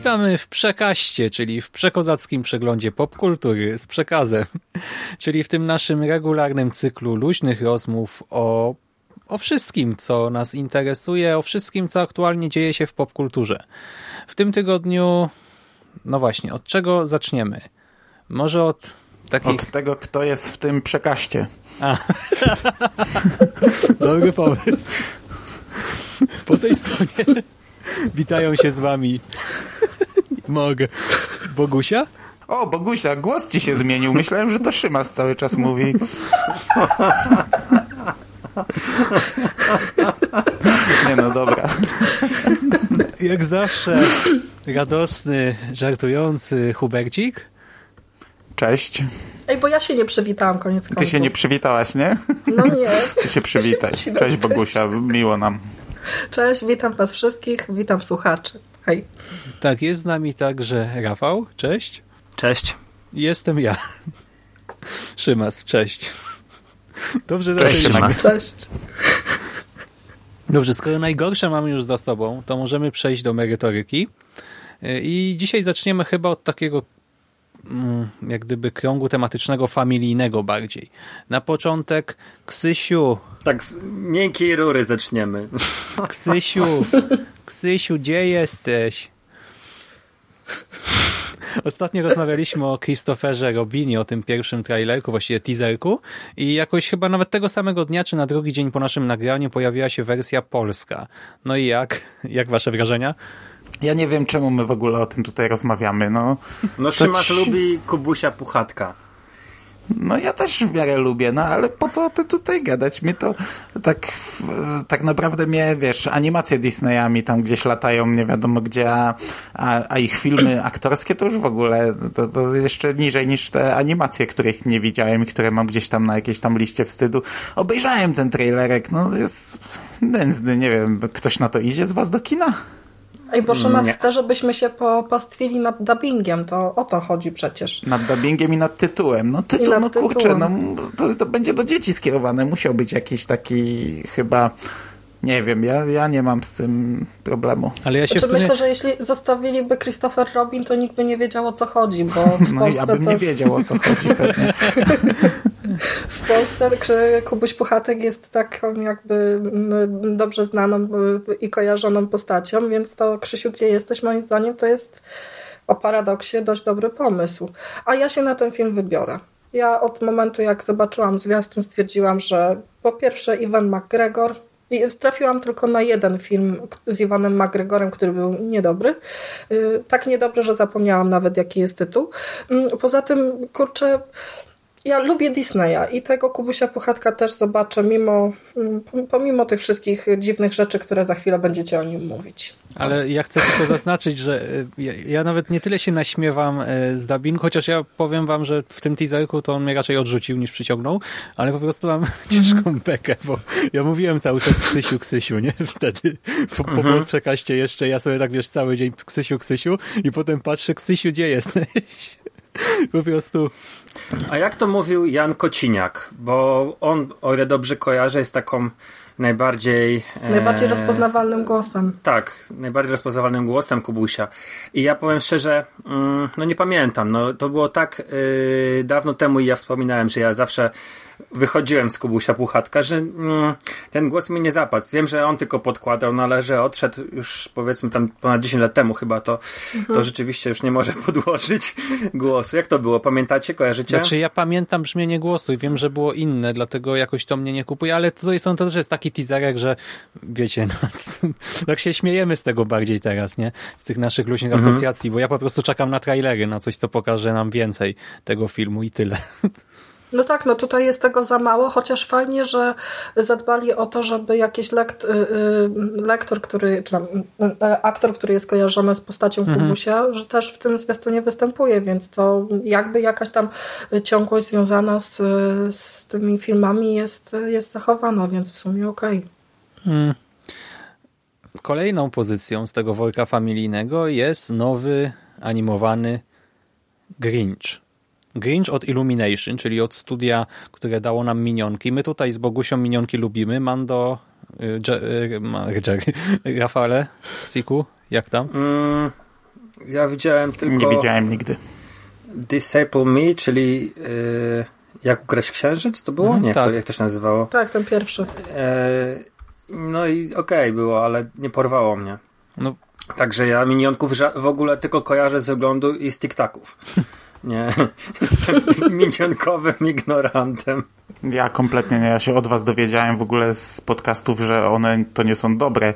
Witamy w Przekaście, czyli w przekozackim przeglądzie popkultury z przekazem, czyli w tym naszym regularnym cyklu luźnych rozmów o, o wszystkim, co nas interesuje, o wszystkim, co aktualnie dzieje się w popkulturze. W tym tygodniu, no właśnie, od czego zaczniemy? Może od takich... Od tego, kto jest w tym przekaście. A. Dobry pomysł. Po tej stronie witają się z wami. Nie mogę. Bogusia? O, Bogusia, głos ci się zmienił. Myślałem, że to Szymas cały czas mówi. Nie no, dobra. Jak zawsze radosny, żartujący Hubercik. Cześć. Ej, bo ja się nie przywitałam koniec końców. Ty się nie przywitałaś, nie? No nie. Ty się przywitaj. Cześć. Bogusia, miło nam. Cześć, witam was wszystkich, witam słuchaczy. Hej. Tak, jest z nami także Rafał. Cześć. Cześć. Jestem ja. Szymas, cześć. Dobrze, Cześć. Szymas. Cześć. Dobrze, skoro najgorsze mamy już za sobą, to możemy przejść do merytoryki. I dzisiaj zaczniemy chyba od takiego jak gdyby kręgu tematycznego familijnego bardziej. Na początek Ksysiu, Tak z miękkiej rury zaczniemy. Ksysiu, Ksysiu, gdzie jesteś? Ostatnio rozmawialiśmy o Christopherze Robinie, o tym pierwszym trailerku, właściwie teaserku i jakoś chyba nawet tego samego dnia, czy na drugi dzień po naszym nagraniu pojawiła się wersja polska. No i jak? Jak wasze wrażenia? Ja nie wiem, czemu my w ogóle o tym tutaj rozmawiamy. No, No Szymas ci- lubi Kubusia Puchatka. no ja też w miarę lubię, no ale po co ty tutaj gadać? Mnie to tak, tak naprawdę mnie, wiesz, animacje Disneyami tam gdzieś latają, nie wiadomo gdzie, a, a, a ich filmy aktorskie to już w ogóle, to, to jeszcze niżej niż te animacje, których nie widziałem i które mam gdzieś tam na jakiejś tam liście wstydu. Obejrzałem ten trailerek, no jest nędzny, nie wiem, ktoś na to idzie z was do kina? Ej, bo Szymas Nie. chce, żebyśmy się popastwili nad dubbingiem, to o to chodzi przecież. Nad dubbingiem i nad tytułem. No tytuł, no kurczę, tytułem. no to, to będzie do dzieci skierowane. Musiał być jakiś taki chyba, nie wiem, ja, ja nie mam z tym problemu. Ale ja się Znaczy, sumie... myślę, że jeśli zostawiliby Christopher Robin, to nikt by nie wiedział o co chodzi, bo w No i Polsce abym to... nie wiedział o co chodzi pewnie. W Polsce Kubuś Puchatek jest taką jakby mm, dobrze znaną y, i kojarzoną postacią, więc to Krzysiu, gdzie jesteś, moim zdaniem to jest o paradoksie dość dobry pomysł. A ja się na ten film wybiorę. Ja od momentu, jak zobaczyłam zwiastun, stwierdziłam, że po pierwsze Iwan McGregor, i trafiłam tylko na jeden film z Iwanem McGregorem, który był niedobry. Y, Tak niedobry, że zapomniałam nawet, jaki jest tytuł. Mm, Poza tym, kurczę, ja lubię Disneya i tego Kubusia Puchatka też zobaczę, mimo, mm, pomimo tych wszystkich dziwnych rzeczy, które za chwilę będziecie o nim mówić. Ale ja chcę tylko zaznaczyć, że y, ja, ja nawet nie tyle się naśmiewam y, z dubbingu, chociaż ja powiem wam, że w tym teaserku to on mnie raczej odrzucił niż przyciągnął, ale po prostu mam ciężką bekę, bo ja mówiłem cały czas Ksysiu, Ksysiu, nie? Wtedy po, po Mhm. przekaście jeszcze ja sobie tak wiesz cały dzień Ksysiu, Ksysiu i potem patrzę Ksysiu, gdzie jesteś? Po prostu A jak to mówił Jan Kociniak? Bo on, o ile dobrze kojarzę, jest taką najbardziej... e, Najbardziej rozpoznawalnym głosem. Tak, najbardziej rozpoznawalnym głosem Kubusia. I ja powiem szczerze, mm, no nie pamiętam. No, to było tak yy, dawno temu i ja wspominałem, że ja zawsze wychodziłem z Kubusia Puchatka, że mm, ten głos mi nie zapadł. Wiem, że on tylko podkładał, no ale że odszedł już powiedzmy tam ponad 10 lat temu chyba, to, to rzeczywiście już nie może podłożyć głosu. Jak to było? Pamiętacie? Kojarzycie? Znaczy ja pamiętam brzmienie głosu i wiem, że było inne, dlatego jakoś to mnie nie kupuje, ale z drugiej strony to też jest taki teaserek, że wiecie, no, tak się śmiejemy z tego bardziej teraz, nie? Z tych naszych luźnych asocjacji, bo ja po prostu czekam na trailery, na coś, co pokaże nam więcej tego filmu i tyle. No tak, no tutaj jest tego za mało, chociaż fajnie, że zadbali o to, żeby jakiś lekt, y, y, lektor, który, czy tam, y, aktor, który jest kojarzony z postacią mhm. Kubusia, że też w tym zwiastunie występuje, więc to jakby jakaś tam ciągłość związana z, z tymi filmami jest, jest zachowana, więc w sumie okej. Okay. Hmm. Kolejną pozycją z tego worka familijnego jest nowy animowany Grinch. Grinch od Illumination, czyli od studia, które dało nam minionki. My tutaj z Bogusią minionki lubimy. Mando, y, Jerry, Rafale, Siku, jak tam? Mm, ja widziałem tylko... Nie widziałem nigdy. Disciple Me, czyli y, Jak ukraść księżyc, to było? Mm, nie, tak. to, jak to się nazywało? Tak, ten pierwszy. E, no i okej okay było, ale nie porwało mnie. No. Także ja minionków w ogóle tylko kojarzę z wyglądu i z tiktaków. Nie, jestem minionkowym ignorantem. Ja kompletnie nie. Ja się od was dowiedziałem w ogóle z podcastów, że one to nie są dobre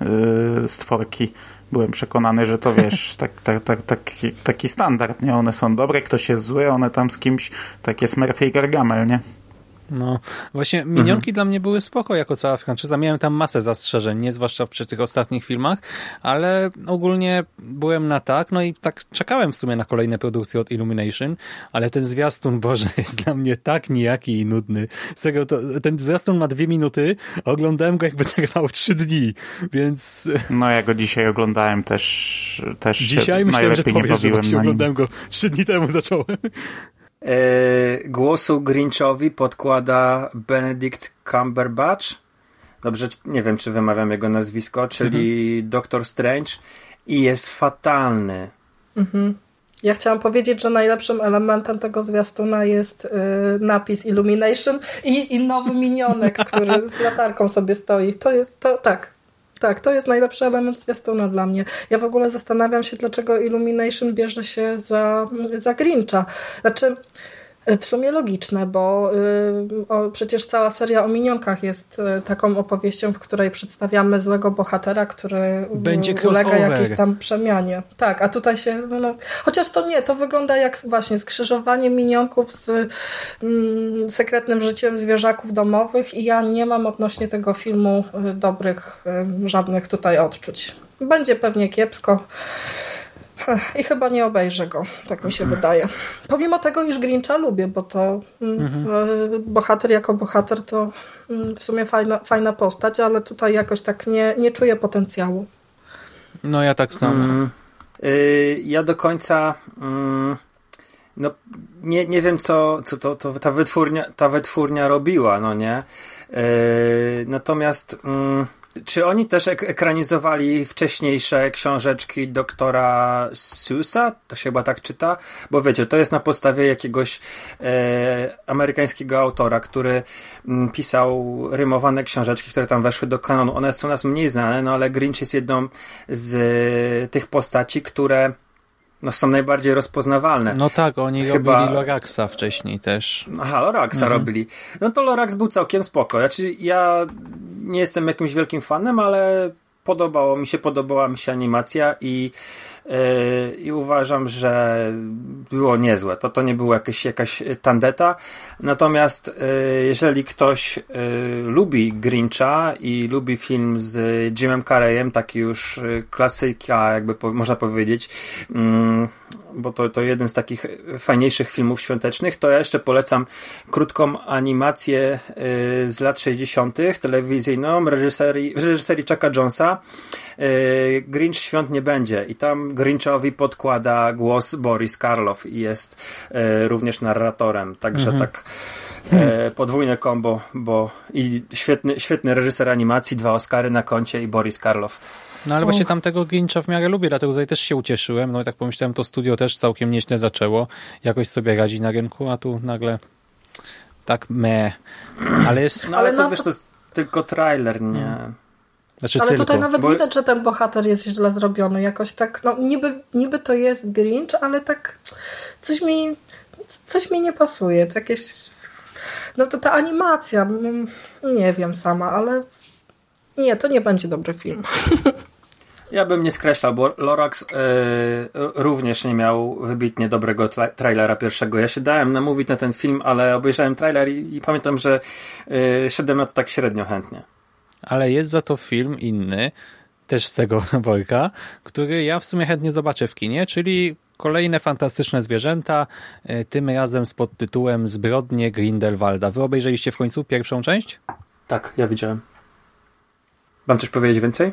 yy, stworki. Byłem przekonany, że to wiesz, tak, tak, tak, taki, taki standard, nie? One są dobre, ktoś jest zły, one tam z kimś takie Smurfy i Gargamel, nie? No, właśnie minionki mhm. dla mnie były spoko jako cała franczyza. Miałem tam masę zastrzeżeń, nie zwłaszcza przy tych ostatnich filmach, ale ogólnie byłem na tak, no i tak czekałem w sumie na kolejne produkcje od Illumination, ale ten zwiastun, Boże, jest dla mnie tak nijaki i nudny. Serio, to, ten zwiastun ma dwie minuty, oglądałem go jakby trwał trzy dni, więc... No ja go dzisiaj oglądałem też, też Dzisiaj myślałem, że powiesz, że oglądałem go trzy dni temu zacząłem. E, głosu Grinchowi podkłada Benedict Cumberbatch. Dobrze, nie wiem, czy wymawiam jego nazwisko, czyli mhm. Doctor Strange. I jest fatalny. Mhm. Ja chciałam powiedzieć, że najlepszym elementem tego zwiastuna jest y, napis Illumination i, i nowy minionek, który z latarką sobie stoi. To jest, to tak, tak, to jest najlepszy element zwiastuna dla mnie. Ja w ogóle zastanawiam się, dlaczego Illumination bierze się za, za Grincha. Znaczy, w sumie logiczne, bo y, o, przecież cała seria o minionkach jest y, taką opowieścią, w której przedstawiamy złego bohatera, który Będzie ulega jakiejś tam przemianie. Tak, a tutaj się, no, no, chociaż to nie, to wygląda jak właśnie skrzyżowanie minionków z mm, sekretnym życiem zwierzaków domowych i ja nie mam odnośnie tego filmu y, dobrych żadnych tutaj odczuć. Będzie pewnie kiepsko. I chyba nie obejrzę go, tak mi się wydaje. Pomimo tego, iż Grincha lubię, bo to mm, mhm. E, bohater jako bohater to mm, w sumie fajna, fajna postać, ale tutaj jakoś tak nie, nie czuję potencjału. No ja tak samo. Mm, y, ja do końca mm, no, nie, nie wiem, co, co to, to ta, wytwórnia, ta wytwórnia robiła, no nie? Y, natomiast mm, czy oni też ek ekranizowali wcześniejsze książeczki doktora Susa? To się chyba tak czyta? Bo wiecie, to jest na podstawie jakiegoś e, amerykańskiego autora, który m, mm, pisał rymowane książeczki, które tam weszły do kanonu. One są nas mniej znane, no ale Grinch jest jedną z e, tych postaci, które no, są najbardziej rozpoznawalne. No tak, oni Chyba... robili Loraxa wcześniej też. Aha, Loraxa mhm. robili. No to Lorax był całkiem spoko. Znaczy, ja nie jestem jakimś wielkim fanem, ale podobało mi się, podobała mi się animacja i i uważam, że było niezłe. To, to nie było jakieś, jakaś tandeta. Natomiast yy, jeżeli ktoś yy, lubi Grincha i lubi film z Jimem Carreyem, taki już klasyka, jakby można powiedzieć, mm, bo to, to jeden z takich fajniejszych filmów świątecznych, to ja jeszcze polecam krótką animację z lat 60. telewizyjną reżyserii, reżyserii Chucka Jonesa Grinch świąt nie będzie i tam Grinchowi podkłada głos Boris Karloff i jest e, również narratorem. Także mhm. tak e, podwójne kombo, bo i świetny, świetny reżyser animacji, dwa Oscary na koncie i Boris Karloff. No ale właśnie tamtego Grincha w miarę lubię, dlatego tutaj też się ucieszyłem. No i tak pomyślałem, to studio też całkiem nieźle zaczęło. Jakoś sobie radzi na rynku, a tu nagle tak me. Ale jest... No ale, to wiesz, to jest tylko trailer, nie? Znaczy ale tylko, tutaj nawet bo... widać, że ten bohater jest źle zrobiony. Jakoś tak, no niby, niby to jest Grinch, ale tak coś mi, coś mi nie pasuje. To jakieś, no to ta animacja, mm, nie wiem sama, ale nie, to nie będzie dobry film. Ja bym nie skreślał, bo Lorax yy, również nie miał wybitnie dobrego tra trailera pierwszego. Ja się dałem namówić na ten film, ale obejrzałem trailer i, i pamiętam, że yy, szedłem na to tak średnio chętnie. Ale jest za to film inny, też z tego worka, który ja w sumie chętnie zobaczę w kinie, czyli kolejne fantastyczne zwierzęta, y, tym razem z podtytułem Zbrodnie Grindelwalda. Wy obejrzeliście w końcu pierwszą część? Tak, ja widziałem. Mam coś powiedzieć więcej?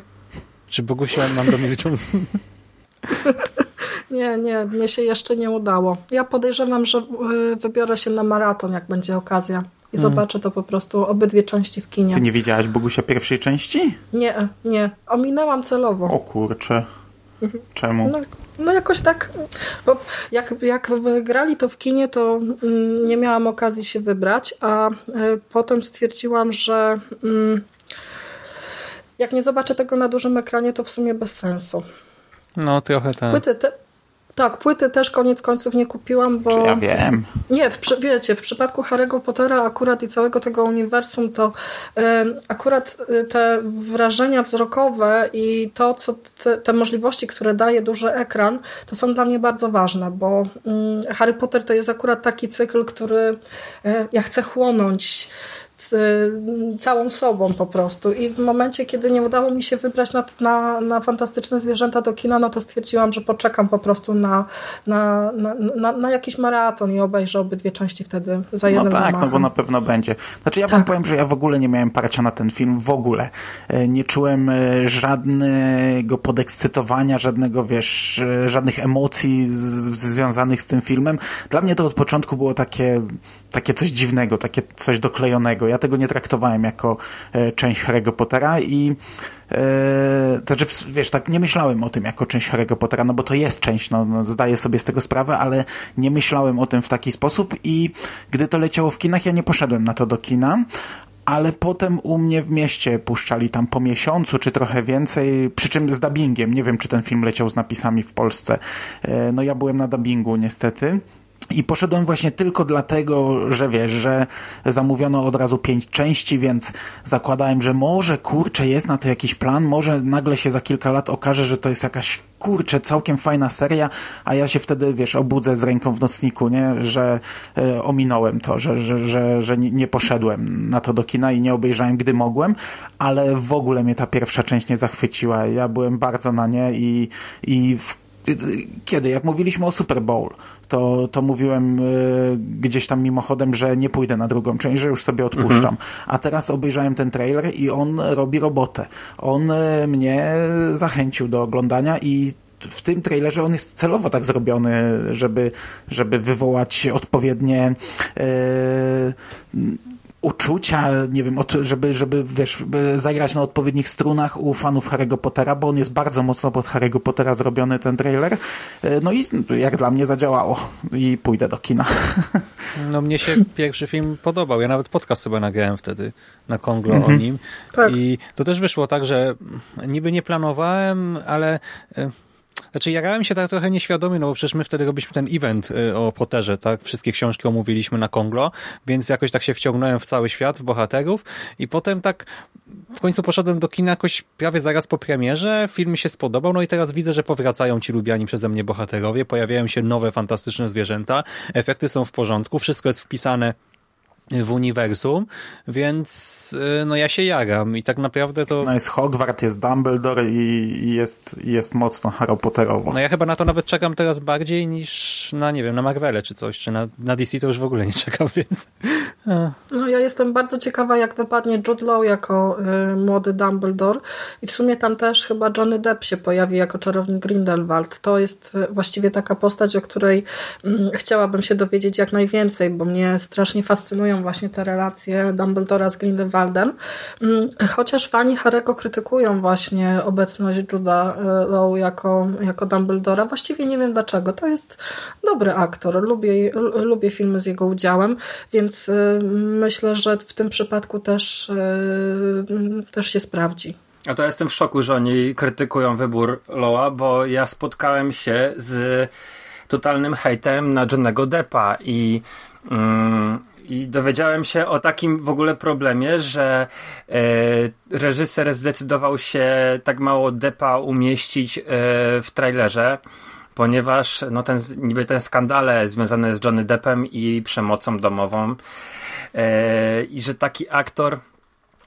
Czy Bogusia mam do milczą? Nie, nie, mnie się jeszcze nie udało. Ja podejrzewam, że y, wybiorę się na maraton, jak będzie okazja. I Hmm. zobaczę to po prostu obydwie części w kinie. Ty nie widziałaś Bogusia pierwszej części? Nie, nie. Ominęłam celowo. O kurczę. Czemu? No, no jakoś tak, bo jak, jak grali to w kinie, to mm, nie miałam okazji się wybrać, a y, potem stwierdziłam, że mm, jak nie zobaczę tego na dużym ekranie, to w sumie bez sensu. No trochę tak. Płyty te, tak, płyty też koniec końców nie kupiłam, bo... Czy ja wiem? Nie, w, wiecie, w przypadku Harry'ego Pottera akurat i całego tego uniwersum, to em, akurat y, te wrażenia wzrokowe i to, co te, te możliwości, które daje duży ekran, to są dla mnie bardzo ważne, bo mm, Harry Potter to jest akurat taki cykl, który e, ja chcę chłonąć z, całą sobą po prostu. I w momencie, kiedy nie udało mi się wybrać na, na, na fantastyczne zwierzęta do kina, no to stwierdziłam, że poczekam po prostu na, na, na, na, na jakiś maraton i obejrzę obydwie części wtedy za No jednym tak, zamachem. no bo na pewno będzie. Znaczy ja wam Tak. powiem, że ja w ogóle nie miałem parcia na ten film, w ogóle. E, Nie czułem e, żadnego podekscytowania, żadnego, wiesz, e, żadnych emocji z, związanych z tym filmem. Dla mnie to od początku było takie, takie coś dziwnego, takie coś doklejonego. Ja tego nie traktowałem jako e, część Harry'ego Pottera i to znaczy, wiesz, tak nie myślałem o tym jako część Harry'ego Pottera, no bo to jest część, no, no zdaję sobie z tego sprawę, ale nie myślałem o tym w taki sposób i gdy to leciało w kinach, ja nie poszedłem na to do kina, ale potem u mnie w mieście puszczali tam po miesiącu, czy trochę więcej, przy czym z dubbingiem. Nie wiem, czy ten film leciał z napisami w Polsce. Eee, no ja byłem na dubbingu niestety. I poszedłem właśnie tylko dlatego, że wiesz, że zamówiono od razu pięć części, więc zakładałem, że może kurczę jest na to jakiś plan, może nagle się za kilka lat okaże, że to jest jakaś kurczę całkiem fajna seria, a ja się wtedy wiesz, obudzę z ręką w nocniku, nie, że e, ominąłem to, że, że, że, że nie poszedłem na to do kina i nie obejrzałem, gdy mogłem, ale w ogóle mnie ta pierwsza część nie zachwyciła. Ja byłem bardzo na nie i, i w kiedy, jak mówiliśmy o Super Bowl, to, to mówiłem y, gdzieś tam mimochodem, że nie pójdę na drugą część, że już sobie odpuszczam. A teraz obejrzałem ten trailer i on robi robotę. On y, mnie zachęcił do oglądania i w tym trailerze on jest celowo tak zrobiony, żeby, żeby wywołać odpowiednie y, uczucia, nie wiem, od, żeby, żeby, wiesz, zagrać na odpowiednich strunach u fanów Harry'ego Pottera, bo on jest bardzo mocno pod Harry'ego Pottera zrobiony ten trailer. E, No i jak dla mnie zadziałało i pójdę do kina. No mnie się pierwszy film podobał. Ja nawet podcast sobie nagrałem wtedy na Konglo o nim. Tak. I to też wyszło tak, że niby nie planowałem, ale e, znaczy jarałem się tak trochę nieświadomie, no bo przecież my wtedy robiliśmy ten event e, o Potterze, tak? Wszystkie książki omówiliśmy na Konglo, więc jakoś tak się wciągnąłem w cały świat, w bohaterów. I potem tak w końcu poszedłem do kina jakoś prawie zaraz po premierze, film mi się spodobał, no i teraz widzę, że powracają ci lubiani przeze mnie bohaterowie, pojawiają się nowe, fantastyczne zwierzęta, efekty są w porządku, wszystko jest wpisane w uniwersum, więc y, no ja się jaram i tak naprawdę to No jest Hogwart, jest Dumbledore i, jest, jest mocno Harry Potterowo. no ja chyba na to nawet czekam teraz bardziej niż na, nie wiem, na Marvele czy coś, czy na, na DC to już w ogóle nie czekam, więc No, ja jestem bardzo ciekawa, jak wypadnie Jude Law jako y, młody Dumbledore i w sumie tam też chyba Johnny Depp się pojawi jako czarownik Grindelwald. To jest y, właściwie taka postać, o której mm, chciałabym się dowiedzieć jak najwięcej, bo mnie strasznie fascynują właśnie te relacje Dumbledora z Grindelwaldem. Mm, Chociaż fani Harry'ego krytykują właśnie obecność Juda y, Law jako, jako Dumbledora. Właściwie nie wiem dlaczego. To jest dobry aktor. Lubię, lubię filmy z jego udziałem, więc y, myślę, że w tym przypadku też, y, też się sprawdzi. A to ja jestem w szoku, że oni krytykują wybór Loa, bo ja spotkałem się z totalnym hejtem na Johnnego Deppa i mm, I dowiedziałem się o takim w ogóle problemie, że e, reżyser zdecydował się tak mało depa umieścić e, w trailerze, ponieważ no ten, niby ten skandale związane z Johnny Deppem i przemocą domową e, i że taki aktor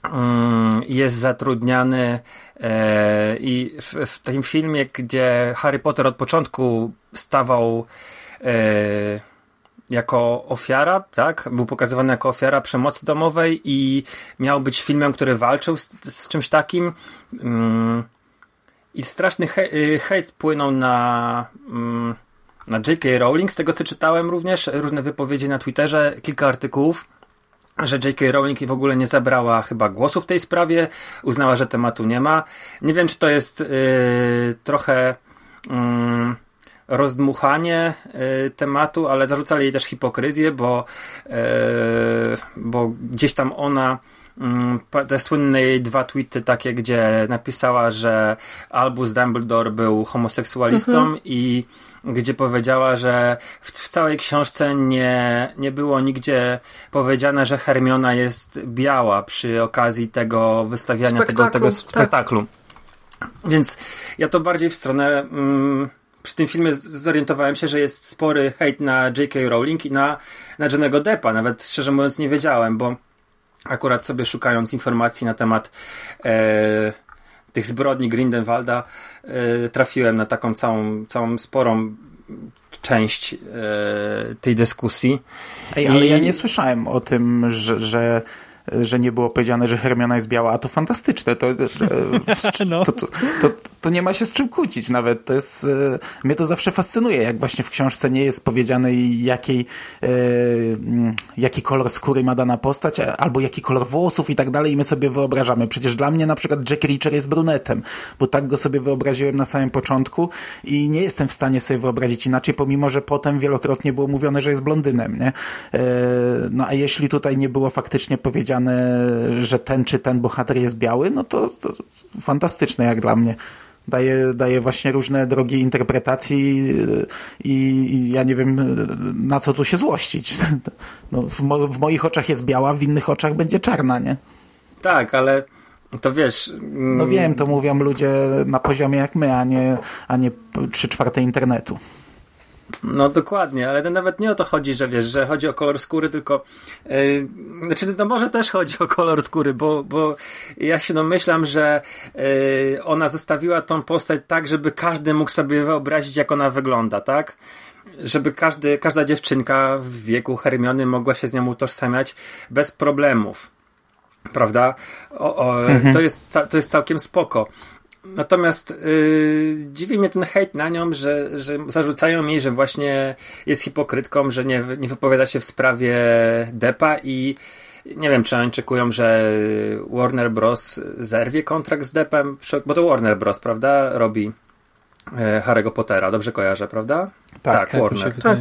mm, jest zatrudniany e, i w, w tym filmie, gdzie Harry Potter od początku stawał e, jako ofiara, tak? Był pokazywany jako ofiara przemocy domowej i miał być filmem, który walczył z, z czymś takim. Mm, I straszny he, y, hejt płynął na, mm, na J.K. Rowling, z tego co czytałem również, różne wypowiedzi na Twitterze, kilka artykułów że J.K. Rowling w ogóle nie zabrała chyba głosu w tej sprawie, uznała, że tematu nie ma. Nie wiem, czy to jest yy, trochę yy, rozdmuchanie y, tematu, ale zarzucali jej też hipokryzję, bo, y, bo gdzieś tam ona mm, te słynne jej dwa tweety takie, gdzie napisała, że Albus Dumbledore był homoseksualistą mhm. i gdzie powiedziała, że w, w, całej książce nie, nie było nigdzie powiedziane, że Hermiona jest biała przy okazji tego wystawiania spektaklu, tego, tego tak. spektaklu. Tak. Więc ja to bardziej w stronę mm, przy tym filmie zorientowałem się, że jest spory hejt na J.K. Rowling i na, na Jennego Deppa. Nawet szczerze mówiąc nie wiedziałem, bo akurat sobie szukając informacji na temat e, tych zbrodni Grindelwalda e, trafiłem na taką całą, całą sporą część e, tej dyskusji. Ej, ale I... ja nie słyszałem o tym, że, że że nie było powiedziane, że Hermiona jest biała, a to fantastyczne. To, no. to, to, to, to, nie ma się z czym kłócić nawet. To jest, e, mnie to zawsze fascynuje, jak właśnie w książce nie jest powiedziane jakiej, e, mm, jaki kolor skóry ma dana postać, albo jaki kolor włosów i tak dalej i my sobie wyobrażamy. Przecież dla mnie na przykład Jack Reacher jest brunetem, bo tak go sobie wyobraziłem na samym początku i nie jestem w stanie sobie wyobrazić inaczej, pomimo, że potem wielokrotnie było mówione, że jest blondynem, nie? E, no a jeśli tutaj nie było faktycznie powiedziane że ten czy ten bohater jest biały, no to, to fantastyczne jak dla mnie. Daje, daje właśnie różne drogi interpretacji i, i, ja nie wiem, na co tu się złościć. No, w, mo w moich oczach jest biała, w innych oczach będzie czarna, nie? Tak, ale to wiesz. Mm... No wiem, to mówią ludzie na poziomie jak my, a nie, a nie trzy czwarte internetu. No dokładnie, ale to nawet nie o to chodzi, że wiesz, że chodzi o kolor skóry, tylko yy, znaczy no może też chodzi o kolor skóry, bo, bo ja się domyślam, że yy, ona zostawiła tą postać tak, żeby każdy mógł sobie wyobrazić, jak ona wygląda, tak? Żeby każdy, każda dziewczynka w wieku Hermiony mogła się z nią utożsamiać bez problemów. Prawda? O, o, mhm. to, jest, to jest całkiem spoko. Natomiast yy, dziwi mnie ten hejt na nią, że, że zarzucają mi, że właśnie jest hipokrytką, że nie, nie wypowiada się w sprawie Depa i nie wiem, czy oni czekują, że Warner Bros. zerwie kontrakt z Deppem, bo to Warner Bros., prawda, robi e, Harry'ego Pottera, dobrze kojarzę, prawda? Tak, tak Warner. Tak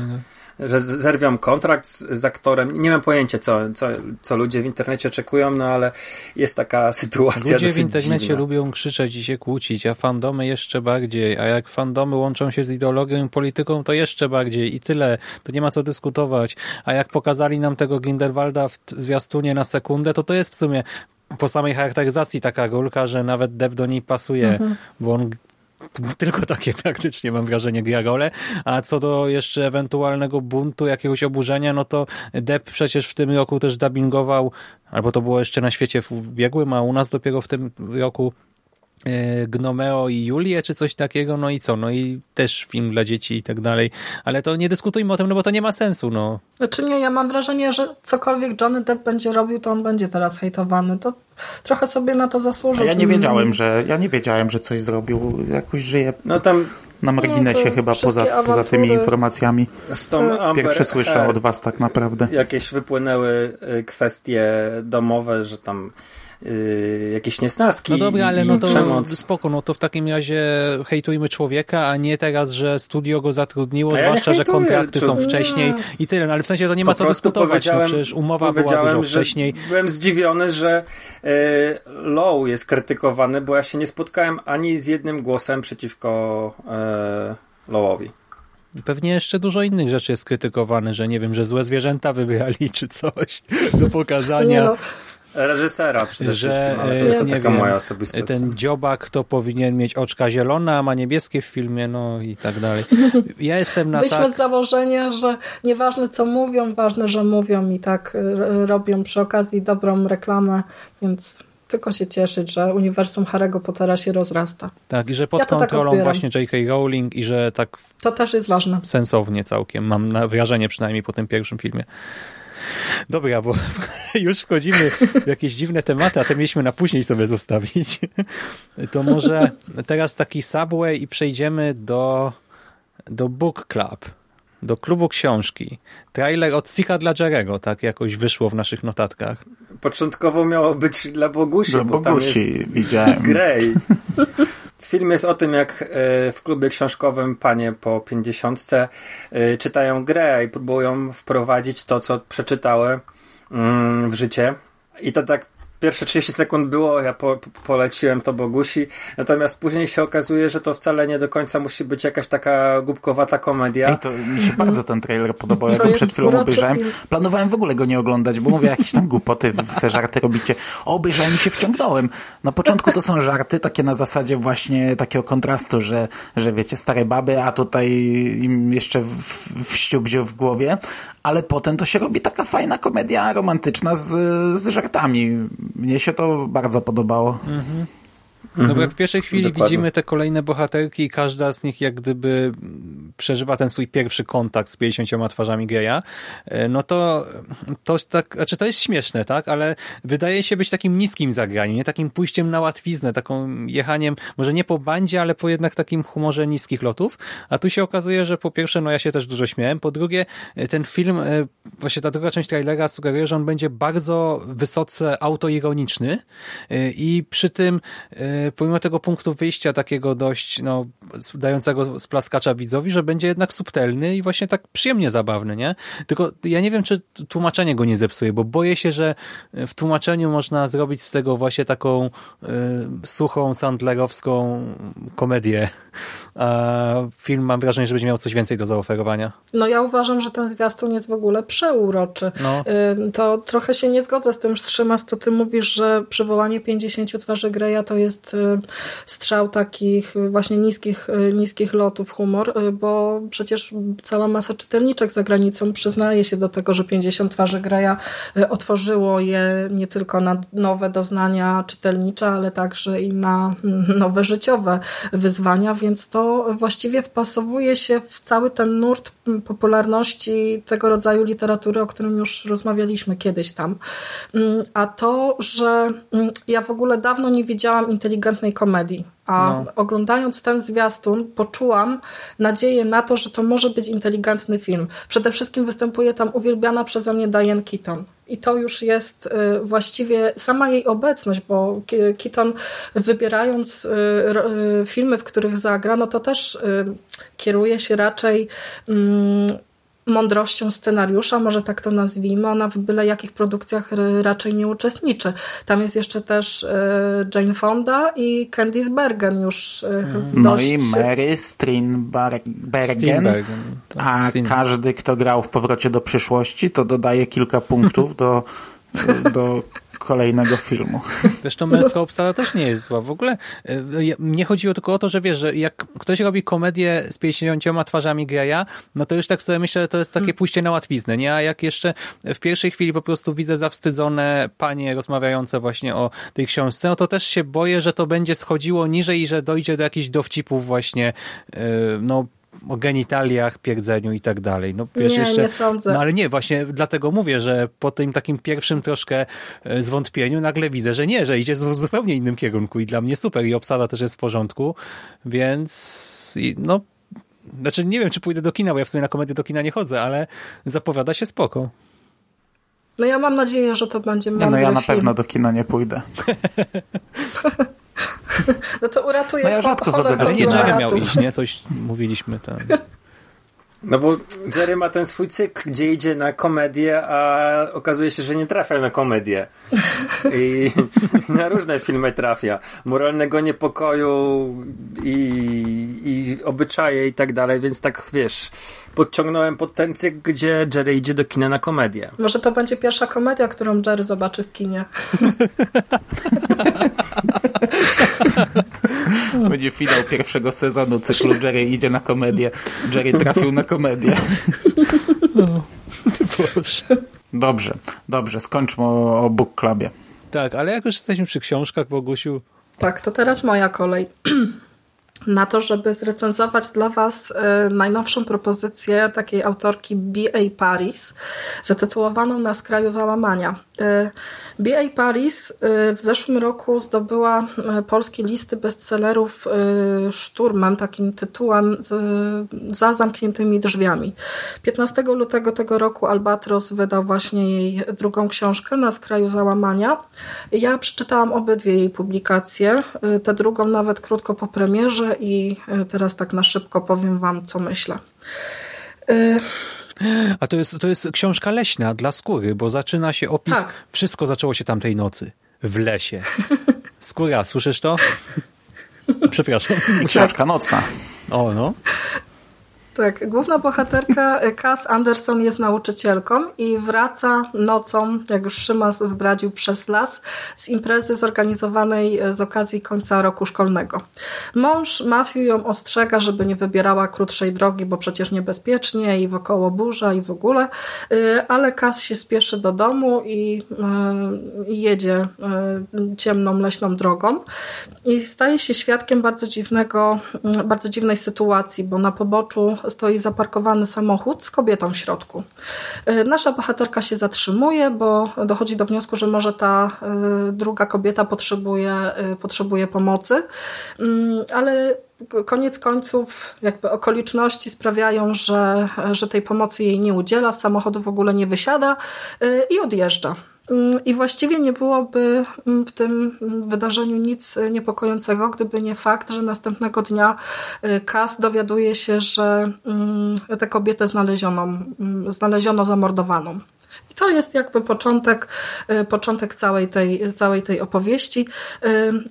że zerwią kontrakt z, z, aktorem. Nie mam pojęcia, co, co, co ludzie w internecie oczekują, no ale jest taka sytuacja. Ludzie w internecie dziwna. lubią krzyczeć i się kłócić, a fandomy jeszcze bardziej. A jak fandomy łączą się z ideologią i polityką, to jeszcze bardziej. I tyle. To nie ma co dyskutować. A jak pokazali nam tego Grindelwalda w zwiastunie na sekundę, to to jest w sumie po samej charakteryzacji taka gulka, że nawet Dev do niej pasuje, mhm. bo on tylko takie praktycznie mam wrażenie gra a co do jeszcze ewentualnego buntu, jakiegoś oburzenia, no to Depp przecież w tym roku też dubbingował, albo to było jeszcze na świecie w ubiegłym, a u nas dopiero w tym roku Gnomeo i Julię, czy coś takiego, no i co, no i też film dla dzieci i tak dalej, ale to nie dyskutujmy o tym, no bo to nie ma sensu, no. Znaczy nie, ja mam wrażenie, że cokolwiek Johnny Depp będzie robił, to on będzie teraz hejtowany, to trochę sobie na to zasłużył. A ja nie wiedziałem, że ja nie wiedziałem, że coś zrobił, jakoś żyje no tam na marginesie no chyba poza, poza tymi informacjami. Z tą Amber Pierwsze słyszę od was tak naprawdę. Jakieś wypłynęły y, kwestie domowe, że tam yy, jakieś niesnaski. No dobra, ale no to przemoc. spoko, no to w takim razie hejtujmy człowieka, a nie teraz, że studio go zatrudniło, ja zwłaszcza, że kontrakty są wcześniej i tyle, no ale w sensie to nie ma po co dyskutować, no przecież umowa była dużo wcześniej. Byłem zdziwiony, że yy, Low jest krytykowany, bo ja się nie spotkałem ani z jednym głosem przeciwko yy, Lowowi. Pewnie jeszcze dużo innych rzeczy jest krytykowane, że nie wiem, że złe zwierzęta wybrali czy coś do pokazania. No, Reżysera przede Że, wszystkim, ale e, to nie taka wiem, moja osobista. Ten dziobak to powinien mieć oczka zielone, a ma niebieskie w filmie, no i tak dalej. Ja jestem na wyjdźmy tak... z założenia, że nieważne co mówią, ważne, że mówią i tak y, robią przy okazji dobrą reklamę, więc tylko się cieszyć, że uniwersum Harry'ego Pottera się rozrasta. Tak, i że pod Ja tak kontrolą odbieram. właśnie J.K. Rowling i że tak To też jest ważne. sensownie całkiem, mam wrażenie przynajmniej po tym pierwszym filmie. Dobra, bo już wchodzimy w jakieś dziwne tematy, a te mieliśmy na później sobie zostawić. To może teraz taki subway i przejdziemy do, do Book Club, do klubu książki. Trailer od Sicha dla Jerego, tak jakoś wyszło w naszych notatkach. Początkowo miało być dla Bogusi, Do bo tam Bogusi jest widziałem. Grey. Film jest o tym, jak e, w klubie książkowym panie po pięćdziesiątce e, czytają grę i próbują wprowadzić to, co przeczytały mm, w życie. I to tak pierwsze 30 sekund było, ja po, po- poleciłem to Bogusi, natomiast później się okazuje, że to wcale nie do końca musi być jakaś taka głupkowata komedia. Ej, to mi się bardzo ten trailer podobał, jak go przed chwilą obejrzałem. film. Planowałem w ogóle go nie oglądać, bo mówię jakieś tam głupoty, se żarty robicie. Obejrzałem i się wciągnąłem. Na początku to są żarty takie na zasadzie właśnie takiego kontrastu, że, że wiecie, stare baby, a tutaj im jeszcze w, w w głowie, ale potem to się robi taka fajna komedia romantyczna z, z żartami. Mnie się to bardzo podobało. No bo jak w pierwszej chwili Dokładnie. widzimy te kolejne bohaterki i każda z nich jak gdyby przeżywa ten swój pierwszy kontakt z 50 twarzami geja, e, no to to tak, znaczy to jest śmieszne, tak, ale wydaje się być takim niskim zagraniem, nie? Takim pójściem na łatwiznę, taką jechaniem, może nie po bandzie, ale po jednak takim humorze niskich lotów, a tu się okazuje, że po pierwsze, no ja się też dużo śmiałem, po drugie, e, ten film, e, właśnie ta druga część trailera sugeruje, że on będzie bardzo wysoce autoironiczny i przy tym pomimo tego punktu wyjścia takiego dość no, dającego splaskacza widzowi, że będzie jednak subtelny i właśnie tak przyjemnie zabawny, nie? Tylko ja nie wiem, czy tłumaczenie go nie zepsuje, bo boję się, że w tłumaczeniu można zrobić z tego właśnie taką e, suchą, sandlerowską komedię. A film mam wrażenie, że będzie miał coś więcej do zaoferowania. No ja uważam, że ten zwiastun jest w ogóle przeuroczy. No. To trochę się nie zgodzę z tym, Szymas, co ty mówisz, że przywołanie 50 twarzy Greya to jest y, strzał takich właśnie niskich, y, niskich lotów humor, y, bo przecież cała masa czytelniczek za granicą przyznaje się do tego, że 50 twarzy Greya otworzyło je nie tylko na nowe doznania czytelnicze, ale także i na mm, nowe życiowe wyzwania, więc to właściwie wpasowuje się w cały ten nurt popularności tego rodzaju literatury, o którym już rozmawialiśmy kiedyś tam. Mm, A to, że mm, ja w ogóle dawno nie widziałam inteligentnej komedii. A No. oglądając ten zwiastun, poczułam nadzieję na to, że to może być inteligentny film. Przede wszystkim występuje tam uwielbiana przeze mnie Diane Keaton. I to już jest y, właściwie sama jej obecność, bo Keaton wybierając y, y, filmy, w których zagra, no to też kieruje się raczej mm, mądrością scenariusza, może tak to nazwijmy. Ona w byle jakich produkcjach raczej nie uczestniczy. Tam jest jeszcze też y, Jane Fonda i Candice Bergen już y, No dość... i Mary. Steenbergen, tak, A każdy, kto grał w Powrocie do przyszłości, to dodaje kilka punktów do, do kolejnego filmu. Zresztą męska obsada też nie jest zła. W ogóle ja- mnie chodziło tylko o to, że wiesz, że jak ktoś robi komedię z 50 twarzami Greya, no to już tak sobie myślę, że to jest takie pójście na łatwiznę, nie? A jak jeszcze w pierwszej chwili po prostu widzę zawstydzone panie rozmawiające właśnie o tej książce, no to też się boję, że to będzie schodziło niżej i że dojdzie do jakichś dowcipów właśnie, y, no o genitaliach, pierdzeniu i tak dalej. No, wiesz, Nie, jeszcze, nie sądzę. No ale nie, właśnie dlatego mówię, że po tym takim pierwszym troszkę e, zwątpieniu nagle widzę, że nie, że idzie w zupełnie innym kierunku i dla mnie super i obsada też jest w porządku, więc no znaczy nie wiem, czy pójdę do kina, bo ja w sumie na komedię do kina nie chodzę, ale zapowiada się spoko. No ja mam nadzieję, że to będzie Nie, mądry no ja na film. pewno do kina nie pójdę. No to uratuje No ja rzadko chodzę do nie. Jerry miał iść, nie? Coś mówiliśmy tam. No bo Jerry ma ten swój cykl, gdzie idzie na komedię, a okazuje się, że nie trafia na komedię. I na różne filmy trafia. Moralnego niepokoju i, i i obyczaje i tak dalej, więc tak wiesz, podciągnąłem potencję, gdzie Jerry idzie do kina na komedię. Może to będzie pierwsza komedia, którą Jerry zobaczy w kinie. Będzie finał pierwszego sezonu cyklu Jerry idzie na komedię. Jerry trafił na komedię. Boże. Dobrze, dobrze, skończmy o, o Book Clubie. Tak, ale jak już jesteśmy przy książkach, Bogusiu, Tak, to teraz moja kolej. Na to, żeby zrecenzować dla Was e, najnowszą propozycję takiej autorki B.A. Paris, zatytułowaną Na skraju załamania. E, B.A. Paris e, w zeszłym roku zdobyła polskie listy bestsellerów szturmem, takim tytułem Za zamkniętymi drzwiami. 15 lutego tego roku Albatros wydał właśnie jej drugą książkę Na skraju załamania. Ja przeczytałam obydwie jej publikacje, tę drugą nawet krótko po premierze i teraz tak na szybko powiem Wam, co myślę. A to jest, to jest książka leśna dla skóry, bo zaczyna się opis. Tak. Wszystko zaczęło się tamtej nocy. W lesie. Skóra, słyszysz to? Przepraszam. Książka nocna. O, no. Tak, główna bohaterka Cass Anderson jest nauczycielką i wraca nocą, jak już Szymas zdradził, przez las z imprezy zorganizowanej z okazji końca roku szkolnego. Mąż Matthew ją ostrzega, żeby nie wybierała krótszej drogi, bo przecież niebezpiecznie i wokoło burza i w ogóle, y, ale Cass się spieszy do domu i jedzie ciemną, leśną drogą i staje się świadkiem bardzo dziwnego, bardzo dziwnej sytuacji, bo na poboczu stoi zaparkowany samochód z kobietą w środku. Nasza bohaterka się zatrzymuje, bo dochodzi do wniosku, że może ta druga kobieta potrzebuje, potrzebuje pomocy, ale koniec końców jakby okoliczności sprawiają, że, że tej pomocy jej nie udziela, z samochodu w ogóle nie wysiada i odjeżdża. I właściwie nie byłoby w tym wydarzeniu nic niepokojącego, gdyby nie fakt, że następnego dnia Kas dowiaduje się, że tę kobietę znaleziono, znaleziono zamordowaną. I to jest jakby początek, początek całej, tej, całej tej opowieści.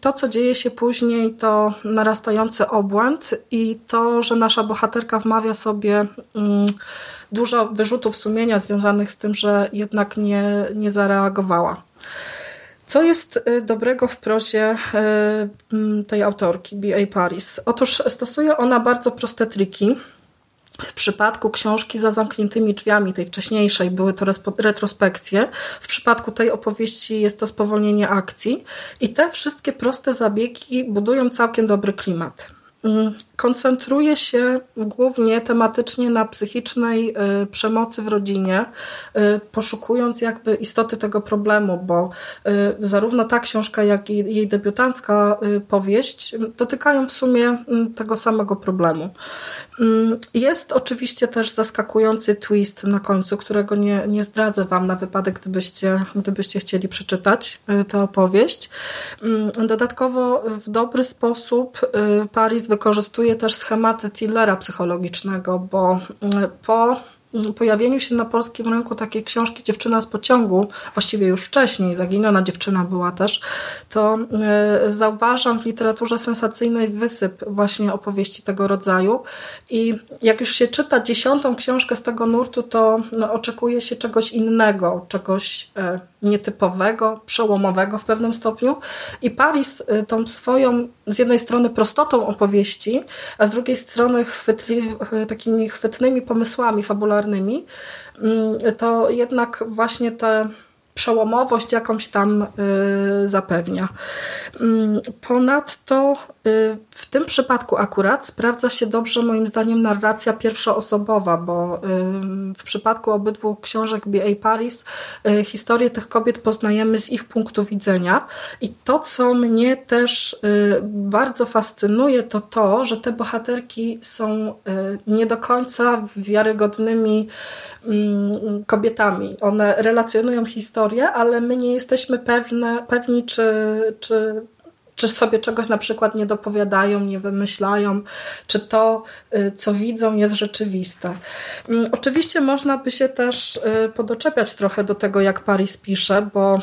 To, co dzieje się później, to narastający obłęd i to, że nasza bohaterka wmawia sobie dużo wyrzutów sumienia związanych z tym, że jednak nie, nie zareagowała. Co jest dobrego w prozie tej autorki, B.A. Paris? Otóż stosuje ona bardzo proste triki. W przypadku książki za zamkniętymi drzwiami, tej wcześniejszej, były to retrospekcje. W przypadku tej opowieści jest to spowolnienie akcji. I te wszystkie proste zabiegi budują całkiem dobry klimat. Koncentruje się głównie tematycznie na psychicznej przemocy w rodzinie, poszukując jakby istoty tego problemu, bo zarówno ta książka, jak i jej debiutancka powieść dotykają w sumie tego samego problemu. Jest oczywiście też zaskakujący twist na końcu, którego nie, nie zdradzę Wam na wypadek, gdybyście, gdybyście chcieli przeczytać tę opowieść. Dodatkowo w dobry sposób Paris wykorzystuje też schematy thrillera psychologicznego, bo po pojawieniu się na polskim rynku takiej książki Dziewczyna z pociągu, właściwie już wcześniej, Zaginiona dziewczyna była też, to zauważam w literaturze sensacyjnej wysyp właśnie opowieści tego rodzaju. I jak już się czyta dziesiątą książkę z tego nurtu, to no, oczekuje się czegoś innego, czegoś nietypowego, przełomowego w pewnym stopniu. I Paris tą swoją z jednej strony prostotą opowieści, a z drugiej strony chwytli, takimi chwytnymi pomysłami fabularnymi, to jednak właśnie te przełomowość jakąś tam zapewnia. Ponadto w tym przypadku akurat sprawdza się dobrze moim zdaniem narracja pierwszoosobowa, bo w przypadku obydwu książek B.A. Paris historię tych kobiet poznajemy z ich punktu widzenia i to, co mnie też bardzo fascynuje, to to, że te bohaterki są nie do końca wiarygodnymi kobietami. One relacjonują historię, ale my nie jesteśmy pewne, pewni, czy, czy czy sobie czegoś na przykład nie dopowiadają, nie wymyślają, czy to, co widzą, jest rzeczywiste. Oczywiście można by się też podoczepiać trochę do tego, jak Paris pisze, bo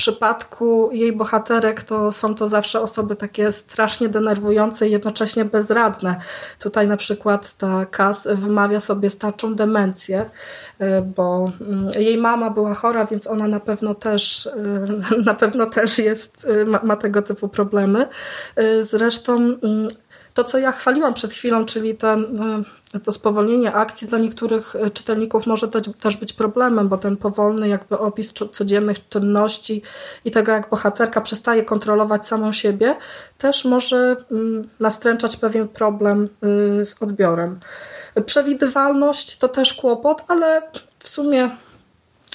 przypadku jej bohaterek to są to zawsze osoby takie strasznie denerwujące i jednocześnie bezradne. Tutaj na przykład ta Kas wymawia sobie starczą demencję, y, bo mm, jej mama była chora, więc ona na pewno też na pewno też jest, ma, ma tego typu problemy. Zresztą mm, to, co ja chwaliłam przed chwilą, czyli ten, e, to spowolnienie akcji dla niektórych e, czytelników może też być problemem, bo ten powolny jakby opis codziennych czynności i tego, jak bohaterka przestaje kontrolować samą siebie, też może mm, nastręczać pewien problem y, z odbiorem. Przewidywalność to też kłopot, ale w sumie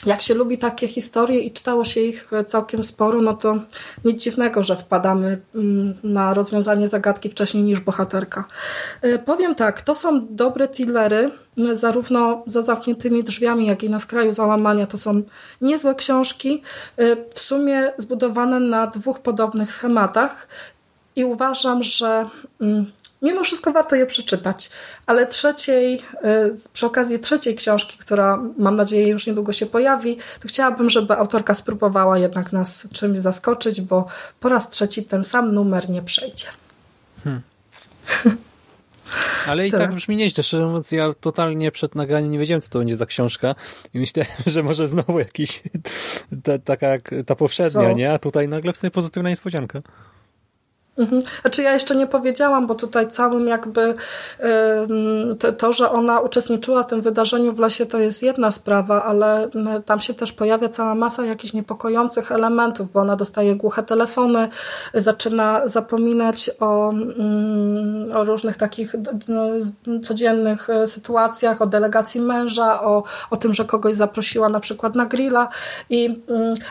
jak się lubi takie historie i czytało się ich całkiem sporo, no to nic dziwnego, że wpadamy mm, na rozwiązanie zagadki wcześniej niż bohaterka. Y, powiem tak, to są dobre thrillery, y, zarówno za zamkniętymi drzwiami, jak i na skraju załamania. To są niezłe książki, w sumie zbudowane na dwóch podobnych schematach. I uważam, że mm, mimo wszystko warto je przeczytać. Ale trzeciej, y, przy okazji trzeciej książki, która mam nadzieję już niedługo się pojawi, to chciałabym, żeby autorka spróbowała jednak nas czymś zaskoczyć, bo po raz trzeci ten sam numer nie przejdzie. Hmm. Ale i tak. tak brzmi nieźle. Szczerze mówiąc, ja totalnie przed nagraniem nie wiedziałem, co to będzie za książka i myślałem, że może znowu jakiś ta, taka jak ta poprzednia, nie? A tutaj nagle w sobie pozytywna niespodzianka. Mhm. Znaczy ja jeszcze nie powiedziałam, bo tutaj całym jakby to, że ona uczestniczyła w tym wydarzeniu w lesie to jest jedna sprawa, ale tam się też pojawia cała masa jakichś niepokojących elementów, bo ona dostaje głuche telefony, zaczyna zapominać o, o różnych takich no, codziennych e, sytuacjach, o delegacji męża, o, o tym, że kogoś zaprosiła na przykład na grilla i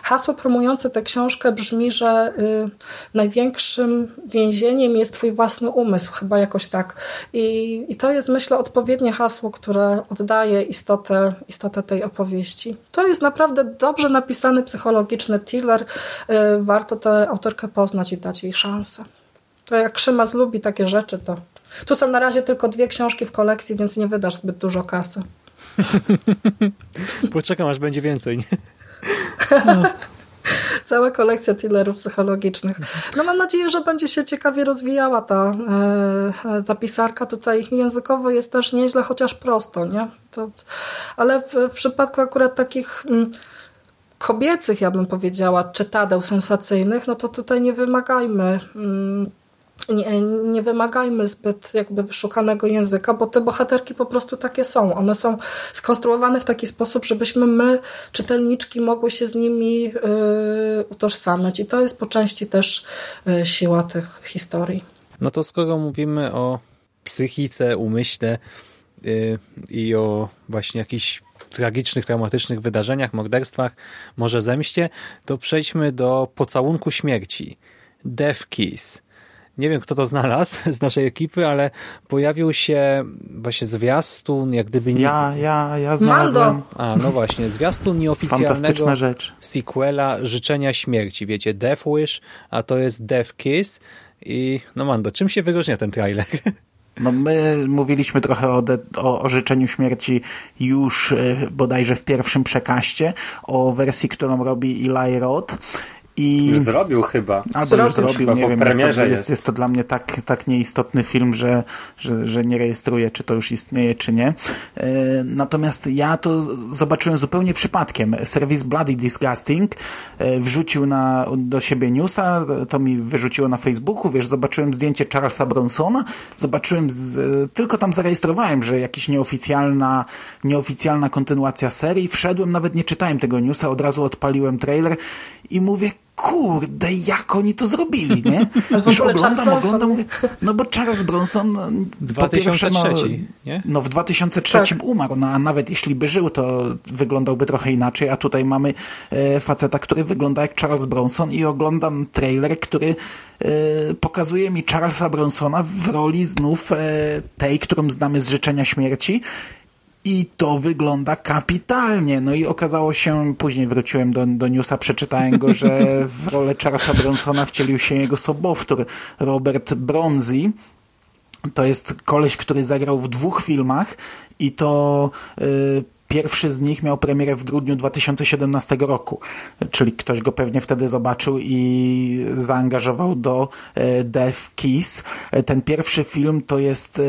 hasło promujące tę książkę brzmi, że y, największym więzieniem jest twój własny umysł, chyba jakoś tak. I, i to jest, myślę, odpowiednie hasło, które oddaje istotę, istotę tej opowieści. To jest naprawdę dobrze napisany psychologiczny thriller. Y, warto tę autorkę poznać i dać jej szansę. To jak Szymas lubi takie rzeczy, to tu są na razie tylko dwie książki w kolekcji, więc nie wydasz zbyt dużo kasy. Poczekam, aż będzie więcej. Nie? No. Cała kolekcja thrillerów psychologicznych. No mam nadzieję, że będzie się ciekawie rozwijała ta, e, ta pisarka. Tutaj językowo jest też nieźle, chociaż prosto, nie? To, ale w, w przypadku akurat takich mm, kobiecych, ja bym powiedziała, czytadeł sensacyjnych, no to tutaj nie wymagajmy mm, nie, nie, wymagajmy zbyt jakby wyszukanego języka, bo te bohaterki po prostu takie są. One są skonstruowane w taki sposób, żebyśmy my, czytelniczki, mogły się z nimi y, utożsamiać. I to jest po części też y, siła tych historii. No to skoro mówimy o psychice, umyśle y, i o właśnie jakichś tragicznych, traumatycznych wydarzeniach, morderstwach, może zemście, to przejdźmy do pocałunku śmierci. Death Kiss nie wiem kto to znalazł z naszej ekipy, ale pojawił się właśnie zwiastun, jak gdyby... Nie... Ja, ja, ja znalazłem. A, no właśnie, zwiastun nieoficjalnego rzecz. sequela Życzenia Śmierci. Wiecie, Death Wish, a to jest Death Kiss i no Mando, czym się wyróżnia ten trailer? No my mówiliśmy trochę o, de, o, o życzeniu śmierci już y, bodajże w pierwszym przekaście, o wersji, którą robi Eli Roth i... Już zrobił chyba. Albo zrobił, już zrobił, nie wiem. Jest to, jest, jest to dla mnie tak, tak nieistotny film, że, że, że nie rejestruję, czy to już istnieje, czy nie. E, natomiast ja to zobaczyłem zupełnie przypadkiem. Serwis Bloody Disgusting e, wrzucił na, do siebie newsa, to mi wyrzuciło na Facebooku, wiesz, zobaczyłem zdjęcie Charlesa Bronsona, zobaczyłem, z, tylko tam zarejestrowałem, że jakaś nieoficjalna, nieoficjalna kontynuacja serii, wszedłem, nawet nie czytałem tego newsa, od razu odpaliłem trailer i mówię, kurde, jak oni to zrobili, nie? Już oglądam, oglądam, mówię, no bo Charles Bronson 2003, no, nie? no w 2003 tak. umarł, no a nawet jeśli by żył, to wyglądałby trochę inaczej, a tutaj mamy e, faceta, który wygląda jak Charles Bronson i oglądam trailer, który e, pokazuje mi Charlesa Bronsona w roli znów e, tej, którą znamy z Życzenia Śmierci i to wygląda kapitalnie. No i okazało się, później wróciłem do, do newsa, przeczytałem go, że w rolę Charlesa Bronsona wcielił się jego sobowtór Robert Bronzi. To jest koleś, który zagrał w dwóch filmach i to y, Pierwszy z nich miał premierę w grudniu 2017 roku, czyli ktoś go pewnie wtedy zobaczył i zaangażował do e, Death Kiss. E, ten pierwszy film to jest e,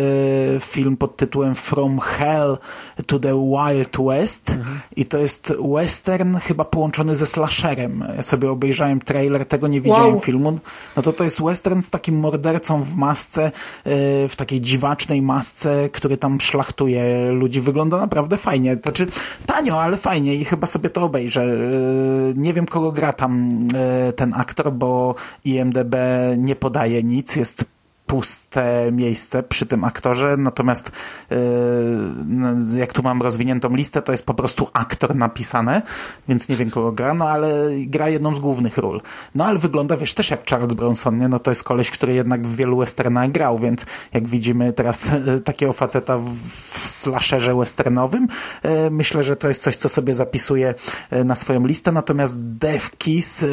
film pod tytułem From Hell to the Wild West mhm. i to jest western chyba połączony ze slasherem. Ja sobie obejrzałem trailer, tego nie widziałem wow. filmu. No to to jest western z takim mordercą w masce, w takiej dziwacznej masce, który tam szlachtuje ludzi. Wygląda naprawdę fajnie. Znaczy tanio, ale fajnie i chyba sobie to obejrzę. E, nie wiem, kogo gra tam e, ten aktor, bo IMDB nie podaje nic. Jest puste miejsce przy tym aktorze, natomiast yy, jak tu mam rozwiniętą listę, to jest po prostu aktor napisane, więc nie wiem kogo gra, no ale gra jedną z głównych ról. No ale wygląda, wiesz, też jak Charles Bronson, nie? No to jest koleś, który jednak w wielu westernach grał, więc jak widzimy teraz yy, takiego faceta w, w slasherze westernowym, yy, myślę, że to jest coś, co sobie zapisuję na swoją listę, natomiast Death Kiss,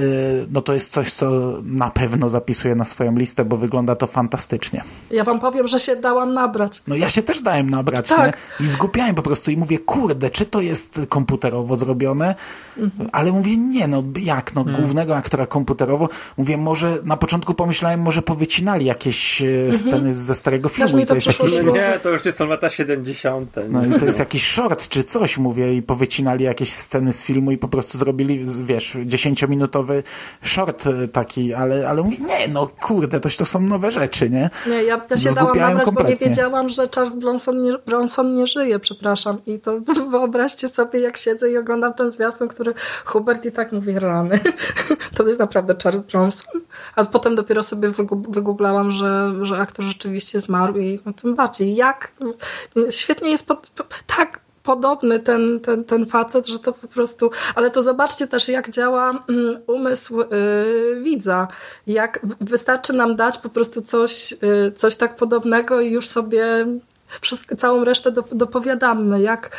no to jest coś, co na pewno zapisuję na swoją listę, bo wygląda to fantastycznie fantastycznie. Ja wam powiem, że się dałam nabrać. No ja się też dałem nabrać, tak. nie? I zgupiałem po prostu i mówię, kurde, czy to jest komputerowo zrobione? Mhm. Ale mówię, nie, no jak, no mhm. głównego aktora komputerowo. Mówię, może na początku pomyślałem, może powycinali jakieś e, mhm. sceny ze starego filmu. I to, to jest jakiś... Nie, to już nie są lata 70. Nie? No i to jest jakiś short czy coś, mówię, i powycinali jakieś sceny z filmu i po prostu zrobili, wiesz, dziesięciominutowy short e, taki, ale, ale mówię, nie, no kurde, to, to są nowe rzeczy, nie? Nie, ja, ja się dałam nabrać, kompletnie. bo nie wiedziałam, że Charles Bronson nie, Bronson nie żyje, przepraszam. I to wyobraźcie sobie, jak siedzę i oglądam ten zwiastun, który Hubert i tak mówi rany. to jest naprawdę Charles Bronson. A potem dopiero sobie wygooglałam, że, że aktor rzeczywiście zmarł i no, tym bardziej. Jak? Świetnie jest pod, tak podobny ten, ten, ten facet, że to po prostu. Ale to zobaczcie też, jak działa mm, umysł yy, widza. Jak wystarczy nam dać po prostu coś, yy, coś tak podobnego i już sobie wszystko, całą resztę do, dopowiadamy, jak,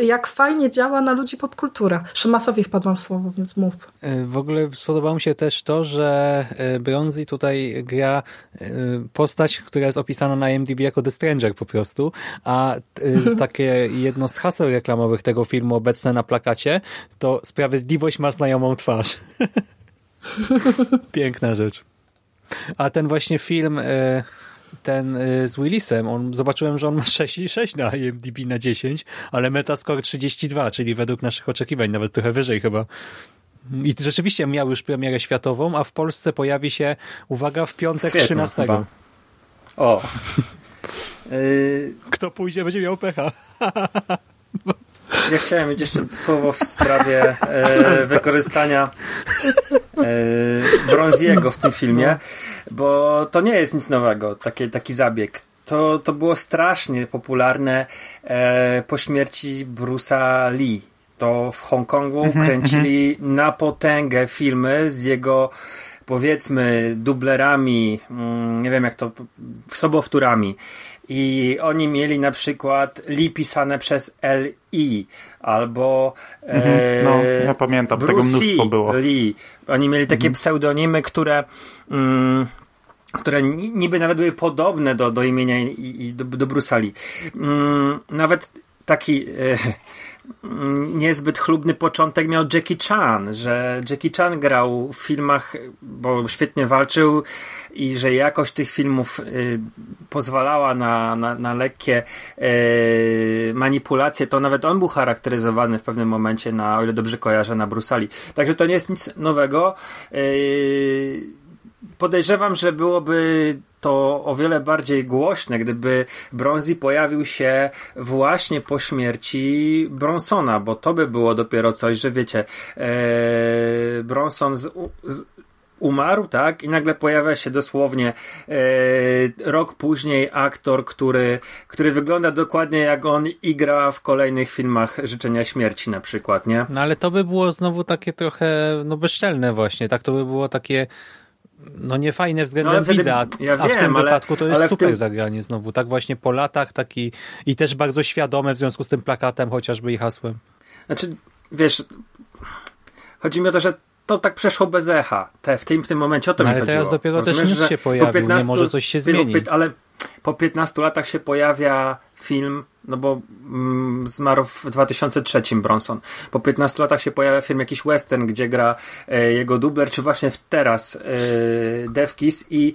jak fajnie działa na ludzi popkultura. Szymasowi wpadłam w słowo, więc mów. E, w ogóle spodobało mi się też to, że e, Bronzy tutaj gra e, postać, która jest opisana na IMDb jako The Stranger po prostu, a takie jedno z haseł reklamowych tego filmu obecne na plakacie to Sprawiedliwość ma znajomą twarz. Piękna rzecz. A ten właśnie film ten y, z Willisem, on, zobaczyłem, że on ma 6,6 na IMDb na 10, ale Metascore 32, czyli według naszych oczekiwań nawet trochę wyżej chyba. I rzeczywiście miał już premierę światową, a w Polsce pojawi się, uwaga, w piątek Kwietno, 13. Chyba. O. Kto pójdzie, będzie miał pecha. Ja chciałem mieć jeszcze słowo w sprawie e, wykorzystania e, Bronziego w tym filmie, bo to nie jest nic nowego, taki, taki zabieg. To, to było strasznie popularne e, po śmierci Bruce'a Lee. To w Hongkongu mhm, kręcili mhm. na potęgę filmy z jego powiedzmy dublerami, mm, nie wiem jak to, sobowtórami. I oni mieli na przykład Li pisane przez L-I albo mhm, no, ja pamiętam, Bruce tego mnóstwo było. Lee. Oni mieli takie mhm. pseudonimy, które mm, które niby nawet były podobne do, do imienia i, i do, do Bruce'a Lee. Mm, nawet taki e, niezbyt chlubny początek miał Jackie Chan, że Jackie Chan grał w filmach, bo świetnie walczył i że jakość tych filmów y, pozwalała na, na, na lekkie y, manipulacje, to nawet on był charakteryzowany w pewnym momencie na, o ile dobrze kojarzę, na Brusali. Także to nie jest nic nowego. Y, podejrzewam, że byłoby to o wiele bardziej głośne, gdyby Bronzy pojawił się właśnie po śmierci Bronsona, bo to by było dopiero coś, że wiecie, e, Bronson z, z, umarł, tak? I nagle pojawia się dosłownie e, rok później aktor, który, który wygląda dokładnie jak on i gra w kolejnych filmach Życzenia Śmierci na przykład, nie? No ale to by było znowu takie trochę no bezczelne właśnie, tak? To by było takie no niefajne względem no, widza, ja a wiem, w tym ale, wypadku to jest super tym... zagranie znowu, tak właśnie po latach taki i też bardzo świadome w związku z tym plakatem chociażby i hasłem. Znaczy, wiesz, chodzi mi o to, że to tak przeszło bez echa. Te, w, tym, w tym momencie o to no, mi ale chodziło. teraz dopiero Rozumiesz, też news się pojawił, 15, nie może coś się zmieni. Ale po 15 latach się pojawia film, no bo mm, zmarł w 2003 Bronson. Po 15 latach się pojawia film jakiś western, gdzie gra e, jego dubler, czy właśnie w teraz e, Devkis i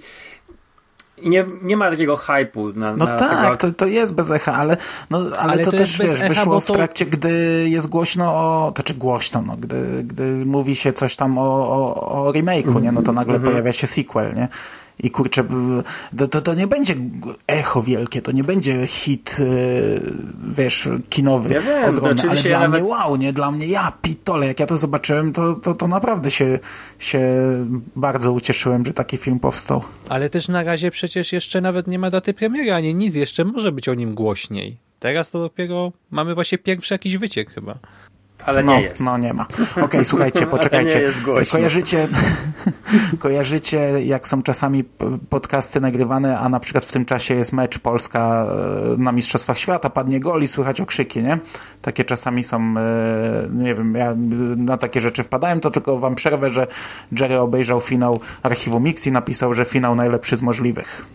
i nie, nie ma takiego hypu na, No na tak, tego... to, to jest bez echa, ale, no, ale, Ale to, to też wiesz, echa, wyszło bo w to- trakcie, gdy jest głośno o, to czy głośno, no, gdy, gdy mówi się coś tam o, o, o remake'u, nie, no to nagle Mhm. pojawia się sequel, nie? I kurczę, to, to, to nie będzie echo wielkie, to nie będzie hit, yy, wiesz, kinowy. Ja wiem, ogromny, ale ja dla nawet- mnie wow, nie? Dla mnie ja pitole, jak ja to zobaczyłem, to, to, to naprawdę się, się bardzo ucieszyłem, że taki film powstał. Ale też na razie przecież jeszcze nawet nie ma daty premiery, ani nic, jeszcze może być o nim głośniej. Teraz to dopiero mamy właśnie pierwszy jakiś wyciek chyba. Ale no, nie jest. No nie ma. Okej, słuchajcie, poczekajcie. nie jest głośno. Kojarzycie, kojarzycie, jak są czasami podcasty nagrywane, a na przykład w tym czasie jest mecz Polska e, na Mistrzostwach Świata, padnie gol i słychać okrzyki, nie? Takie czasami są, e, nie wiem, ja na takie rzeczy wpadałem, to tylko wam przerwę, że Jerry obejrzał finał Archiwum Mix i napisał, że finał najlepszy z możliwych.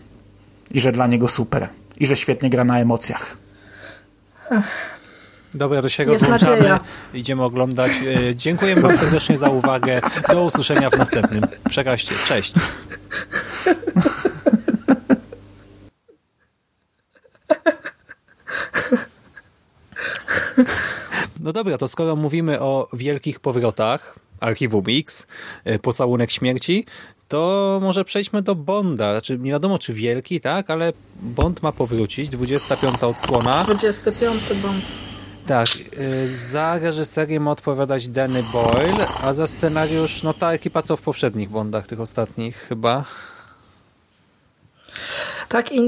I że dla niego super. I że świetnie gra na emocjach. Dobra, to się Jest rozłączamy. nadzieja. Idziemy oglądać. E, Dziękujemy bardzo serdecznie za uwagę. Do usłyszenia w następnym. Przekażcie. Cześć. No dobra, to skoro mówimy o wielkich powrotach Archiwum X, e, Pocałunek Śmierci, to może przejdźmy do Bonda. Znaczy, nie wiadomo czy wielki, tak, ale Bond ma powrócić, 25 odsłona. 25 bądź. Tak, y, za reżyserię ma odpowiadać Danny Boyle, a za scenariusz, no ta ekipa co w poprzednich Bondach, tych ostatnich chyba. Tak i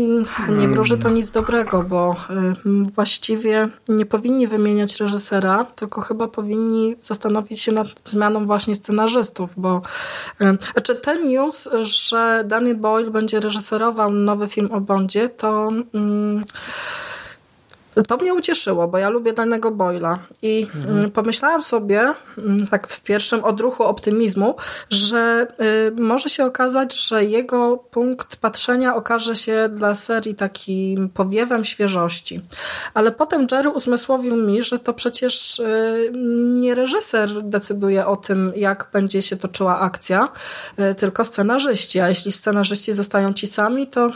nie wróży to nic dobrego, bo y, właściwie nie powinni wymieniać reżysera, tylko chyba powinni zastanowić się nad zmianą właśnie scenarzystów, bo znaczy ten news, że Danny Boyle będzie reżyserował nowy film o Bondzie, to mm, to mnie ucieszyło, bo ja lubię danego Boyla i mm, pomyślałam sobie, mm, tak w pierwszym odruchu optymizmu, że y, może się okazać, że jego punkt patrzenia okaże się dla serii takim powiewem świeżości. Ale potem Jerry uzmysłowił mi, że to przecież y, nie reżyser decyduje o tym, jak będzie się toczyła akcja, y, tylko scenarzyści. A jeśli scenarzyści zostają ci sami, to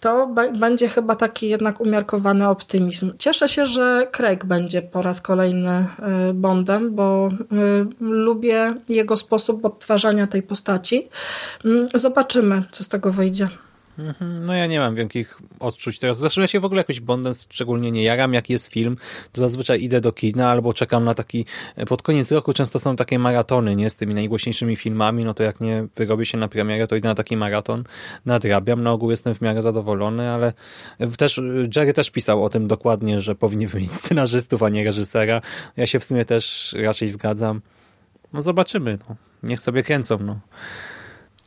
to będzie chyba taki jednak umiarkowany optymizm. Cieszę się, że Craig będzie po raz kolejny y, Bondem, bo y, lubię jego sposób odtwarzania tej postaci. Mm, Zobaczymy, co z tego wyjdzie. Mhm, No ja nie mam wielkich odczuć teraz. Zresztą ja się w ogóle jakoś Bondem szczególnie nie jaram. Jak jest film, to zazwyczaj idę do kina albo czekam na taki... Pod koniec roku często są takie maratony, nie? Z tymi najgłośniejszymi filmami, no to jak nie wyrobię się na premierę, to idę na taki maraton, nadrabiam. Na ogół jestem w miarę zadowolony, ale też Jerry też pisał o tym dokładnie, że powinni wymienić scenarzystów, a nie reżysera. Ja się w sumie też raczej zgadzam. No zobaczymy, no. Niech sobie kręcą, no.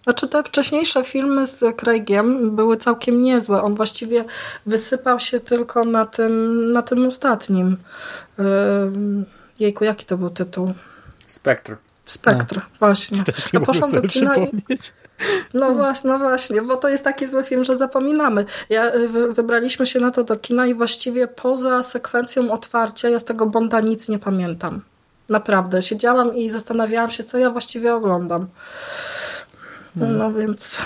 Znaczy te wcześniejsze filmy z Craigiem były całkiem niezłe. On właściwie wysypał się tylko na tym, na tym ostatnim. Yy, Jejku, jaki to był tytuł? Spectre. Spektr, właśnie. Też nie Ja poszłam do kina i przypomnieć. No właśnie, no właśnie, bo to jest taki zły film, że zapominamy. Ja, y, wy, wybraliśmy się na to do kina i właściwie poza sekwencją otwarcia ja z tego Bonda nic nie pamiętam. Naprawdę. Siedziałam i zastanawiałam się, co ja właściwie oglądam. No więc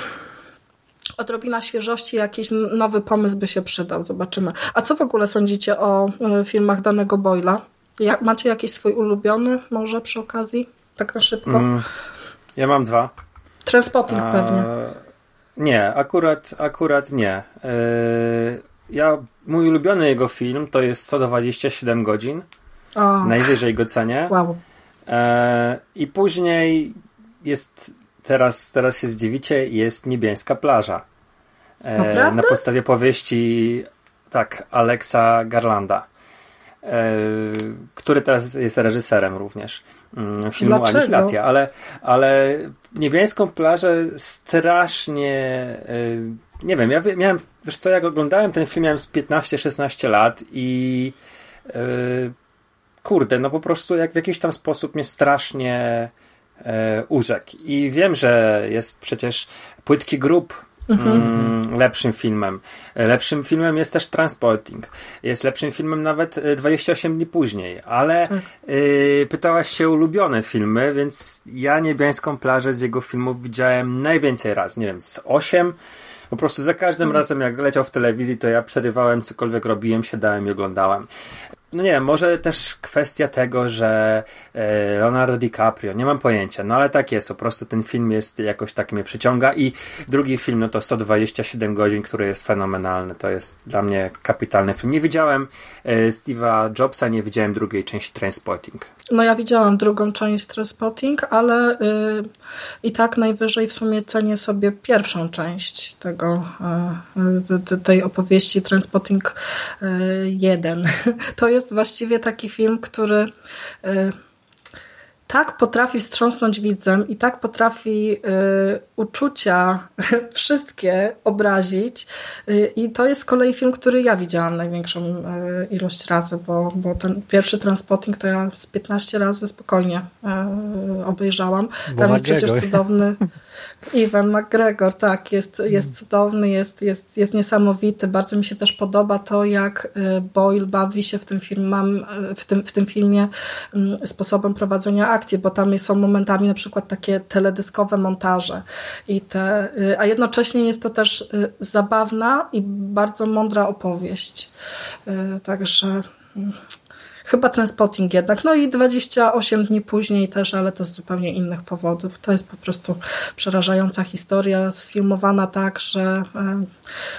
odrobina świeżości, jakiś nowy pomysł by się przydał. Zobaczymy. A co w ogóle sądzicie o y, filmach danego Boyla? Ja, macie jakiś swój ulubiony może przy okazji? Tak na szybko? Mm, ja mam dwa. Transpotting A, pewnie. Nie, akurat, akurat nie. Yy, ja, mój ulubiony jego film to jest 127 godzin. O, Najwyżej go cenię. wow. E, I później jest, teraz, teraz się zdziwicie, jest Niebieska plaża. E, na podstawie powieści, tak, Alexa Garlanda, e, który teraz jest reżyserem również mm, filmu Dlaczego? Anihilacja, ale, ale Niebieską plażę strasznie e, nie wiem, ja miałem, wiesz co, jak oglądałem ten film, miałem z 15-16 lat i e, kurde, no po prostu jak w jakiś tam sposób mnie strasznie urzekł. I wiem, że jest przecież płytki grób mm, lepszym filmem. Lepszym filmem jest też Transporting. Jest lepszym filmem nawet y, 28 dni później. Ale y, pytałaś się o ulubione filmy, więc ja Niebiańską plażę z jego filmów widziałem najwięcej raz. Nie wiem, z 8 po prostu za każdym razem, jak leciał w telewizji, to ja przerywałem cokolwiek robiłem, siadałem i oglądałem. No nie wiem, może też kwestia tego, że e, Leonardo DiCaprio, nie mam pojęcia, no ale tak jest, po prostu ten film jest jakoś tak mnie przyciąga i drugi film, no to 127 godzin, który jest fenomenalny, to jest dla mnie kapitalny film. Nie widziałem e, Steve'a Jobsa, nie widziałem drugiej części Transporting. No ja widziałam drugą część Transpotting, ale y, i tak najwyżej w sumie cenię sobie pierwszą część tego, y, y, tej opowieści Transpotting 1. To jest właściwie taki film, który tak potrafi wstrząsnąć widzem i tak potrafi y, uczucia wszystkie obrazić. Y, I to jest z kolei film, który ja widziałam największą y, ilość razy, bo, bo ten pierwszy Transpotting to ja z 15 razy spokojnie obejrzałam. Bo Tam jest przecież cudowny. Iwan McGregor, tak, jest, jest cudowny, jest, jest, jest niesamowity. Bardzo mi się też podoba to, jak Boyle bawi się w tym, film, w tym, w tym filmie mm, sposobem prowadzenia akcji, bo tam są momentami na przykład takie teledyskowe montaże. I te, y, a jednocześnie jest to też zabawna i bardzo mądra opowieść. Także mm, Chyba Transpotting jednak. No i 28 dni później też, ale to z zupełnie innych powodów. To jest po prostu przerażająca historia, sfilmowana tak, że e,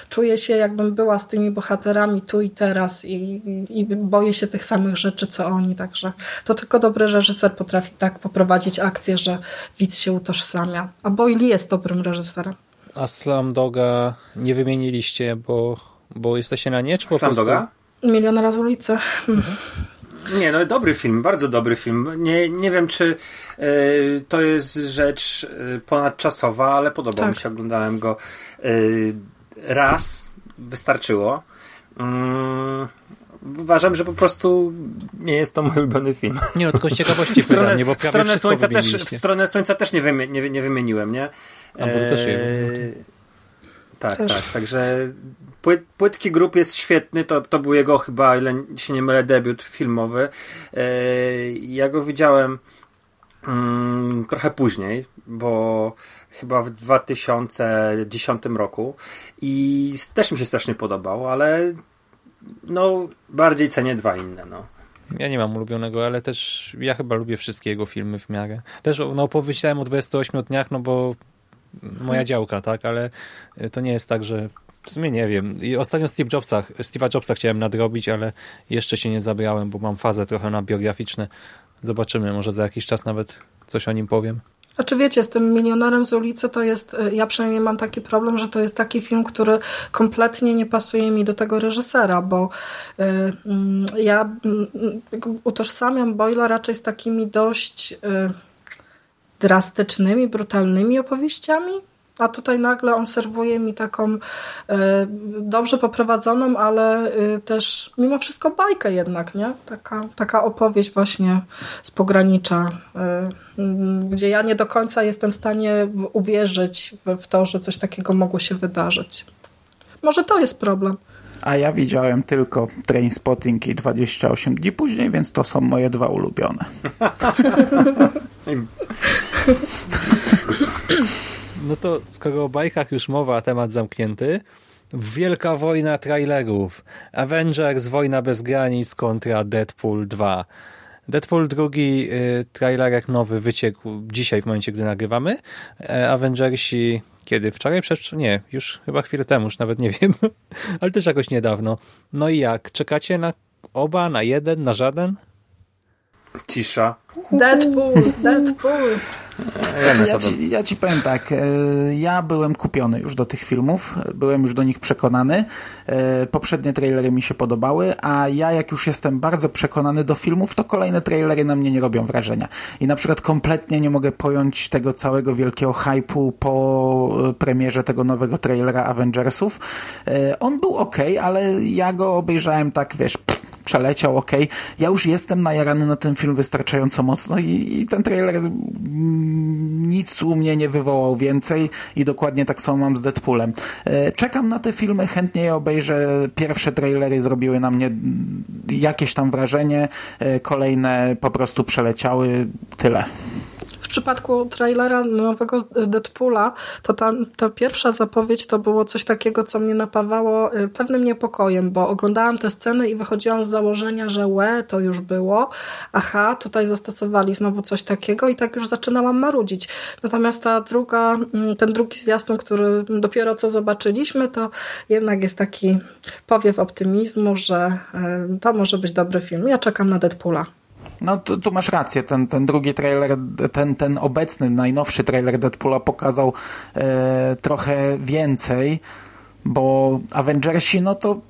czuję się jakbym była z tymi bohaterami tu i teraz i, i, i boję się tych samych rzeczy, co oni. Także to tylko dobry reżyser potrafi tak poprowadzić akcję, że widz się utożsamia. A Boyle jest dobrym reżyserem. A Slam Doga nie wymieniliście, bo, bo jesteście na nie, czy po Slam prostu... Doga? Milion razy ulicy. Mhm. Nie, no dobry film, bardzo dobry film. Nie, nie wiem, czy y, to jest rzecz y, ponadczasowa, ale podobał tak. mi się. Oglądałem go y, raz, wystarczyło. Mm, uważam, że po prostu nie jest to mój ulubiony film. Nie, no tylko z ciekawości w stronę, pytam, bo w stronę słońca też W stronę Słońca też nie, wymi nie, nie wymieniłem, nie? A, bo to też je. Tak, też. tak, także Płyt, płytki grup jest świetny, to, to był jego chyba, ile się nie mylę, debiut filmowy. E, ja go widziałem mm, trochę później, bo chyba w 2010 roku i też mi się strasznie podobał, ale no bardziej cenię dwa inne, no. Ja nie mam ulubionego, ale też ja chyba lubię wszystkie jego filmy w miarę. Też no, opowiedziałem o 28 dniach, no bo moja działka, tak, ale to nie jest tak, że w sumie nie wiem. I ostatnio Steve Jobsa, Steve'a Jobsa chciałem nadrobić, ale jeszcze się nie zabrałem, bo mam fazę trochę na biograficzne. Zobaczymy, może za jakiś czas nawet coś o nim powiem. A czy wiecie, z tym milionerem z ulicy to jest, y, ja przynajmniej mam taki problem, że to jest taki film, który kompletnie nie pasuje mi do tego reżysera, bo y, mm, ja y, utożsamiam Boyla raczej z takimi dość y, drastycznymi, brutalnymi opowieściami a tutaj nagle on serwuje mi taką y, dobrze poprowadzoną, ale y, też mimo wszystko bajkę jednak, nie? Taka, taka opowieść właśnie z pogranicza, y, gdzie ja nie do końca jestem w stanie uwierzyć w, to, że coś takiego mogło się wydarzyć. Może to jest problem. A ja widziałem tylko Trainspotting i 28 dni później, więc to są moje dwa ulubione. No to skoro o bajkach już mowa, temat zamknięty, Wielka wojna trailerów. Avengers Wojna bez granic kontra Deadpool 2. Deadpool drugi y, trailerek nowy wyciekł dzisiaj w momencie, gdy nagrywamy. E, Avengersi kiedy? Wczoraj? Przecież nie, już chyba chwilę temu, już nawet nie wiem. Ale też jakoś niedawno. No i jak? Czekacie na oba, na jeden, na żaden? Cisza. Deadpool, Deadpool. Ja ci, ja ci powiem tak, e, ja byłem kupiony już do tych filmów, byłem już do nich przekonany. E, poprzednie trailery mi się podobały, a ja jak już jestem bardzo przekonany do filmów, to kolejne trailery na mnie nie robią wrażenia. I na przykład kompletnie nie mogę pojąć tego całego wielkiego hypu po premierze tego nowego trailera Avengersów. E, on był ok, ale ja go obejrzałem tak, wiesz, pff, przeleciał, ok. Ja już jestem najarany na ten film wystarczająco mocno i, i ten trailer nic u mnie nie wywołał więcej i dokładnie tak samo mam z Deadpoolem. E, czekam na te filmy, chętnie je obejrzę. Pierwsze trailery zrobiły na mnie jakieś tam wrażenie, e, kolejne po prostu przeleciały. Tyle. W przypadku trailera nowego Deadpoola, to ta, ta pierwsza zapowiedź to było coś takiego, co mnie napawało y, pewnym niepokojem, bo oglądałam te sceny i wychodziłam z założenia, że łe, to już było, aha, tutaj zastosowali znowu coś takiego i tak już zaczynałam marudzić. Natomiast ta druga, mm, ten drugi zwiastun, który dopiero co zobaczyliśmy, to jednak jest taki powiew optymizmu, że y, to może być dobry film. Ja czekam na Deadpoola. No tu, tu, masz rację, ten, ten drugi trailer, ten, ten obecny, najnowszy trailer Deadpoola pokazał e, trochę więcej, bo Avengersi, no to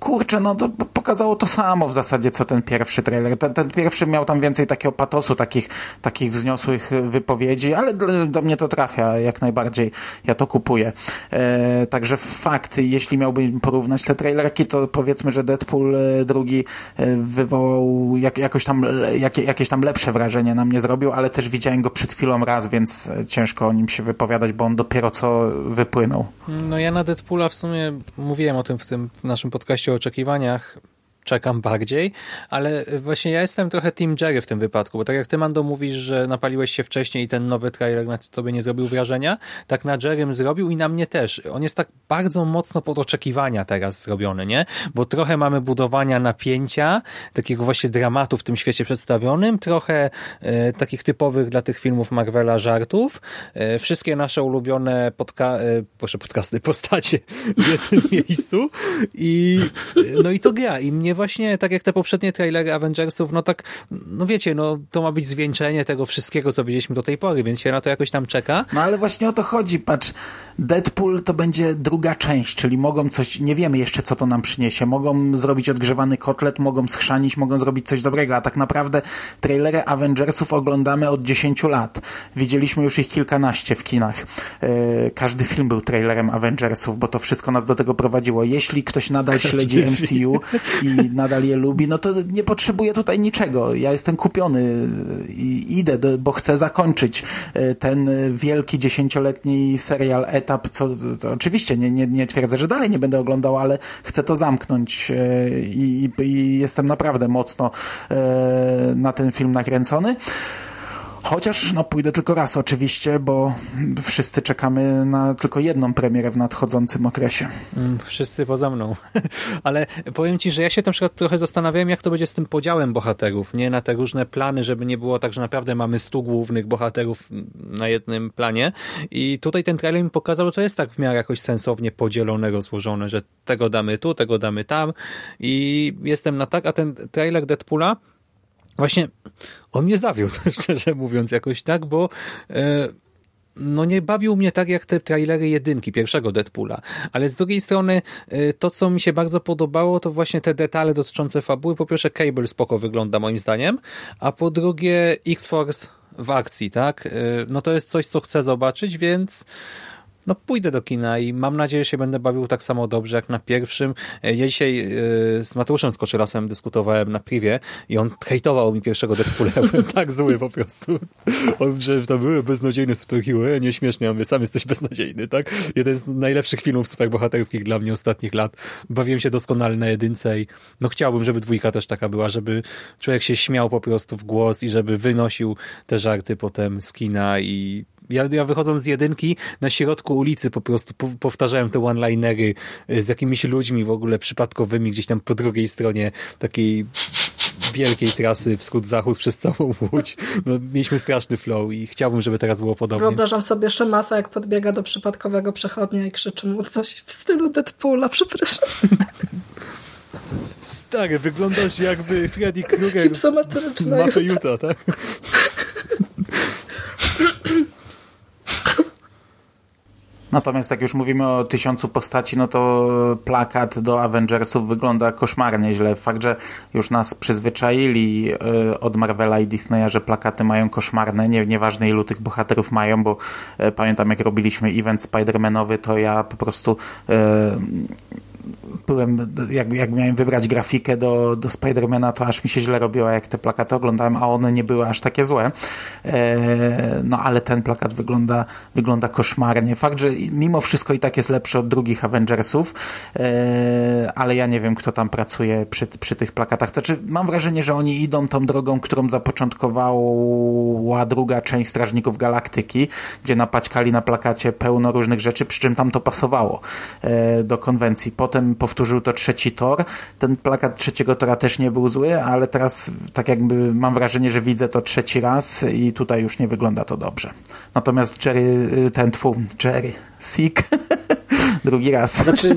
kurczę, no to pokazało to samo w zasadzie, co ten pierwszy trailer. Ten, ten pierwszy miał tam więcej takiego patosu, takich, takich wzniosłych wypowiedzi, ale do, do mnie to trafia jak najbardziej. Ja to kupuję. E, także fakt, jeśli miałbym porównać te trailerki, to powiedzmy, że Deadpool e, drugi e, wywołał jak, jakoś tam, jak, jakieś tam lepsze wrażenie na mnie zrobił, ale też widziałem go przed chwilą raz, więc ciężko o nim się wypowiadać, bo on dopiero co wypłynął. No ja na Deadpoola w sumie mówiłem o tym w tym naszym podcaście o oczekiwaniach czekam bardziej, ale właśnie ja jestem trochę Team Jerry w tym wypadku, bo tak jak ty, Mando, mówisz, że napaliłeś się wcześniej i ten nowy trailer na tobie nie zrobił wrażenia, tak na Jerrym zrobił i na mnie też. On jest tak bardzo mocno pod oczekiwania teraz zrobiony, nie? Bo trochę mamy budowania napięcia, takiego właśnie dramatu w tym świecie przedstawionym, trochę e, takich typowych dla tych filmów Marvela żartów, e, wszystkie nasze ulubione podca e, proszę, podcasty, postacie w jednym miejscu i no i to gra i mnie właśnie, tak jak te poprzednie trailery Avengersów, no tak, no wiecie, no to ma być zwieńczenie tego wszystkiego, co widzieliśmy do tej pory, więc się na to jakoś tam czeka. No ale właśnie o to chodzi, patrz, Deadpool to będzie druga część, czyli mogą coś, nie wiemy jeszcze, co to nam przyniesie, mogą zrobić odgrzewany kotlet, mogą schrzanić, mogą zrobić coś dobrego, a tak naprawdę trailery Avengersów oglądamy od 10 lat. Widzieliśmy już ich kilkanaście w kinach. Yy, każdy film był trailerem Avengersów, bo to wszystko nas do tego prowadziło. Jeśli ktoś nadal śledzi MCU i nadal je lubi, no to nie potrzebuję tutaj niczego. Ja jestem kupiony i idę, do, bo chcę zakończyć e, ten wielki dziesięcioletni serial etap, co oczywiście nie, nie, nie twierdzę, że dalej nie będę oglądał, ale chcę to zamknąć e, i, i jestem naprawdę mocno e, na ten film nakręcony. Chociaż no, pójdę tylko raz oczywiście, bo wszyscy czekamy na tylko jedną premierę w nadchodzącym okresie. Mm, wszyscy poza mną. Ale powiem Ci, że ja się na przykład trochę zastanawiałem, jak to będzie z tym podziałem bohaterów, nie? Na te różne plany, żeby nie było tak, że naprawdę mamy stu głównych bohaterów na jednym planie. I tutaj ten trailer mi pokazał, że to jest tak w miarę jakoś sensownie podzielone, rozłożone, że tego damy tu, tego damy tam. I jestem na tak, a ten trailer Deadpoola Właśnie on mnie zawiódł, szczerze mówiąc, jakoś tak, bo e, no nie bawił mnie tak jak te trailery jedynki, pierwszego Deadpoola, ale z drugiej strony e, to, co mi się bardzo podobało, to właśnie te detale dotyczące fabuły. Po pierwsze Cable spoko wygląda moim zdaniem, a po drugie X-Force w akcji, tak? E, no to jest coś, co chcę zobaczyć, więc no pójdę do kina i mam nadzieję, że się będę bawił tak samo dobrze jak na pierwszym. E, ja dzisiaj e, z Mateuszem Skoczylasem dyskutowałem na privie i on hejtował mi pierwszego Deadpoola. Ja byłem tak zły po prostu. On, że to były beznadziejne superhero, nieśmiesznie. Ja mówię, sam jesteś beznadziejny, tak? Jeden z najlepszych filmów superbohaterskich dla mnie ostatnich lat. Bawiłem się doskonale na jedynce i no chciałbym, żeby dwójka też taka była, żeby człowiek się śmiał po prostu w głos i żeby wynosił te żarty potem z kina i ja, ja wychodząc z jedynki na środku ulicy po prostu po, powtarzałem te one-linery y, z jakimiś ludźmi w ogóle przypadkowymi gdzieś tam po drugiej stronie takiej wielkiej trasy wschód-zachód przez całą Łódź. No, mieliśmy straszny flow i chciałbym, żeby teraz było podobnie. Wyobrażam sobie Szymasa, jak podbiega do przypadkowego przechodnia i krzyczy mu coś w stylu Deadpoola, przepraszam. Stary, wyglądasz jakby Freddy Krueger z mapy Utah, tak? Natomiast jak już mówimy o tysiącu postaci, no to plakat do Avengersów wygląda koszmarnie źle. Fakt, że już nas przyzwyczaili y, od Marvela i Disneya, że plakaty mają koszmarne, nie, nieważne ilu tych bohaterów mają, bo y, pamiętam jak robiliśmy event Spider-Manowy, to ja po prostu y, byłem, jak, jak miałem wybrać grafikę do, do Spidermana, to aż mi się źle robiło, jak te plakaty oglądałem, a one nie były aż takie złe. E, no ale ten plakat wygląda, wygląda koszmarnie. Fakt, że mimo wszystko i tak jest lepszy od drugich Avengersów, e, ale ja nie wiem, kto tam pracuje przy, przy tych plakatach. Znaczy, mam wrażenie, że oni idą tą drogą, którą zapoczątkowała druga część Strażników Galaktyki, gdzie napaćkali na plakacie pełno różnych rzeczy, przy czym tam to pasowało e, do konwencji. Potem powtórzył to trzeci tor. Ten plakat trzeciego tora też nie był zły, ale teraz tak jakby mam wrażenie, że widzę to trzeci raz i tutaj już nie wygląda to dobrze. Natomiast Jerry, ten twój, Jerry, Sick, drugi raz. Znaczy,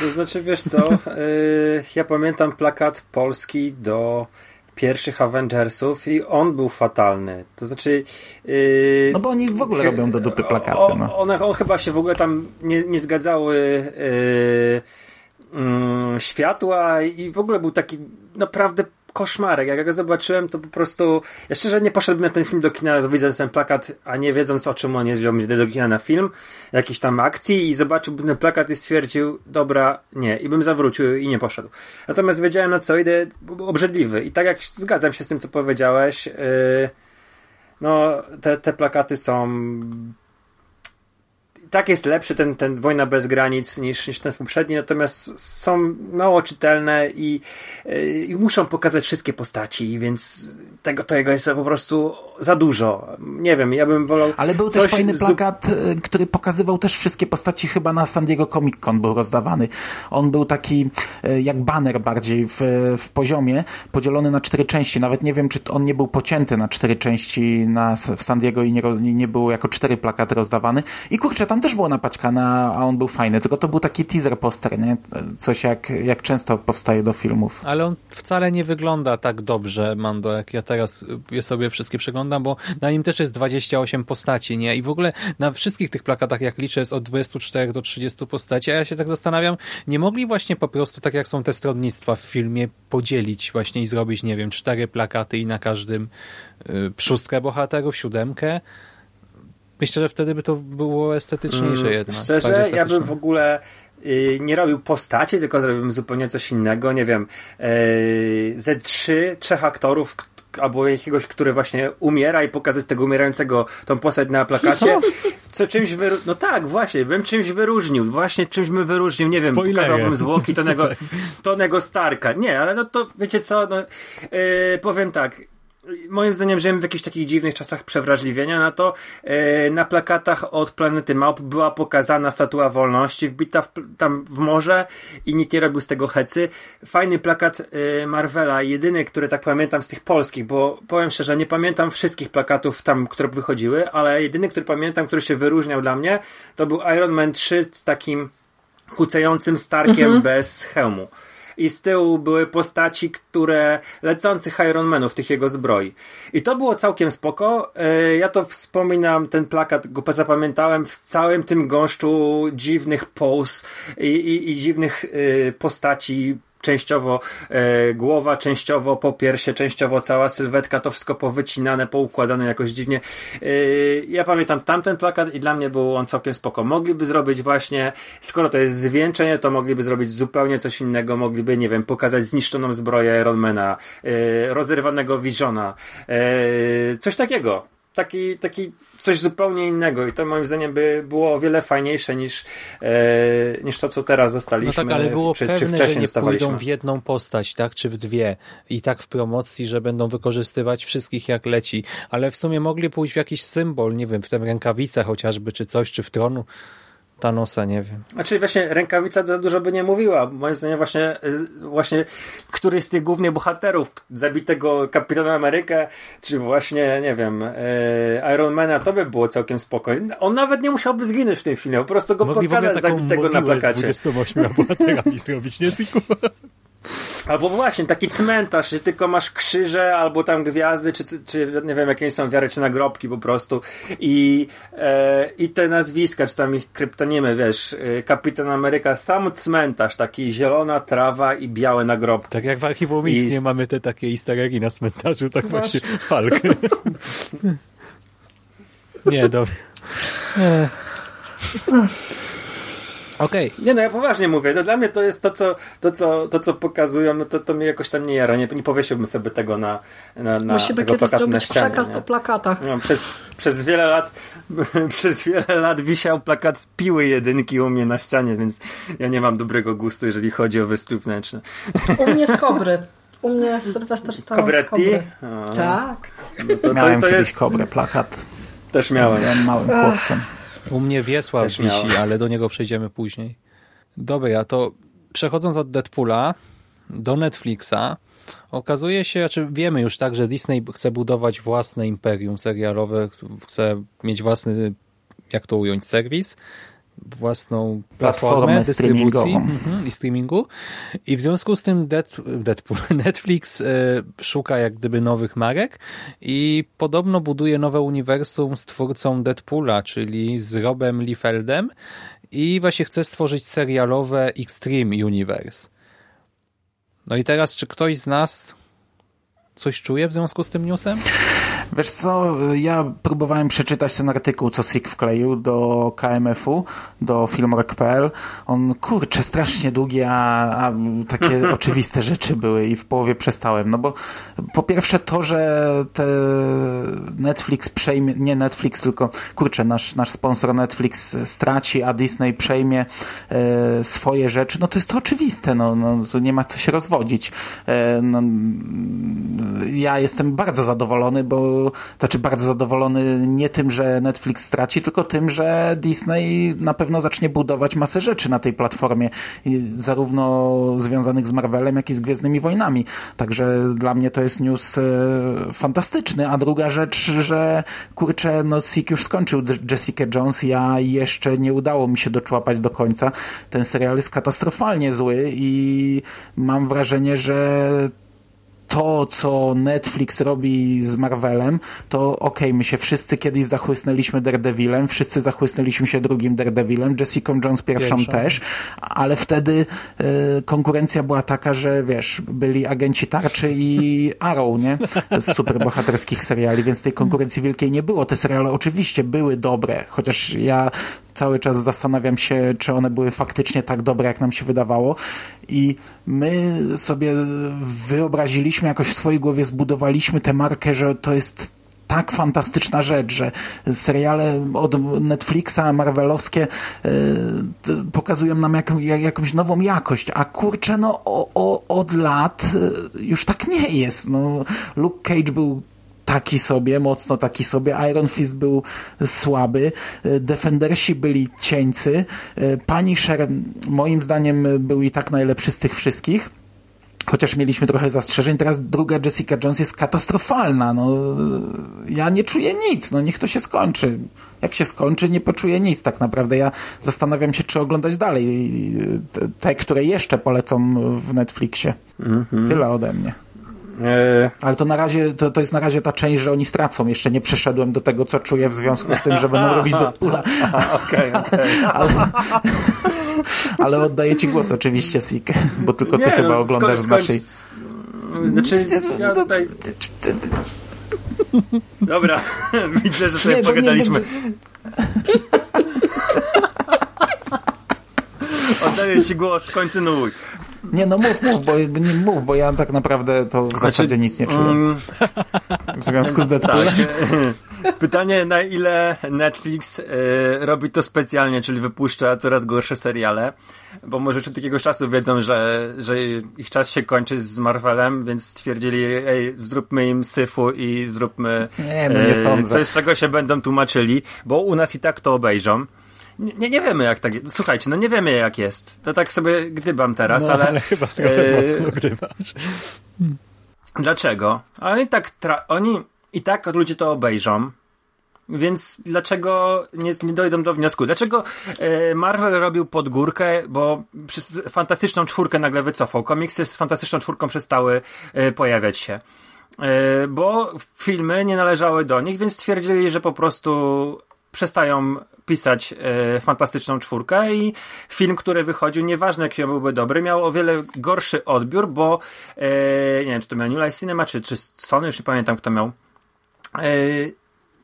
to znaczy wiesz co, yy, ja pamiętam plakat polski do pierwszych Avengersów i on był fatalny. To znaczy. Yy, no bo oni w ogóle robią do dupy plakaty. No. One, on chyba się w ogóle tam nie, nie zgadzały. Yy, mm, światła i w ogóle był taki naprawdę koszmarek. Jak ja go zobaczyłem, to po prostu. Ja szczerze nie poszedłbym na ten film do kina, widząc ten plakat, a nie wiedząc o czym on jest, wziął mnie do kina na film, jakiś tam akcji i zobaczyłbym ten plakat i stwierdził, dobra, nie, i bym zawrócił i nie poszedł. Natomiast wiedziałem na co idę, obrzydliwy. I tak jak zgadzam się z tym, co powiedziałeś, yy, no, te, te plakaty są tak jest lepszy ten, ten Wojna bez granic niż, niż ten poprzedni, natomiast są mało czytelne i, i muszą pokazać wszystkie postaci, więc tego, tego jest po prostu za dużo. Nie wiem, ja bym wolał. Ale był też fajny plakat, z... który pokazywał też wszystkie postaci, chyba na San Diego Comic Con był rozdawany. On był taki e, jak banner bardziej w, w poziomie, podzielony na cztery części. Nawet nie wiem, czy on nie był pocięty na cztery części na, w San Diego i nie, nie był jako cztery plakaty rozdawany. I kurczę, tam też było napaćkana, a on był fajny, tylko to był taki teaser poster, nie? Coś jak, jak często powstaje do filmów. Ale on wcale nie wygląda tak dobrze, Mando, jak ja teraz je sobie wszystkie przeglądam, bo na nim też jest 28 postaci, nie? I w ogóle na wszystkich tych plakatach, jak liczę, jest od 24 do 30 postaci, a ja się tak zastanawiam, nie mogli właśnie po prostu, tak jak są te stronnictwa w filmie, podzielić właśnie i zrobić, nie wiem, cztery plakaty i na każdym y, szóstkę bohaterów, siódemkę, Myślę, że wtedy by to było estetyczniejsze mm, jednak. Szczerze, ja bym w ogóle y, nie robił postaci, tylko zrobiłbym zupełnie coś innego. Nie wiem, y, ze trzy, trzech aktorów, albo jakiegoś, który właśnie umiera i pokazać tego umierającego tą postać na plakacie. Co? co czymś No tak, właśnie, bym czymś wyróżnił. Właśnie czymś bym wyróżnił. Nie wiem, Spoilery. pokazałbym zwłoki Tonego, Tonego Starka. Nie, ale no to wiecie co, no, yy, powiem tak moim zdaniem żyjemy w jakichś takich dziwnych czasach przewrażliwienia na to. E, na plakatach od Planety Małp była pokazana statua wolności, wbita w, tam w morze i nikt nie robił z tego hecy. Fajny plakat e, Marvela, jedyny, który tak pamiętam z tych polskich, bo powiem szczerze, nie pamiętam wszystkich plakatów tam, które wychodziły, ale jedyny, który pamiętam, który się wyróżniał dla mnie, to był Iron Man 3 z takim kucającym Starkiem mhm. bez hełmu i z tyłu były postaci, które lecących Ironmanów, tych jego zbroi. I to było całkiem spoko. E, ja to wspominam, ten plakat go zapamiętałem w całym tym gąszczu dziwnych pose i, i, i dziwnych e, postaci częściowo e, głowa, częściowo popiersie, częściowo cała sylwetka, to wszystko powycinane, poukładane jakoś dziwnie. E, ja pamiętam tamten plakat i dla mnie był on całkiem spoko. Mogliby zrobić właśnie, skoro to jest zwieńczenie, to mogliby zrobić zupełnie coś innego, mogliby, nie wiem, pokazać zniszczoną zbroję Ironmana, e, rozerwanego Visiona, e, coś takiego taki, taki coś zupełnie innego i to moim zdaniem by było o wiele fajniejsze niż, e, niż to, co teraz zostaliśmy. No tak, ale było czy, pewne, czy wcześniej że nie pójdą w jedną postać, tak, czy w dwie i tak w promocji, że będą wykorzystywać wszystkich jak leci, ale w sumie mogli pójść w jakiś symbol, nie wiem, w tym rękawice chociażby, czy coś, czy w tronu. Thanosa, nie wiem. Znaczy właśnie rękawica za dużo by nie mówiła. Moim zdaniem właśnie, właśnie któryś z tych głównych bohaterów zabitego Kapitana Amerykę, czy właśnie, nie wiem, e, Ironmana, to by było całkiem spokojne. On nawet nie musiałby zginąć w tym filmie, po prostu go pokazać zabitego na plakacie. Z 28 bohaterami zrobić, nie Siku? Albo właśnie, taki cmentarz, że tylko masz krzyże, albo tam gwiazdy, czy, czy nie wiem, jakie są wiary, czy nagrobki po prostu. I, e, i te nazwiska, czy tam ich kryptonimy, wiesz, e, Kapitan Ameryka, sam cmentarz, taki zielona trawa i białe nagrobki. Tak jak w Archiwum X I... nie mamy te takie easter eggi na cmentarzu, tak właśnie Hulk. nie, dobra. Okej. Nie no, ja poważnie mówię. No, dla mnie to jest to, co, to, co, to, co pokazują, no to, to mnie jakoś tam nie jara. Nie, nie powiesiłbym sobie tego na, na, na Musimy tego kiedyś plakatu na zrobić ścianie. przekaz nie? o plakatach. No, przez, przez wiele lat przez wiele lat wisiał plakat piły jedynki u mnie na ścianie, więc ja nie mam dobrego gustu, jeżeli chodzi o wystrój wnętrzny. U mnie z Kobry. U mnie Sylwester Stallone z Cobretti? Kobry. O, Tak. no to, Miałem to, to kiedyś jest... kobrę, plakat. Też miałem. Byłem małym chłopcem. U mnie Wiesław Też wisi, miałem. ale do niego przejdziemy później. Dobra, to przechodząc od Deadpoola do Netflixa, okazuje się, znaczy wiemy już tak, że Disney chce budować własne imperium serialowe, chce mieć własny, jak to ująć, serwis, własną platformę, Platformę dystrybucji mhm, i streamingu. I w związku z tym Dead, Deadpool, Netflix e, szuka jak gdyby nowych marek i podobno buduje nowe uniwersum z twórcą Deadpoola, czyli z Robem Liefeldem i właśnie chce stworzyć serialowe Extreme Universe. No i teraz, czy ktoś z nas coś czuje w związku z tym newsem? Wiesz co, ja próbowałem przeczytać ten artykuł, co Sik wkleił do KMF-u, do filmrok.pl. On, kurczę, strasznie długi, a, a takie oczywiste rzeczy były i w połowie przestałem. No bo po pierwsze to, że te Netflix przejmie, nie Netflix, tylko kurczę, nasz, nasz sponsor Netflix straci, a Disney przejmie e, swoje rzeczy, no to jest to oczywiste, no, no tu nie ma co się rozwodzić. E, no, ja jestem bardzo zadowolony, bo znaczy bardzo zadowolony nie tym, że Netflix straci, tylko tym, że Disney na pewno zacznie budować masę rzeczy na tej platformie, zarówno związanych z Marvelem, jak i z Gwiezdnymi Wojnami. Także dla mnie to jest news e, fantastyczny. A druga rzecz, że kurczę, no Sik już skończył Jessica Jones, ja jeszcze nie udało mi się doczłapać do końca. Ten serial jest katastrofalnie zły i mam wrażenie, że to, co Netflix robi z Marvelem, to okej, my się wszyscy kiedyś zachłysnęliśmy Daredevilem, wszyscy zachłysnęliśmy się drugim Daredevilem, Jessica Jones pierwszą, Pierwszą. też, ale wtedy y, konkurencja była taka, że wiesz, byli agenci tarczy i Arrow, nie? Z superbohaterskich seriali, więc tej konkurencji wielkiej nie było. Te seriale oczywiście były dobre, chociaż ja cały czas zastanawiam się, czy one były faktycznie tak dobre, jak nam się wydawało. I my sobie wyobraziliśmy, jakoś w swojej głowie zbudowaliśmy tę markę, że to jest tak fantastyczna rzecz, że seriale od Netflixa, marvelowskie e, pokazują nam jaką, jak, jakąś nową jakość, a kurczę, no o, o, od lat e, już tak nie jest. No, Luke Cage był taki sobie, mocno taki sobie. Iron Fist był słaby. E, Defendersi byli cieńcy. E, Punisher moim zdaniem był i tak najlepszy z tych wszystkich. Chociaż mieliśmy trochę zastrzeżeń, teraz druga Jessica Jones jest katastrofalna. No, ja nie czuję nic, no niech to się skończy. Jak się skończy, nie poczuję nic tak naprawdę. Ja zastanawiam się, czy oglądać dalej te, te które jeszcze polecą w Netflixie. Tyle ode mnie. E, Ale to na razie, to, to jest na razie ta część, że oni stracą. Jeszcze nie przeszedłem do tego, co czuję w związku z tym, że będą robić Deadpoola. Okej. Ale, ale oddaję ci głos oczywiście, Sik, bo tylko ty Nie, chyba no, oglądasz skoń- w naszej... Znaczy, ja tutaj... Dobra, widzę, że sobie Nie, bo nie, pogadaliśmy. Oddaję ci głos, kontynuuj. Nie, no mów, mów, bo, nie, mów, bo ja tak naprawdę to w zasadzie nic nie czuję. Mm, W związku z Deadpoolem. tak. Pytanie, na ile Netflix y, robi to specjalnie, czyli wypuszcza coraz gorsze seriale, bo może już od jakiegoś czasu wiedzą, że, że ich czas się kończy z Marvelem, więc stwierdzili, ej, zróbmy im syfu i zróbmy Nie, no nie e, sądzę. coś, z czego się będą tłumaczyli, bo u nas i tak to obejrzą. Nie, nie, wiemy jak tak jest. Słuchajcie, no nie wiemy jak jest. To tak sobie gdybam teraz, No, ale... ale chyba trochę e, mocno grywasz. Dlaczego? Oni tak, tra- oni i tak ludzie to obejrzą. Więc dlaczego nie, nie dojdą do wniosku? Dlaczego e, Marvel robił podgórkę, bo przez fantastyczną czwórkę nagle wycofał. Komiksy z fantastyczną czwórką przestały e, pojawiać się. E, bo filmy nie należały do nich, więc stwierdzili, że po prostu przestają pisać e, fantastyczną czwórkę i film, który wychodził, nieważne jaki on byłby dobry, miał o wiele gorszy odbiór, bo e, nie wiem, czy to miał New Line Cinema, czy, czy Sony, już nie pamiętam kto miał. E,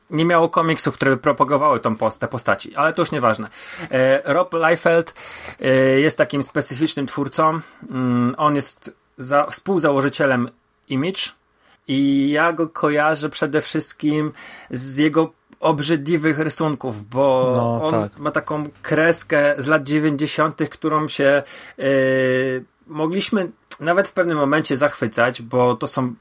nie miało komiksów, które by propagowały tą post, te postaci, ale to już nieważne. E, Rob Liefeld jest takim specyficznym twórcą. Mm, on jest za, współzałożycielem Image i ja go kojarzę przede wszystkim z jego obrzydliwych rysunków, bo No, on tak. ma taką kreskę z lat 90., którą się yy, mogliśmy nawet w pewnym momencie zachwycać, bo to są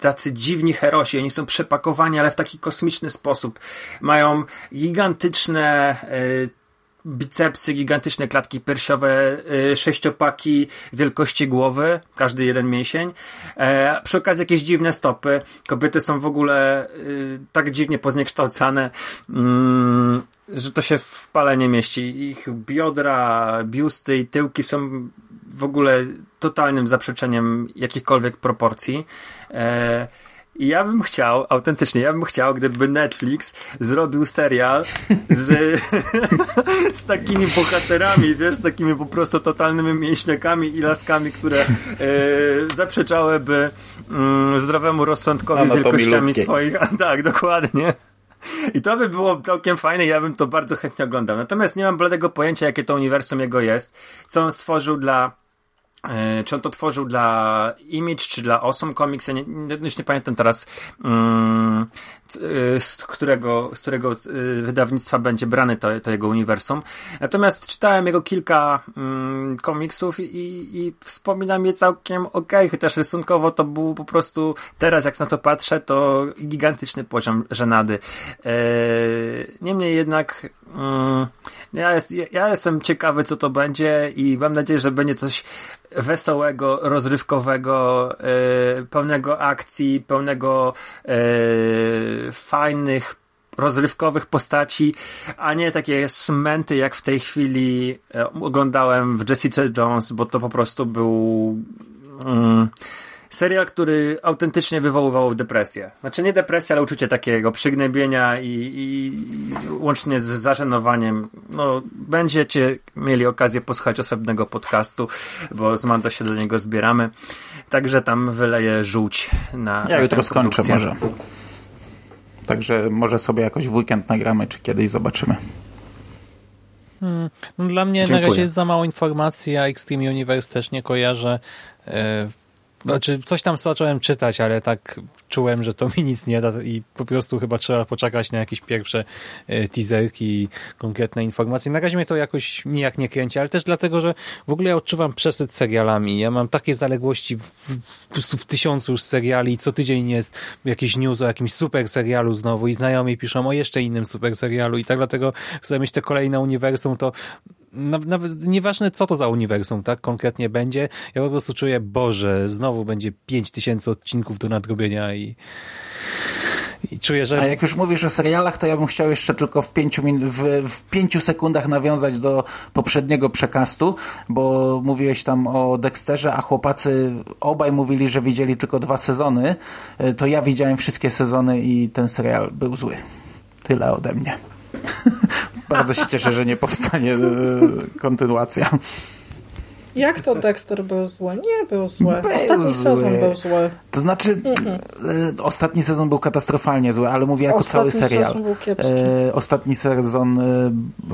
tacy dziwni herosi, oni są przepakowani, ale w taki kosmiczny sposób. Mają gigantyczne yy, bicepsy, gigantyczne klatki piersiowe, y, sześciopaki wielkości głowy, każdy jeden mięsień. E, przy okazji jakieś dziwne stopy. Kobiety są w ogóle y, tak dziwnie pozniekształcane, mm, że to się w pale nie mieści. Ich biodra, biusty i tyłki są w ogóle totalnym zaprzeczeniem jakichkolwiek proporcji. E, i ja bym chciał, autentycznie, ja bym chciał, gdyby Netflix zrobił serial z, z takimi bohaterami, wiesz, z takimi po prostu totalnymi mięśniakami i laskami, które e, zaprzeczałyby mm, zdrowemu rozsądkowi Anatomii wielkościami ludzkiej. swoich. A, tak, dokładnie. I to by było całkiem fajne, ja bym to bardzo chętnie oglądał. Natomiast nie mam bladego pojęcia, jakie to uniwersum jego jest, co on stworzył dla Czy on to tworzył dla Image, czy dla Awesome Comics? Ja nie, nie, już nie pamiętam teraz, mm, y, z którego, z którego y, wydawnictwa będzie brany to, to jego uniwersum. Natomiast czytałem jego kilka mm, komiksów i, i wspominam je całkiem okej, chociaż rysunkowo to był po prostu, teraz jak na to patrzę, to gigantyczny poziom żenady. E, Niemniej jednak mm, ja, jest, ja jestem ciekawy, co to będzie i mam nadzieję, że będzie coś wesołego, rozrywkowego, e, pełnego akcji, pełnego e, fajnych, rozrywkowych postaci, a nie takie smęty, jak w tej chwili e, oglądałem w Jessica Jones, bo to po prostu był mm, serial, który autentycznie wywoływał depresję. Znaczy nie depresję, ale uczucie takiego przygnębienia i, i, i łącznie z zażenowaniem. No, będziecie mieli okazję posłuchać osobnego podcastu, bo z Mando się do niego zbieramy. Także tam wyleję żółć na. Ja na jutro skończę może. Także może sobie jakoś w weekend nagramy, czy kiedyś zobaczymy. No, dla mnie na Dziękuję. razie jest za mało informacji, a Extreme Universe też nie kojarzę. Znaczy, coś tam zacząłem czytać, ale tak czułem, że to mi nic nie da i po prostu chyba trzeba poczekać na jakieś pierwsze e, teaserki i konkretne informacje. Na razie mnie to jakoś nijak nie kręci, ale też dlatego, że w ogóle ja odczuwam przesyt serialami. Ja mam takie zaległości w, w, w tysiącu już seriali. Co tydzień jest jakiś news o jakimś super serialu znowu i znajomi piszą o jeszcze innym super serialu i tak dlatego chcę mieć te kolejne uniwersum, to nawet nieważne co to za uniwersum, tak konkretnie będzie, ja po prostu czuję, Boże, znowu będzie 5000 odcinków do nadrobienia i, i czuję, że A jak już mówisz o serialach, to ja bym chciał jeszcze tylko w pięciu, min- w, w pięciu sekundach nawiązać do poprzedniego przekastu, bo mówiłeś tam o Dexterze, a chłopacy obaj mówili, że widzieli tylko dwa sezony. E, To ja widziałem wszystkie sezony i ten serial był zły. Tyle ode mnie. Bardzo się cieszę, że nie powstanie e, kontynuacja. Jak to Dexter był zły? Nie był zły. Był Ostatni zły. sezon był zły. To znaczy, e, ostatni sezon był katastrofalnie zły, ale mówię jako Ostatni cały serial. sezon był kiepski. E, ostatni sezon e,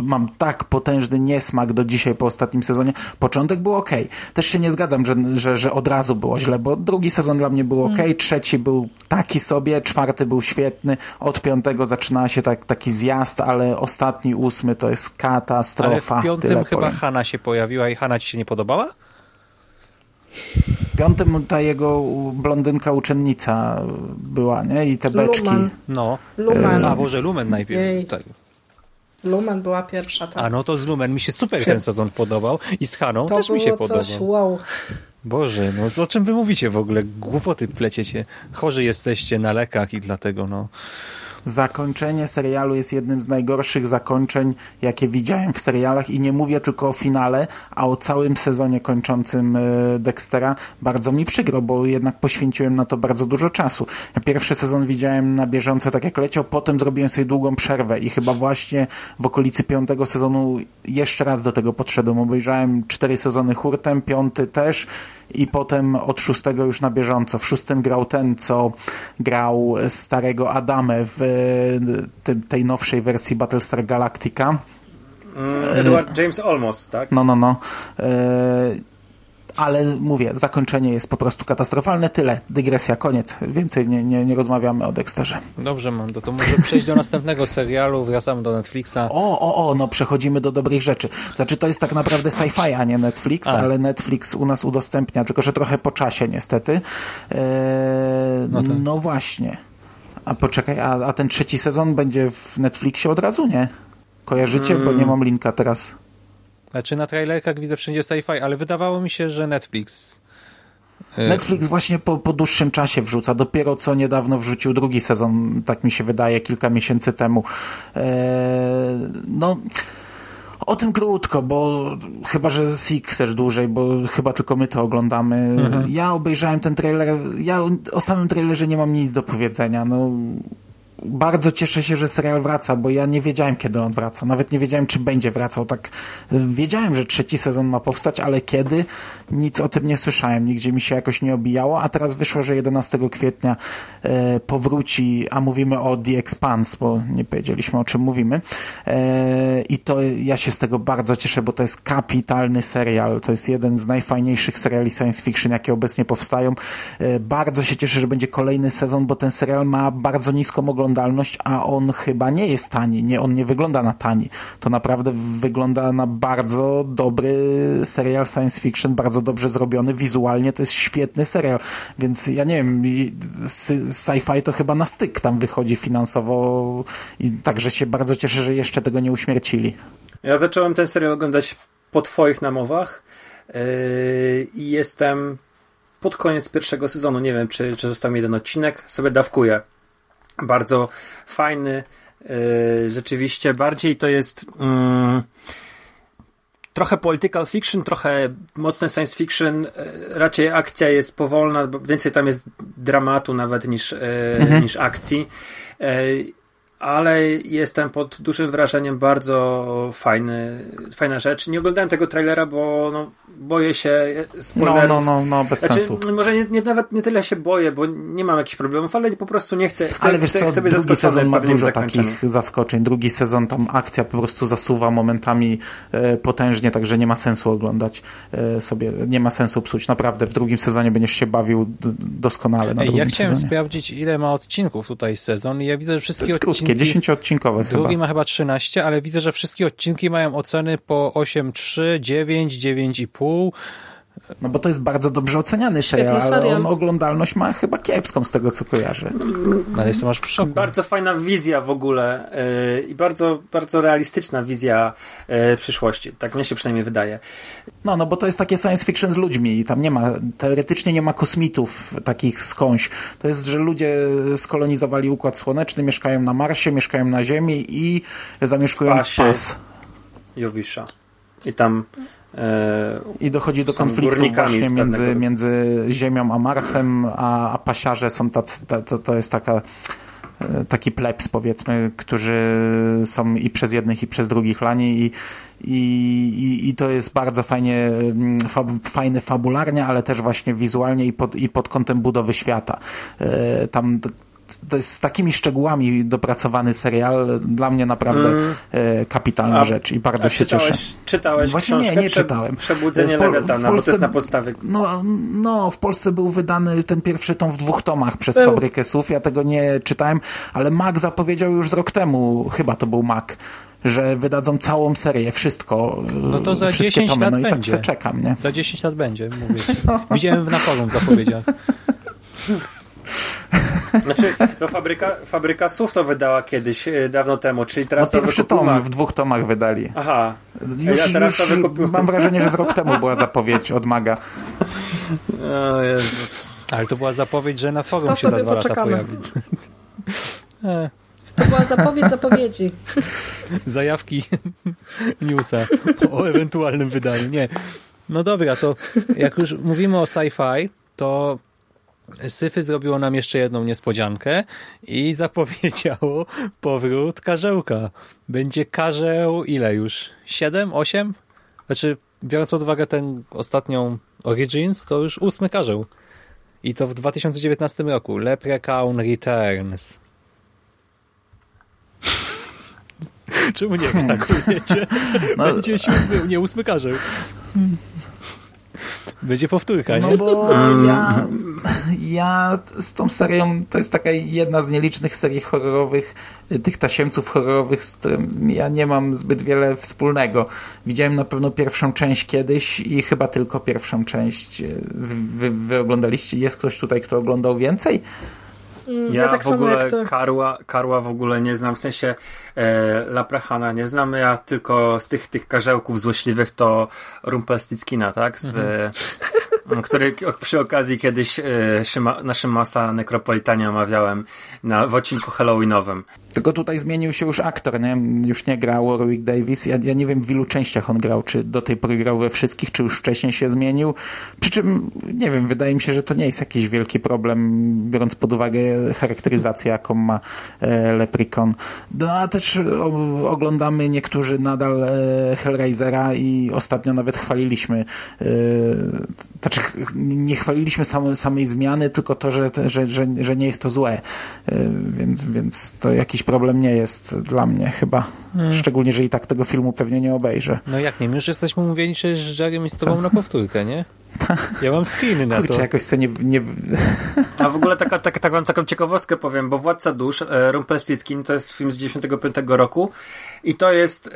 mam tak potężny niesmak do dzisiaj po ostatnim sezonie. Początek był ok. Też się nie zgadzam, że, że, że od razu było źle, bo drugi sezon dla mnie był ok, Mm. trzeci był taki sobie, czwarty był świetny, od piątego zaczynała się tak, taki zjazd, ale ostatni, ósmy to jest ale katastrofa. w piątym Tyle chyba powiem. Hanna się pojawiła i Hanna ci się nie podobała? W piątym ta jego blondynka uczennica była, nie? I te beczki. Lumen. No. Lumen. A Boże, Lumen najpierw. Jej. Tak. Lumen była pierwsza. Tak. A no to z Lumen mi się super ten sezon podobał i z Haną to też mi się podobał. coś wow. Boże, no to o czym wy mówicie w ogóle? Głupoty pleciecie. Chorzy jesteście na lekach i dlatego no... Zakończenie serialu jest jednym z najgorszych zakończeń, jakie widziałem w serialach i nie mówię tylko o finale, a o całym sezonie kończącym e, Dextera. Bardzo mi przykro, bo jednak poświęciłem na to bardzo dużo czasu. Pierwszy sezon widziałem na bieżąco, tak jak leciał, potem zrobiłem sobie długą przerwę i chyba właśnie w okolicy piątego sezonu jeszcze raz do tego podszedłem. Obejrzałem cztery sezony hurtem, piąty też i potem od szóstego już na bieżąco. W szóstym grał ten, co grał starego Adamę w tej, tej nowszej wersji Battlestar Galactica. Mm, Edward James Olmos, tak? No, no, no. E, ale mówię, zakończenie jest po prostu katastrofalne. Tyle. Dygresja, koniec. Więcej nie, nie, nie rozmawiamy o Dexterze. Dobrze, Mando, to może przejść do następnego serialu, wracamy do Netflixa. O, o, o, no przechodzimy do dobrych rzeczy. Znaczy to jest tak naprawdę sci-fi, a nie Netflix, a. ale Netflix u nas udostępnia, tylko że trochę po czasie niestety. Eee, no, tak. no właśnie. A poczekaj, a, a ten trzeci sezon będzie w Netflixie od razu, nie? Kojarzycie? Hmm. Bo nie mam linka teraz. Znaczy na trailerkach widzę wszędzie sci-fi, ale wydawało mi się, że Netflix... Y, Netflix właśnie po, po dłuższym czasie wrzuca. Dopiero co niedawno wrzucił drugi sezon, tak mi się wydaje, kilka miesięcy temu. Eee, no... O tym krótko, bo chyba, że Sik chcesz dłużej, bo chyba tylko my to oglądamy. Mhm. Ja obejrzałem ten trailer, ja o samym trailerze nie mam nic do powiedzenia. No, bardzo cieszę się, że serial wraca, bo ja nie wiedziałem, kiedy on wraca. Nawet nie wiedziałem, czy będzie wracał. Tak wiedziałem, że trzeci sezon ma powstać, ale kiedy? Nic o tym nie słyszałem. Nigdzie mi się jakoś nie obijało, a teraz wyszło, że 11 kwietnia e, powróci, a mówimy o The Expanse, bo nie powiedzieliśmy, o czym mówimy. E, I to ja się z tego bardzo cieszę, bo to jest kapitalny serial. To jest jeden z najfajniejszych seriali science fiction, jakie obecnie powstają. E, bardzo się cieszę, że będzie kolejny sezon, bo ten serial ma bardzo niską oglądalność a on chyba nie jest tani, nie, on nie wygląda na tani. To naprawdę wygląda na bardzo dobry serial science fiction, bardzo dobrze zrobiony, wizualnie to jest świetny serial, więc ja nie wiem, sci-fi to chyba na styk tam wychodzi finansowo i także się bardzo cieszę, że jeszcze tego nie uśmiercili. Ja zacząłem ten serial oglądać po twoich namowach yy, i jestem pod koniec pierwszego sezonu, nie wiem, czy, czy został mi jeden odcinek, sobie dawkuję bardzo fajny. Yy, rzeczywiście bardziej to jest yy, trochę political fiction, trochę mocne science fiction. Yy, raczej akcja jest powolna, więcej tam jest dramatu nawet niż, yy, mhm. niż akcji. Ale jestem pod dużym wrażeniem, bardzo fajny, fajna rzecz. Nie oglądałem tego trailera, bo no, boję się spoilerów. No, no, no, no bez znaczy, sensu. Może nie, nie, nawet nie tyle się boję, bo nie mam jakichś problemów, ale po prostu nie chcę, chcę Ale wiesz chcę, co, chcę drugi sezon ma dużo takich zaskoczeń. Drugi sezon tam akcja po prostu zasuwa momentami e, potężnie, także nie ma sensu oglądać e, sobie, nie ma sensu psuć. Naprawdę, w drugim sezonie będziesz się bawił doskonale na drugim Ja chciałem sezonie. sprawdzić, ile ma odcinków tutaj sezon i ja widzę, że wszystkie odcinki krótkie, 10-odcinkowe Drugi chyba. ma chyba 13, ale widzę, że wszystkie odcinki mają oceny po 8,3, 9, 9,5. No bo to jest bardzo dobrze oceniany serial, ale on oglądalność ma chyba kiepską z tego, co kojarzę. No, jestem aż w szoku. Bardzo fajna wizja w ogóle yy, i bardzo, bardzo realistyczna wizja yy, przyszłości. Tak mnie się przynajmniej wydaje. No, no bo to jest takie science fiction z ludźmi i tam nie ma, teoretycznie nie ma kosmitów takich skądś. To jest, że ludzie skolonizowali Układ Słoneczny, mieszkają na Marsie, mieszkają na Ziemi i zamieszkują pas. Jowisza. I tam I dochodzi do konfliktu właśnie między, między Ziemią a Marsem, a, a pasiarze są tacy, to, to jest taka e, taki plebs powiedzmy, którzy są i przez jednych i przez drugich lani i, i, i to jest bardzo fajnie, mm, fab, fajny fabularnie, ale też właśnie wizualnie i pod, i pod kątem budowy świata. E, tam to jest z takimi szczegółami dopracowany serial. Dla mnie naprawdę mm. E, kapitalna a, rzecz i bardzo się czytałeś, cieszę. Czytałeś Właśnie książkę? nie, nie czytałem. Przebudzenie Pol Lewiatana, bo to jest na podstawie. No, no, w Polsce był wydany ten pierwszy tom w dwóch tomach przez był. Fabrykę Słów. Ja tego nie czytałem, ale Mac zapowiedział już z rok temu, chyba to był Mac, że wydadzą całą serię, wszystko. No to za 10 tomy, lat no będzie. i tak czekam, nie? Za 10 lat będzie, mówię ci. Widziałem na forum zapowiedziach. Znaczy, no fabryka, fabryka słów to wydała kiedyś, e, dawno temu, czyli teraz no pierwszy to tom w dwóch tomach wydali. Aha. Już, ja teraz już to wykupiłem. mam wrażenie, że z rok temu była zapowiedź od Maga. O Jezus. Ale to była zapowiedź, że na forum to się za dwa poczekamy. lata pojawi. To była zapowiedź zapowiedzi. Zajawki newsa o ewentualnym wydaniu. Nie. No dobra, to jak już mówimy o sci-fi, to Syfy zrobiło nam jeszcze jedną niespodziankę i zapowiedziało powrót karzełka. Będzie karzeł ile już? Siedem? Osiem? Znaczy, biorąc pod uwagę ten ostatnią Origins, to już ósmy karzeł. I to w 2019 roku. Leprechaun Returns. Czemu nie reagujecie? No, Będzie siódmy, nie ósmy karzeł. Będzie powtórka, No nie? bo ja, ja z tą serią, to jest taka jedna z nielicznych serii horrorowych, y, tych tasiemców horrorowych, z którym ja nie mam zbyt wiele wspólnego. Widziałem na pewno pierwszą część kiedyś i chyba tylko pierwszą część y, wy, wy oglądaliście. Jest ktoś tutaj, kto oglądał więcej? Mm, Ja, tak w ogóle. Karła, Karła w ogóle nie znam, w sensie e, Laprahana nie znam, ja tylko z tych, tych karzełków złośliwych to Rumpelstiltskina, tak? Z, e, który przy okazji kiedyś e, Szyma, na Szymasa Necropolitanie omawiałem na, w odcinku Halloweenowym. Tylko tutaj zmienił się już aktor, nie? Już nie gra Warwick Davis. Ja, ja nie wiem w ilu częściach on grał, czy do tej pory grał we wszystkich, czy już wcześniej się zmienił. Przy czym, nie wiem, wydaje mi się, że to nie jest jakiś wielki problem, biorąc pod uwagę charakteryzację, jaką ma e, Leprechaun. No a też o, oglądamy niektórzy nadal e, Hellraisera i ostatnio nawet chwaliliśmy, e, znaczy nie chwaliliśmy same, samej zmiany, tylko to, że, że, że, że nie jest to złe. E, więc, więc to jakiś problem nie jest dla mnie chyba. Szczególnie, że i tak tego filmu pewnie nie obejrzę. No jak nie, my już jesteśmy umówieni że z Jarem i z tobą na powtórkę, nie? Ja mam screeny na to. Kurczę, jakoś sobie nie, nie, A w ogóle taka, taka, taką, taką ciekawostkę powiem, bo Władca Dusz, e, Rumpelstiltskin to jest film z 95 roku i to jest e,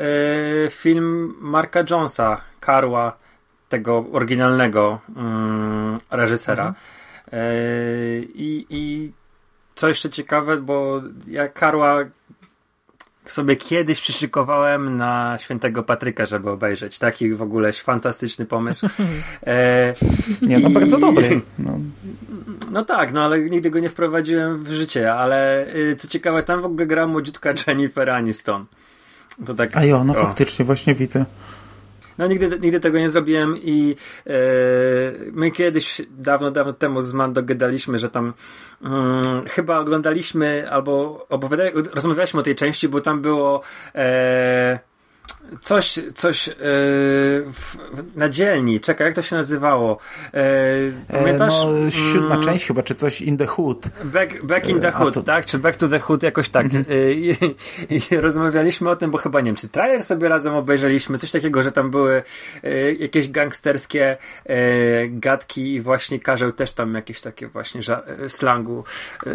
film Marka Jonesa, Karła, tego oryginalnego mm, reżysera. E, i, I co jeszcze ciekawe, bo ja Karła sobie kiedyś przyszykowałem na Świętego Patryka, żeby obejrzeć. Taki w ogóle fantastyczny pomysł. E, nie no i- bardzo dobry. No. no tak, no ale nigdy go nie wprowadziłem w życie, ale y, co ciekawe, tam w ogóle gra młodziutka Jennifer Aniston. To tak. A jo, no o. faktycznie właśnie widzę. No nigdy, nigdy tego nie zrobiłem i e, my kiedyś, dawno, dawno temu z Mando gadaliśmy, że tam mm, chyba oglądaliśmy albo rozmawialiśmy o tej części, bo tam było e, coś, coś e, w, na dzielni. Czekaj, jak to się nazywało? E, pamiętasz? no, siódma Mm, część chyba, czy coś in the hood. Back, back in the a Hood, to- tak? Czy Back to the Hood, jakoś tak. Y, I, I rozmawialiśmy o tym, bo chyba nie wiem, czy trailer sobie razem obejrzeliśmy, coś takiego, że tam były jakieś gangsterskie gadki i właśnie Karzeł też tam jakieś takie właśnie slangu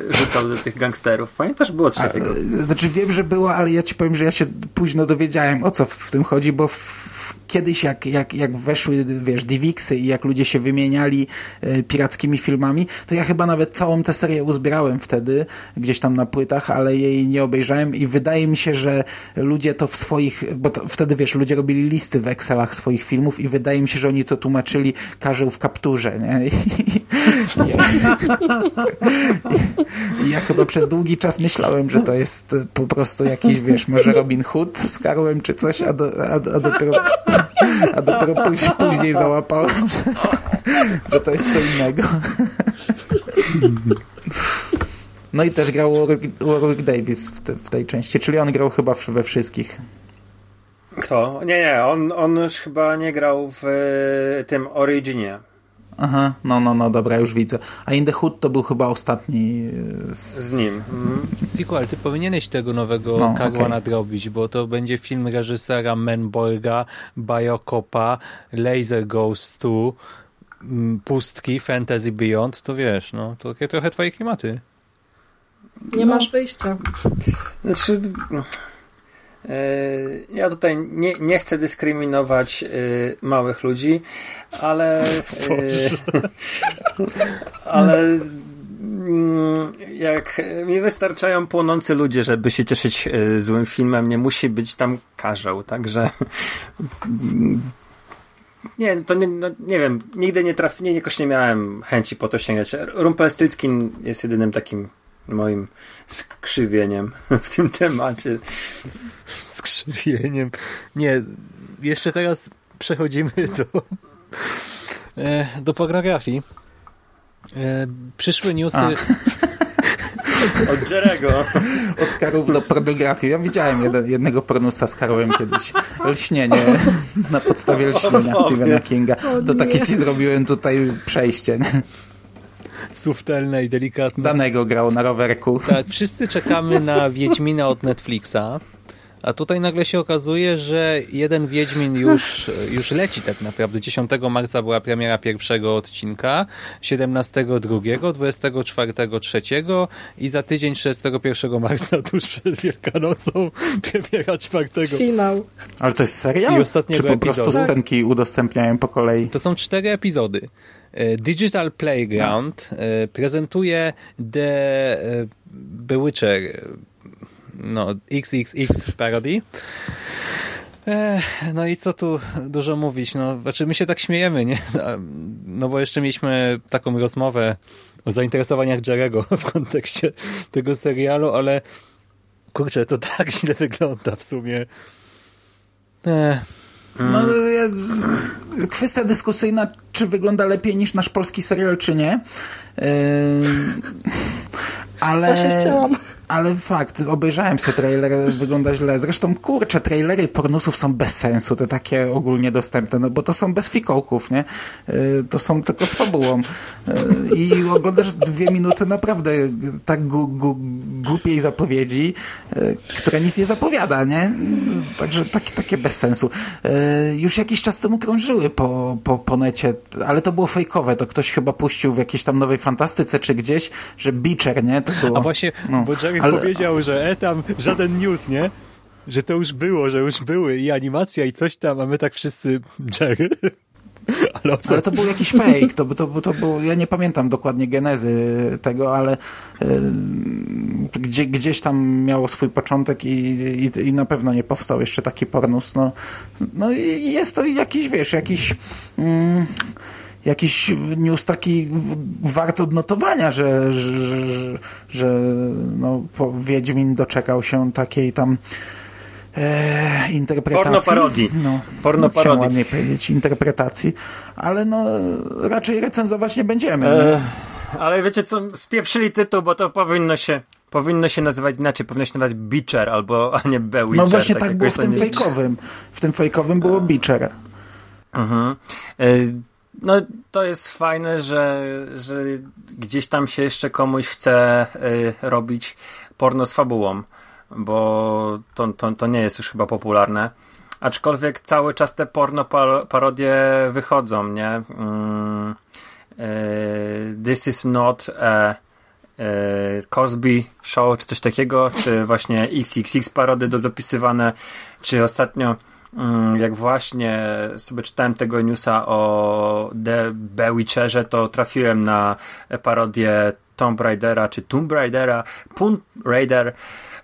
rzucał do tych gangsterów. Pamiętasz? Było coś A, takiego. e, znaczy wiem, że było, ale ja ci powiem, że ja się późno dowiedziałem, o co w, w tym chodzi, bo w, kiedyś jak, jak, jak weszły, wiesz, Divixy i jak ludzie się wymieniali e, pirackimi filmami, to ja chyba nawet całą tę serię uzbierałem wtedy, gdzieś tam na płytach, ale jej nie obejrzałem i wydaje mi się, że ludzie to w swoich, bo to, wtedy, wiesz, ludzie robili listy w Excelach swoich filmów i wydaje mi się, że oni to tłumaczyli Karzeł w kapturze, nie? I, ja, chyba przez długi czas myślałem, że to jest po prostu jakiś, wiesz, może Robin Hood z Karłem czy coś, a, do, a, a dopiero, a dopiero później, załapałem, że, że to jest co innego. No i też grał Warwick, Warwick Davis w, te, w tej części, czyli on grał chyba we wszystkich. Kto? Nie, nie, on, on już chyba nie grał w tym Originie. Aha, no, no, no, dobra, już widzę. A In the Hood to był chyba ostatni e, z, Z nim. Mhm. Siku, ale ty powinieneś tego nowego No, Karła okej. nadrobić, bo to będzie film reżysera Menborga, Biocopa, Laser Ghost 2, mm, Pustki, Fantasy Beyond, to wiesz, no, to takie trochę twoje klimaty. Nie masz wyjścia. Znaczy, ja tutaj nie, nie chcę dyskryminować e, małych ludzi, ale. e, ale. mm, Jak mi wystarczają płonący ludzie, żeby się cieszyć e, złym filmem, nie musi być tam karzeł, także. mm, Nie, to nie, no, nie wiem, nigdy nie traf, nie, jakoś nie miałem chęci po to sięgać. Rumpelstiltskin jest jedynym takim moim skrzywieniem w tym temacie. Skrzywieniem. Nie, jeszcze teraz przechodzimy do, e, do pornografii. E, Przyszły newsy. A. Od Jerego. Od Karów do pornografii. Ja widziałem jeden, jednego pornusa z Karłem kiedyś. Lśnienie na podstawie lśnienia. Stephena Kinga. To takie ci zrobiłem tutaj przejście. Subtelne i delikatne. Danego grał na rowerku. Tak, wszyscy czekamy na Wiedźmina od Netflixa, A tutaj nagle się okazuje, że jeden Wiedźmin już, już leci tak naprawdę. 10 marca była premiera pierwszego odcinka, 17 drugiego, 24 trzeciego i za tydzień 31 marca tuż przed Wielkanocą premiera czwartego. Finał. Ale to jest serial? Czy po prostu epizodu. scenki udostępniają po kolei? To są cztery epizody. E, Digital Playground e, prezentuje The Bewitcher e, no, XXX parody. No i co tu dużo mówić? No, znaczy my się tak śmiejemy, nie? No bo jeszcze mieliśmy taką rozmowę o zainteresowaniach Jerego w kontekście tego serialu, ale kurczę, to tak źle wygląda w sumie. E, No, ja, kwestia dyskusyjna, czy wygląda lepiej niż nasz polski serial, czy nie. Yy, ale, Właśnie chciałam. Ale fakt, obejrzałem sobie trailer, wygląda źle. Zresztą, kurczę, trailery pornusów są bez sensu, te takie ogólnie dostępne, no bo to są bez fikołków, nie? Yy, to są tylko z fabułą. Yy, I oglądasz dwie minuty naprawdę tak gu, gu, głupiej zapowiedzi, yy, która nic nie zapowiada, nie? Także takie, takie bez sensu. Już jakiś czas temu krążyły po, po, po necie, ale to było fejkowe, to ktoś chyba puścił w jakiejś tam nowej fantastyce czy gdzieś, że Beacher, nie? To było. A właśnie, No. bo Jerry Ale- powiedział, że e tam żaden news, nie? Że to już było, że już były i animacja i coś tam, a my tak wszyscy Jerry. Ale? Ale to był jakiś fake, to, to, to, był, ja nie pamiętam dokładnie genezy tego, ale yy, gdzie, gdzieś tam miało swój początek i, i, i na pewno nie powstał jeszcze taki pornus. No, no i jest to jakiś, wiesz, jakiś... Mm, jakiś news taki wart odnotowania, że, że, że, że no, po Wiedźmin doczekał się takiej tam e, interpretacji. Porno parodii. No, Porno no, parodii. ładnie powiedzieć, interpretacji, ale no raczej recenzować nie będziemy. E, nie? ale wiecie co, spieprzyli tytuł, bo to powinno się powinno się nazywać inaczej, powinno się nazywać Beacher albo, a nie Bewitcher. No właśnie tak, było jakoś w tym nie- fejkowym. W tym fejkowym było Beacher. Mhm. E, No to jest fajne, że, że gdzieś tam się jeszcze komuś chce e, robić porno z fabułą, bo to, to, to nie jest już chyba popularne. Aczkolwiek cały czas te porno par- parodie wychodzą, nie? Mm, e, This is not a e, Cosby Show, czy coś takiego, czy właśnie XXX parody do, dopisywane, czy ostatnio jak właśnie sobie czytałem tego newsa o The Bewitcherze, to trafiłem na parodię Tomb Raidera, czy Tomb Raidera, Tomb Raider,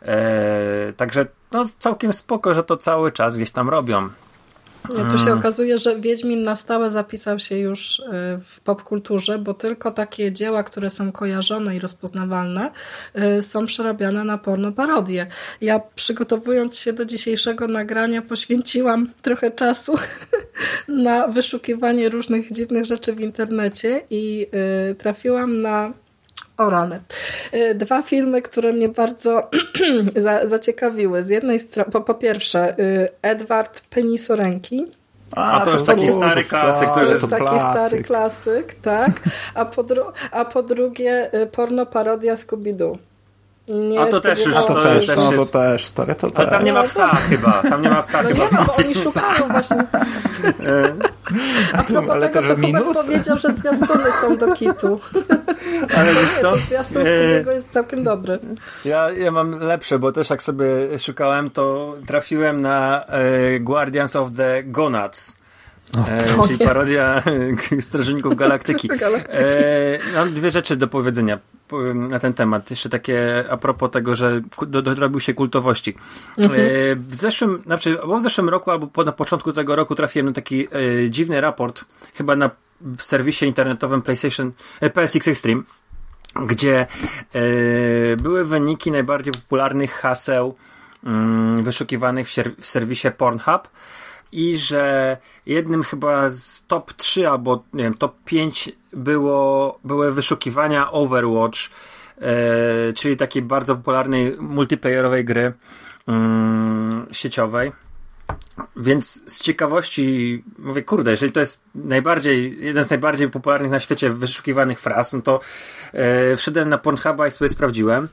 e, także no całkiem spoko, że to cały czas gdzieś tam robią. Nie, tu się okazuje, że Wiedźmin na stałe zapisał się już y, w popkulturze, bo tylko takie dzieła, które są kojarzone i rozpoznawalne, y, są przerabiane na porno parodie. Ja przygotowując się do dzisiejszego nagrania poświęciłam trochę czasu na wyszukiwanie różnych dziwnych rzeczy w internecie i y, trafiłam na o rany. Y, Dwa filmy, które mnie bardzo za, zaciekawiły. Z jednej strony, po, po pierwsze, y, Edward Penisorenki. A to już taki było stary klasyk, to To już jest taki stary klasyk, tak. A po, dru- a po drugie, y, porno parodia Scooby-Doo. Nie A to też już- to to też, też no to też, stary, to Ale tam nie ma psa chyba, tam nie ma psa No chyba. nie, no bo oni szukają właśnie. A propos Ale tego, to, co że minus? powiedział, że zwiastuny są do kitu. Ale wiesz co? To zwiastun Scoobiego jest całkiem dobry. Ja, ja mam lepsze, bo też jak sobie szukałem, to trafiłem na e, Guardians of the Gonads. E, czyli parodia e, Strażników Galaktyki. Galaktyki. E, mam dwie rzeczy do powiedzenia po- na ten temat. Jeszcze takie a propos tego, że dorobił się kultowości. E, w zeszłym, znaczy, albo w zeszłym roku, albo po, na początku tego roku trafiłem na taki e, dziwny raport, chyba na serwisie internetowym PlayStation, e, PSX Extreme, gdzie e, były wyniki najbardziej popularnych haseł mm, wyszukiwanych w, w serwisie Pornhub i że jednym chyba z top 3 albo nie wiem, top 5 było, były wyszukiwania Overwatch, e, czyli takiej bardzo popularnej multiplayerowej gry mm, sieciowej. Więc z ciekawości mówię, kurde, jeżeli to jest najbardziej, jeden z najbardziej popularnych na świecie wyszukiwanych fraz, no to e, wszedłem na Pornhuba i sobie sprawdziłem.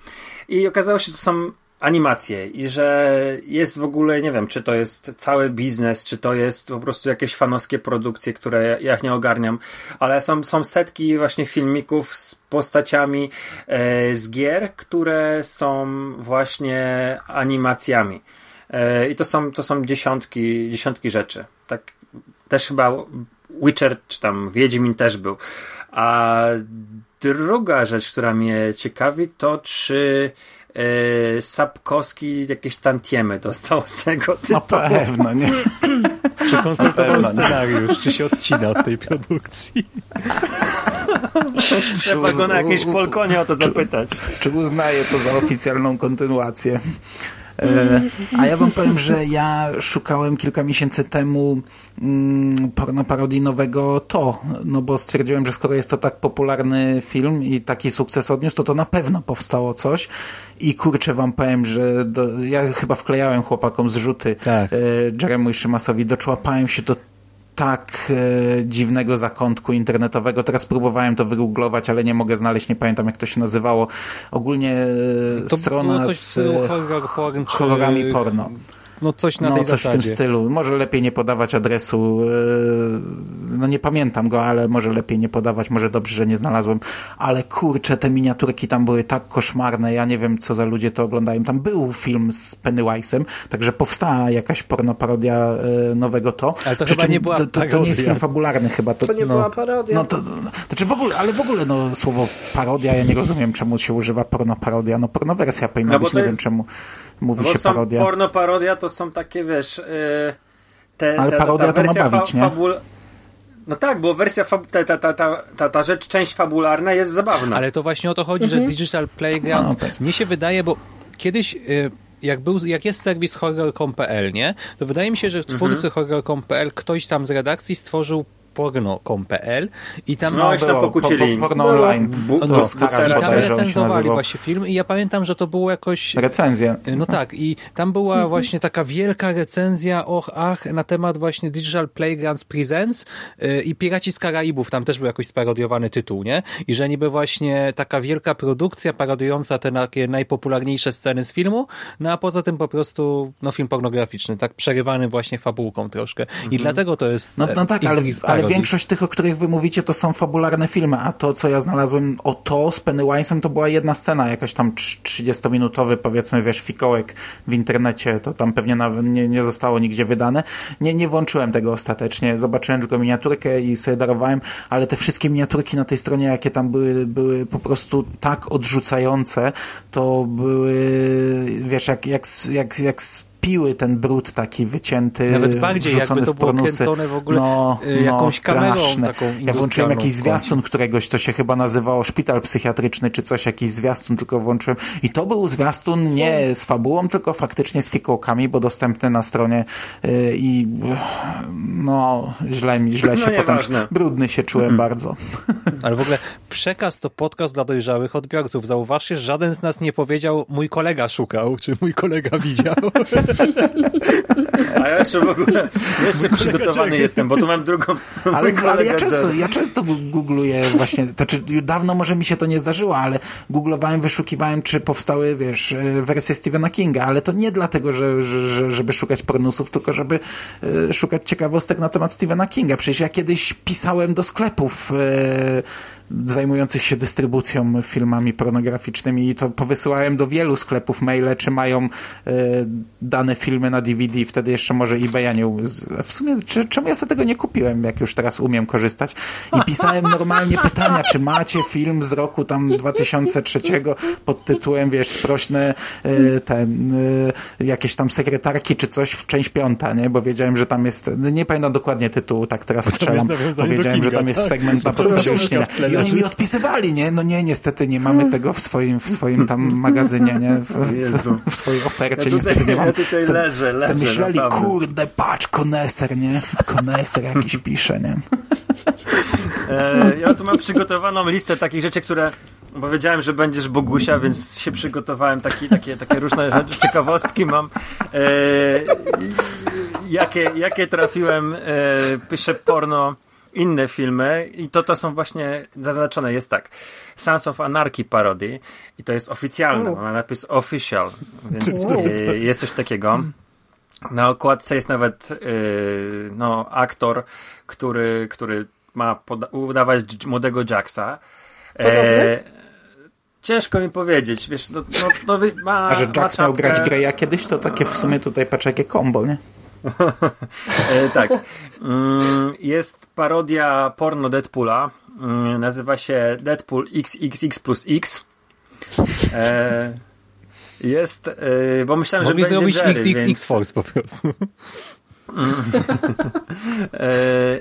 I okazało się, że to są animacje i że jest w ogóle, nie wiem, czy to jest cały biznes, czy to jest po prostu jakieś fanowskie produkcje, które ja nie ogarniam, ale są, są setki właśnie filmików z postaciami e, z gier, które są właśnie animacjami. E, I to są, to są dziesiątki, dziesiątki rzeczy. Tak, też chyba Witcher, czy tam Wiedźmin też był. A druga rzecz, która mnie ciekawi, to czy e, Sapkowski jakieś tantiemy dostał z tego tytułu. Na pewno, nie? Czy konsultował scenariusz, czy się odcina od tej produkcji? Trzeba go na jakimś polkonie o to zapytać. Czy uznaje to za oficjalną kontynuację? E, a ja wam powiem, że ja szukałem kilka miesięcy temu mm, porno parodii nowego To, no bo stwierdziłem, że skoro jest to tak popularny film i taki sukces odniósł, to to na pewno powstało coś i kurczę wam powiem, że do, ja chyba wklejałem chłopakom zrzuty Tak. e, Jeremu i Szymasowi, doczłapałem się do tak e, dziwnego zakątku internetowego. Teraz próbowałem to wygooglować, ale nie mogę znaleźć, nie pamiętam jak to się nazywało. Ogólnie e, To strona coś z e, horror czy... horrorami porno. No coś na No tej coś w zasadzie. tym stylu. Może lepiej nie podawać adresu. e, No nie pamiętam go, ale może lepiej nie podawać. Może dobrze, że nie znalazłem. Ale kurczę, te miniaturki tam były tak koszmarne. Ja nie wiem, co za ludzie to oglądają. Tam był film z Pennywise'em, także powstała jakaś pornoparodia e, nowego to. Ale to Przy chyba nie była to, to, to nie jest parodia. film fabularny chyba. To, To nie No. była parodia. no to, znaczy w ogóle, ale w ogóle no słowo parodia, ja nie rozumiem czemu się używa pornoparodia. No pornowersja powinna No być, nie jest- wiem czemu mówi No się parodia. porno parodia to są takie, wiesz, yy, te, Ale ta, parodia ta to ma wersja bawić, nie? fabul... No tak, bo wersja, ta, ta, ta, ta, ta, ta rzecz, część fabularna jest zabawna. Ale to właśnie o to chodzi, że Digital No, Playground, powiedzmy. mnie się wydaje, bo kiedyś... y, Jak, był, jak jest serwis horror.com.pl, nie? To wydaje mi się, że twórcy Mhm. horror.com.pl, ktoś tam z redakcji stworzył porno.com.pl i tam No, tam było, pokłócili. po- porno online. Bu- no, i tam recenzowali właśnie film i ja pamiętam, że to było jakoś... Recenzję. No tak, i tam była właśnie taka wielka recenzja, och, ach, na temat właśnie Digital Playgrounds Presents yy, i Piraci z Karaibów, tam też był jakoś sparodiowany tytuł, nie? I że niby właśnie taka wielka produkcja parodiująca te takie najpopularniejsze sceny z filmu, no a poza tym po prostu, no film pornograficzny, tak przerywany właśnie fabułką troszkę. I dlatego to jest No, no e, tak, X- ale, ale większość tych, o których wy mówicie, to są fabularne filmy, a to, co ja znalazłem o to z Pennywise'em, to była jedna scena, jakaś tam trz- 30-minutowy, powiedzmy, wiesz, fikołek w internecie, to tam pewnie nawet nie, nie zostało nigdzie wydane. Nie, nie włączyłem tego ostatecznie, zobaczyłem tylko miniaturkę i sobie darowałem, ale te wszystkie miniaturki na tej stronie, jakie tam były, były po prostu tak odrzucające, to były, wiesz, jak, jak, jak, jak spiły ten brud taki wycięty, Nawet bardziej, wrzucony jakby to w było pornusy. kręcone w ogóle, no, y, jakąś kamerą straszne. taką Ja włączyłem jakiś zwiastun któregoś, to się chyba nazywało szpital psychiatryczny czy coś, jakiś zwiastun tylko włączyłem i to był zwiastun nie z fabułą, tylko faktycznie z fikołkami, bo dostępny na stronie y, i no, źle mi, źle No się potem, nieważne. brudny się czułem bardzo. Ale w ogóle przekaz to podcast dla dojrzałych odbiorców. Zauważcie, żaden z nas nie powiedział mój kolega szukał, czy mój kolega widział. A ja jeszcze w ogóle jeszcze przygotowany jestem, bo tu mam drugą. Ale, ale ja często, ja często googluję właśnie, znaczy dawno może mi się to nie zdarzyło, ale googlowałem, wyszukiwałem, czy powstały, wiesz, e, wersje Stephena Kinga, ale to nie dlatego, że, że, że żeby szukać pornusów, tylko żeby e, szukać ciekawostek na temat Stephena Kinga. Przecież ja kiedyś pisałem do sklepów e, zajmujących się dystrybucją filmami pornograficznymi i to powysyłałem do wielu sklepów maile, czy mają e, dane filmy na DVD, wtedy jeszcze może eBaya nie... W sumie, czy, czemu ja sobie tego nie kupiłem, jak już teraz umiem korzystać? I pisałem normalnie pytania, czy macie film z roku tam 2003 pod tytułem, wiesz, sprośne e, ten, e, jakieś tam sekretarki, czy coś, część piąta, nie? Bo wiedziałem, że tam jest, nie pamiętam dokładnie tytułu, tak teraz strzelam, nawiązanie bo do wiedziałem, że tam jest tak? segment na podstawie śnienia. I oni mi odpisywali, nie? No nie, niestety nie mamy tego w swoim, w swoim tam magazynie, nie? W, w, w swojej ofercie Ja tutaj- niestety nie mam. ja tutaj Se- leżę, se leżę, myśleli, kurde, patrz, koneser, nie? Koneser jakiś pisze, nie? E, ja tu mam przygotowaną listę takich rzeczy, które. Bo wiedziałem, że będziesz Bogusia, więc się przygotowałem taki, takie, takie różne rzeczy, ciekawostki mam. E, jakie, jakie trafiłem, e, piszę porno inne filmy i to to są właśnie zaznaczone. Jest tak. Sons of Anarchy parody i to jest oficjalne, ma napis official, więc y, jest coś takiego. Na okładce jest nawet y, no, aktor, który, który ma udawać młodego Jacksa. E, ciężko mi powiedzieć, wiesz, no, no, no ma, A że Jax ma miał grać Greya kiedyś, to takie w sumie tutaj patrz jakie combo, nie? e, tak. Mm, jest parodia porno Deadpoola. Mm, nazywa się Deadpool XXX plus X. E, jest, e, bo myślałem, Mogli że będzie Jerry, XXX więc... Force po prostu.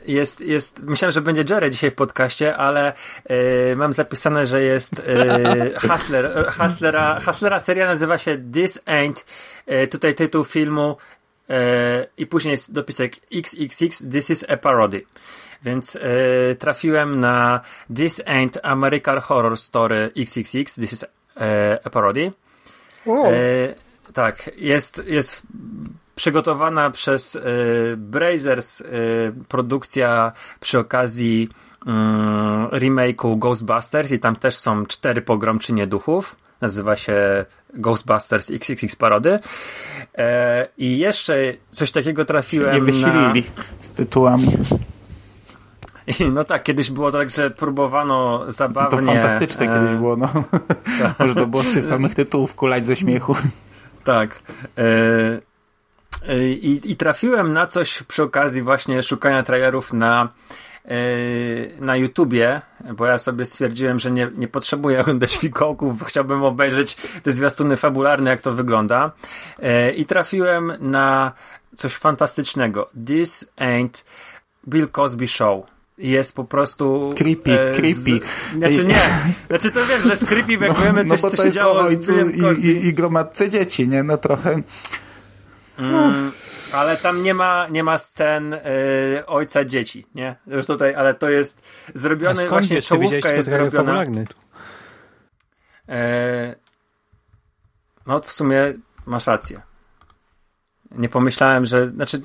Jest, jest, myślałem, że będzie Jerry dzisiaj w podcaście, ale e, mam zapisane, że jest e, Hustler. Hustlera, Hustlera seria nazywa się This Ain't. E, tutaj tytuł filmu i później jest dopisek XXX This is a Parody. Więc e, trafiłem na This Ain't American Horror Story XXX This is e, a Parody. E, tak, jest, jest przygotowana przez Brazers produkcja przy okazji y, remake'u Ghostbusters i tam też są cztery pogromczynie duchów. Nazywa się Ghostbusters XXX Parody. E, I jeszcze coś takiego Nie trafiłem na... wysilili z tytułami. I no tak, kiedyś było tak, że próbowano To zabawnie... fantastyczne e, kiedyś było, no. Można było się samych tytułów kulać ze śmiechu. Tak. E, e, I, I trafiłem na coś przy okazji właśnie szukania trailerów na, na YouTubie, bo ja sobie stwierdziłem, że nie, nie potrzebuję oglądać fikołków, chciałbym obejrzeć te zwiastuny fabularne, jak to wygląda. E, I trafiłem na coś fantastycznego. This ain't Bill Cosby Show. Jest po prostu... Creepy, e, creepy. Z, znaczy nie, znaczy to wiem, że jest creepy, jak wiemy coś, no bo co to się jest o działo z ojcu i, i, i gromadce dzieci, nie? No trochę... Mm, ale tam nie ma, nie ma scen y, ojca dzieci, nie? Już tutaj, ale to jest zrobione, właśnie wiesz, czołówka jest zrobiona. E, no w sumie masz rację. Nie pomyślałem, że, znaczy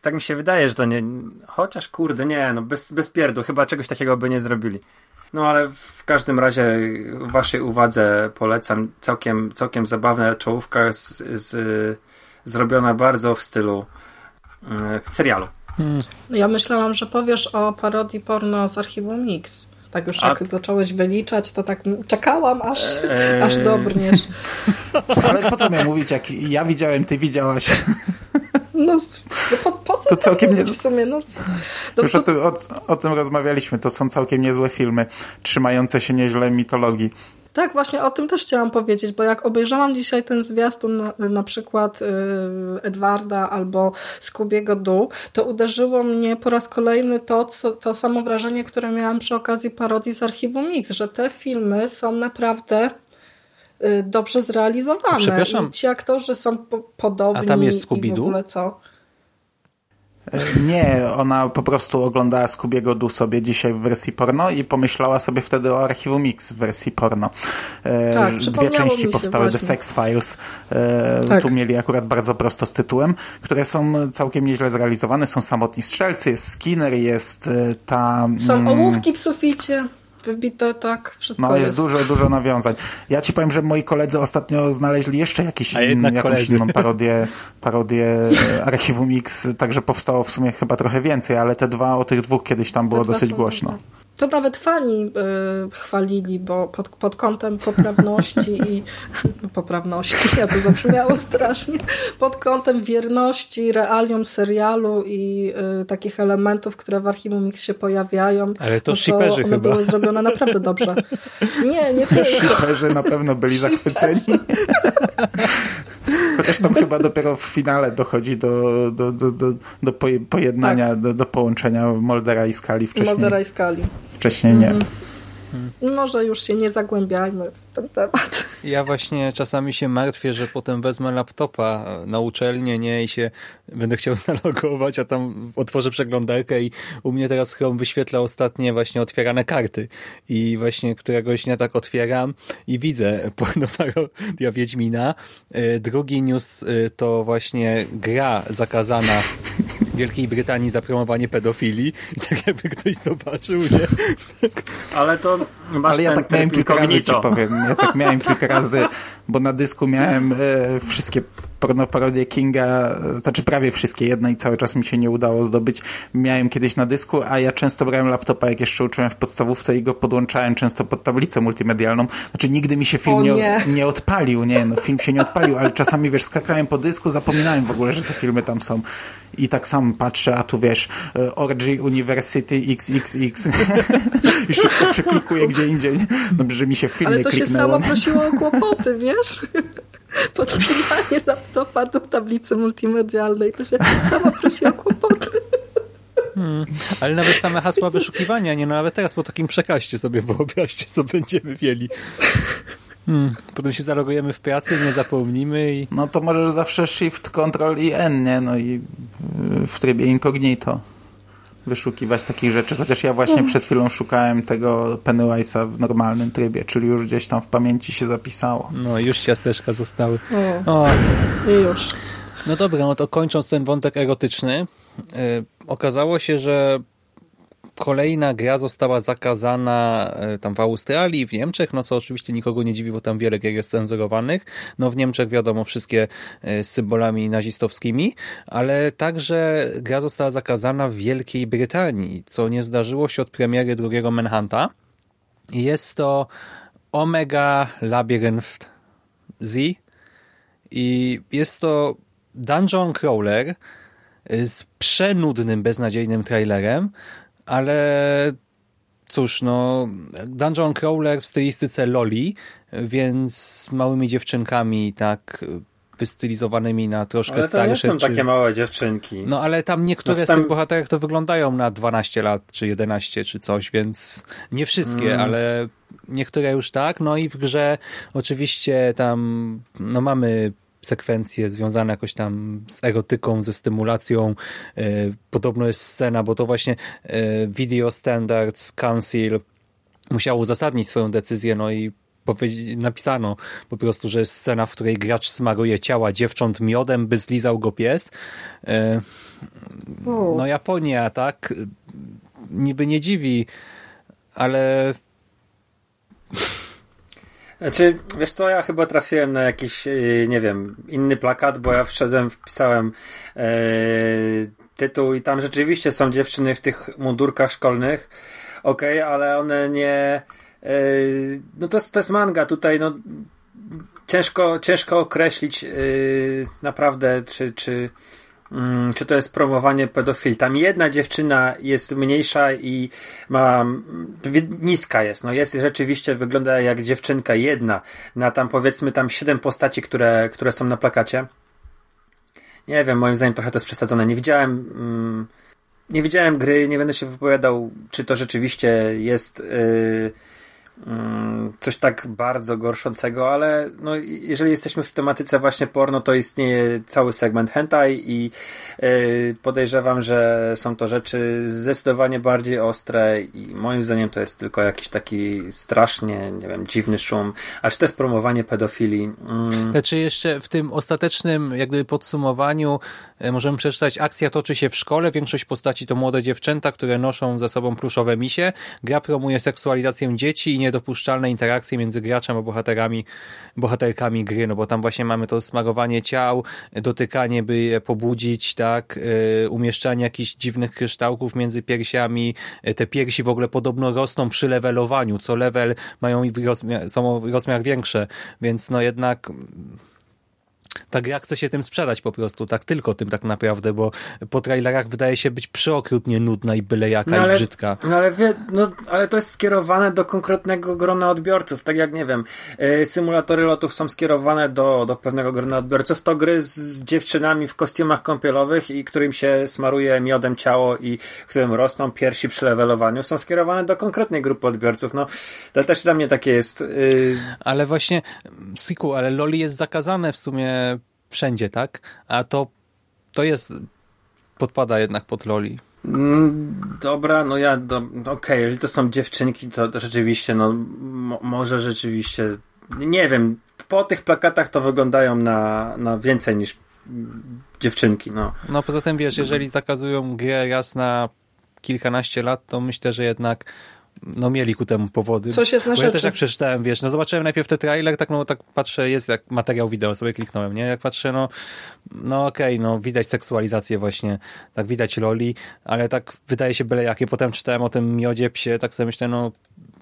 tak mi się wydaje, że to nie, chociaż kurde, nie, no bez, bez pierdu, chyba czegoś takiego by nie zrobili. No ale w każdym razie waszej uwadze polecam całkiem, całkiem zabawna czołówka z, z, zrobiona bardzo w stylu e, serialu. ja myślałam, że powiesz o parodii porno z archiwum Mix. Tak już A- jak zacząłeś wyliczać, to tak czekałam, aż, Eee. aż dobrniesz. Ale po co miał mówić, jak ja widziałem, ty widziałaś. No, no po, po co To całkiem nie- w sumie? No, no, Już to, o tym, o, o tym rozmawialiśmy. To są całkiem niezłe filmy, trzymające się nieźle mitologii. Tak, właśnie o tym też chciałam powiedzieć, bo jak obejrzałam dzisiaj ten zwiastun na, na przykład y, Edwarda albo Skubiego Du, to uderzyło mnie po raz kolejny to, co, to samo wrażenie, które miałam przy okazji parodii z archiwum Mix, że te filmy są naprawdę dobrze zrealizowane. Przepraszam. I ci aktorzy są po, podobni A tam jest i w ogóle co. E, Nie, ona po prostu oglądała Skubiego Du sobie dzisiaj w wersji porno i pomyślała sobie wtedy o Archiwum Mix w wersji porno. E, Tak, że Dwie części powstały, The właśnie. Sex Files. E, Tak. Tu mieli akurat bardzo prosto z tytułem, które są całkiem nieźle zrealizowane. Są samotni strzelcy, jest Skinner, jest ta... Są mm, ołówki w suficie, wybite, tak, wszystko No jest jest. dużo, dużo nawiązań. Ja ci powiem, że moi koledzy ostatnio znaleźli jeszcze jakiś, jakąś koledzy. inną parodię, parodię e, Archiwum X, także powstało w sumie chyba trochę więcej, ale te dwa, o tych dwóch kiedyś tam było dosyć głośno. dobre. To nawet fani y, chwalili, bo pod, pod kątem poprawności i poprawności, ja to zabrzmiało strasznie, pod kątem wierności realiom serialu i y, takich elementów, które w Archiwum Mix się pojawiają. Ale to no shiperzy one chyba. były zrobione naprawdę dobrze. Nie, nie tylko. Shiperzy na pewno byli zachwyceni. Chociaż tam chyba dopiero w finale dochodzi do, do, do, do, do poje- pojednania, do, do połączenia Moldera i Skali. Wcześniej, Moldera i skali. wcześniej nie. Może już się nie zagłębiajmy w ten temat. Ja właśnie czasami się martwię, że potem wezmę laptopa na uczelnię, nie, i się będę chciał zalogować, a tam otworzę przeglądarkę i u mnie teraz Chrome wyświetla ostatnie właśnie otwierane karty. I właśnie któregoś dnia tak otwieram i widzę pornoparodia Wiedźmina. Y, Drugi news y, to właśnie gra zakazana Wielkiej Brytanii za promowanie pedofilii i tak jakby ktoś zobaczył, nie? Ale to masz Ale ja tak miałem kilka razy, ci powiem. Ja tak miałem kilka razy, bo na dysku miałem e, wszystkie pornoparodie Kinga, e, znaczy prawie wszystkie, jedna i cały czas mi się nie udało zdobyć. Miałem kiedyś na dysku, a ja często brałem laptopa, jak jeszcze uczyłem w podstawówce i go podłączałem często pod tablicę multimedialną. Znaczy nigdy mi się film nie, nie. nie odpalił, nie, no film się nie odpalił, ale czasami, wiesz, skakałem po dysku, zapominałem w ogóle, że te filmy tam są. I tak sam patrzę, a tu wiesz, e, Orgy University XXX i szybko przeklikuję gdzie indziej. Dobrze, że mi się w filmie Ale to się samo prosiło o kłopoty, wiesz? Podpinanie laptopa do tablicy multimedialnej to się samo prosi o kłopoty. Ale nawet same hasła wyszukiwania, nie no nawet teraz po takim przekaście sobie wyobraźcie, co będziemy mieli. Hmm. Potem się zalogujemy w pracy, nie zapomnimy i No to możesz zawsze Shift, Ctrl i N, nie? No i y, w trybie incognito wyszukiwać takich rzeczy, chociaż ja właśnie przed chwilą szukałem tego Pennywise'a w normalnym trybie, czyli już gdzieś tam w pamięci się zapisało. no już ciasteczka zostały. O, O, i już. No dobra, no to kończąc ten wątek erotyczny, yy, okazało się, że kolejna gra została zakazana yy, tam w Australii, w Niemczech, no co oczywiście nikogo nie dziwi, bo tam wiele gier jest cenzurowanych. No w Niemczech wiadomo wszystkie yy, z symbolami nazistowskimi, ale także gra została zakazana w Wielkiej Brytanii, co nie zdarzyło się od premiery drugiego Manhunta. Jest to Omega Labyrinth Z, i jest to dungeon crawler z przenudnym, beznadziejnym trailerem, ale cóż, no dungeon crawler w stylistyce loli, więc z małymi dziewczynkami tak wystylizowanymi na troszkę Ale to nie starsze. są czy... takie małe dziewczynki. No ale tam niektóre No, z tam- tych bohaterek to wyglądają na 12 lat, czy 11, czy coś, więc nie wszystkie, Mm. ale niektóre już tak. No i w grze oczywiście tam no mamy sekwencje związane jakoś tam z erotyką, ze stymulacją. E, Podobno jest scena, bo to właśnie e, Video Standards Council musiało uzasadnić swoją decyzję, no i napisano po prostu, że jest scena, w której gracz smaruje ciała dziewcząt miodem, by zlizał go pies. E. No Japonia, tak? Niby nie dziwi, ale Znaczy, wiesz co, ja chyba trafiłem na jakiś, yy, nie wiem, inny plakat, bo ja wszedłem, wpisałem yy, tytuł i tam rzeczywiście są dziewczyny w tych mundurkach szkolnych, okej, ale one nie... Yy, no to jest, to jest manga, tutaj no ciężko, ciężko określić yy, naprawdę, czy, czy, czy to jest promowanie pedofilii. Tam jedna dziewczyna jest mniejsza i ma mm, niska jest. No jest rzeczywiście, wygląda jak dziewczynka jedna na tam powiedzmy tam siedem postaci, które, które są na plakacie. Nie wiem, moim zdaniem trochę to jest przesadzone. Nie widziałem mm, nie widziałem gry, nie będę się wypowiadał, czy to rzeczywiście jest yy, mm, coś tak bardzo gorszącego, ale no, jeżeli jesteśmy w tematyce właśnie porno, to istnieje cały segment hentai i yy, podejrzewam, że są to rzeczy zdecydowanie bardziej ostre i moim zdaniem to jest tylko jakiś taki strasznie, nie wiem, dziwny szum. A czy to jest promowanie pedofilii? Mm, Znaczy jeszcze w tym ostatecznym gdyby podsumowaniu e, możemy przeczytać akcja toczy się w szkole, większość postaci to młode dziewczęta, które noszą ze sobą pluszowe misie. Gra promuje seksualizację dzieci i niedopuszczalne interakcje między graczem a bohaterami, bohaterkami gry, no bo tam właśnie mamy to smarowanie ciał, dotykanie, by je pobudzić, tak, e, umieszczanie jakichś dziwnych kryształków między piersiami. E, Te piersi w ogóle podobno rosną przy levelowaniu, co level mają rozmiar, są rozmiar większe, więc no jednak ta gra chce się tym sprzedać po prostu, tak tylko tym tak naprawdę, bo po trailerach wydaje się być przeokrutnie nudna i byle jaka No i ale- brzydka. No ale, wie, no, ale to jest skierowane do konkretnego grona odbiorców. Tak jak, nie wiem, y, symulatory lotów są skierowane do, do pewnego grona odbiorców, to gry z, z dziewczynami w kostiumach kąpielowych i którym się smaruje miodem ciało i którym rosną piersi przy levelowaniu, są skierowane do konkretnej grupy odbiorców. No, to też dla mnie takie jest... Y, Ale właśnie, Siku, ale Loli jest zakazane w sumie wszędzie, tak? A to, to jest, podpada jednak pod Loli. Mm, Dobra, no ja, do, okej, jeżeli to są dziewczynki, to, to rzeczywiście, no mo, może rzeczywiście, nie wiem, po tych plakatach to wyglądają na, na więcej niż dziewczynki, no. No poza tym wiesz, jeżeli zakazują raz na kilkanaście lat, to myślę, że jednak no mieli ku temu powody. Coś jest na rzeczy. ja też jak przeczytałem, wiesz, no zobaczyłem najpierw ten trailer, tak no tak patrzę, jest jak materiał wideo, sobie kliknąłem, nie? Jak patrzę, no no okej, okay, no widać seksualizację właśnie, tak widać loli, ale tak wydaje się byle jakie. Potem czytałem o tym miodzie psie, tak sobie myślę, no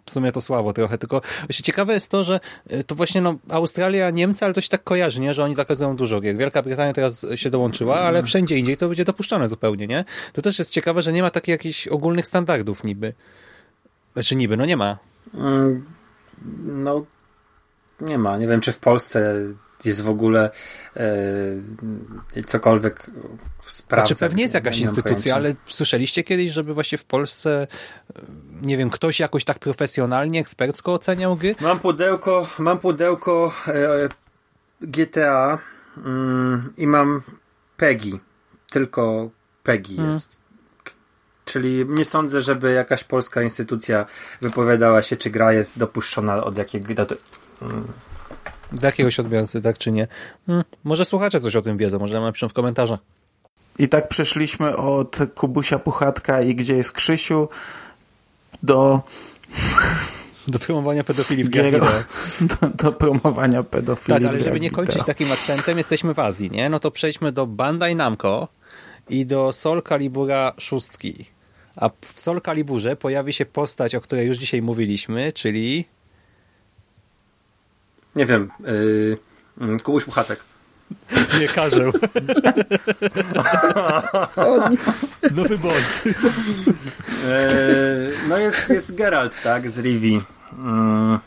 w sumie to słabo trochę, tylko właśnie ciekawe jest to, że y, to właśnie no Australia, Niemcy, ale to się tak kojarzy, nie? Że oni zakazują dużo gier. Wielka Brytania teraz się dołączyła, ale wszędzie indziej to będzie dopuszczone zupełnie, nie? To też jest ciekawe, że nie ma takich jakichś ogólnych standardów niby. Znaczy niby, no nie ma. Mm, No, nie ma. Nie wiem, czy w Polsce jest w ogóle e, cokolwiek sprawdzać. Znaczy pewnie jest jakaś instytucja, pojęcia. ale słyszeliście kiedyś, żeby właśnie w Polsce, nie wiem, ktoś jakoś tak profesjonalnie, ekspercko oceniał gry? Mam pudełko, mam pudełko e, GTA mm, i mam PEGI. Tylko PEGI Hmm. jest. Czyli nie sądzę, żeby jakaś polska instytucja wypowiadała się, czy gra jest dopuszczona od jakiego. do- Do jakiegoś odbiorcy, tak czy nie? Hmm, może słuchacze coś o tym wiedzą, może nam napiszą w komentarzach. I tak przeszliśmy od Kubusia Puchatka i Gdzie jest Krzysiu do, Do promowania pedofilii w grach gier, wideo. do, do promowania pedofilii. Tak, ale żeby nie kończyć wideo. takim akcentem, jesteśmy w Azji, nie? No to przejdźmy do Bandai Namco i do Soul Calibura szóstki. A w Soul Caliburze pojawi się postać, o której już dzisiaj mówiliśmy, czyli Nie wiem. Yy, Kubuś Puchatek. nie nie. Nowy Bond. Eee, no jest, jest Geralt, tak, z Rivi. Mm,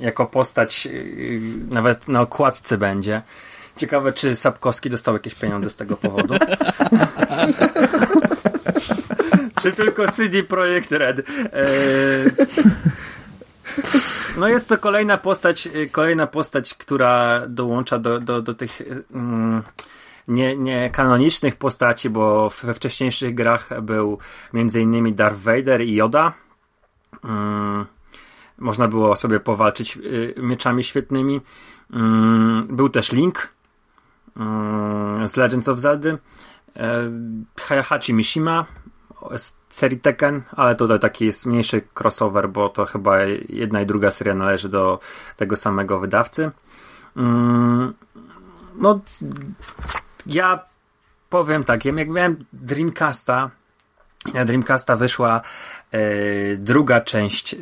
jako postać yy, nawet na okładce będzie. Ciekawe, czy Sapkowski dostał jakieś pieniądze z tego powodu. Czy tylko CD Projekt Red. Eee, no jest to kolejna postać, y, kolejna postać, która dołącza do, do, do tych mm, nie, nie kanonicznych postaci, bo we wcześniejszych grach był m.in. Darth Vader i Yoda. Mm, można było sobie powalczyć y, mieczami świetnymi. Mm, był też Link mm, z Legends of Zelda. E, Hayahachi Mishima z serii Tekken, ale tutaj taki jest mniejszy crossover, bo to chyba jedna i druga seria należy do tego samego wydawcy. Mm, no, ja powiem tak, ja jak miałem Dreamcasta na Dreamcasta wyszła e, druga część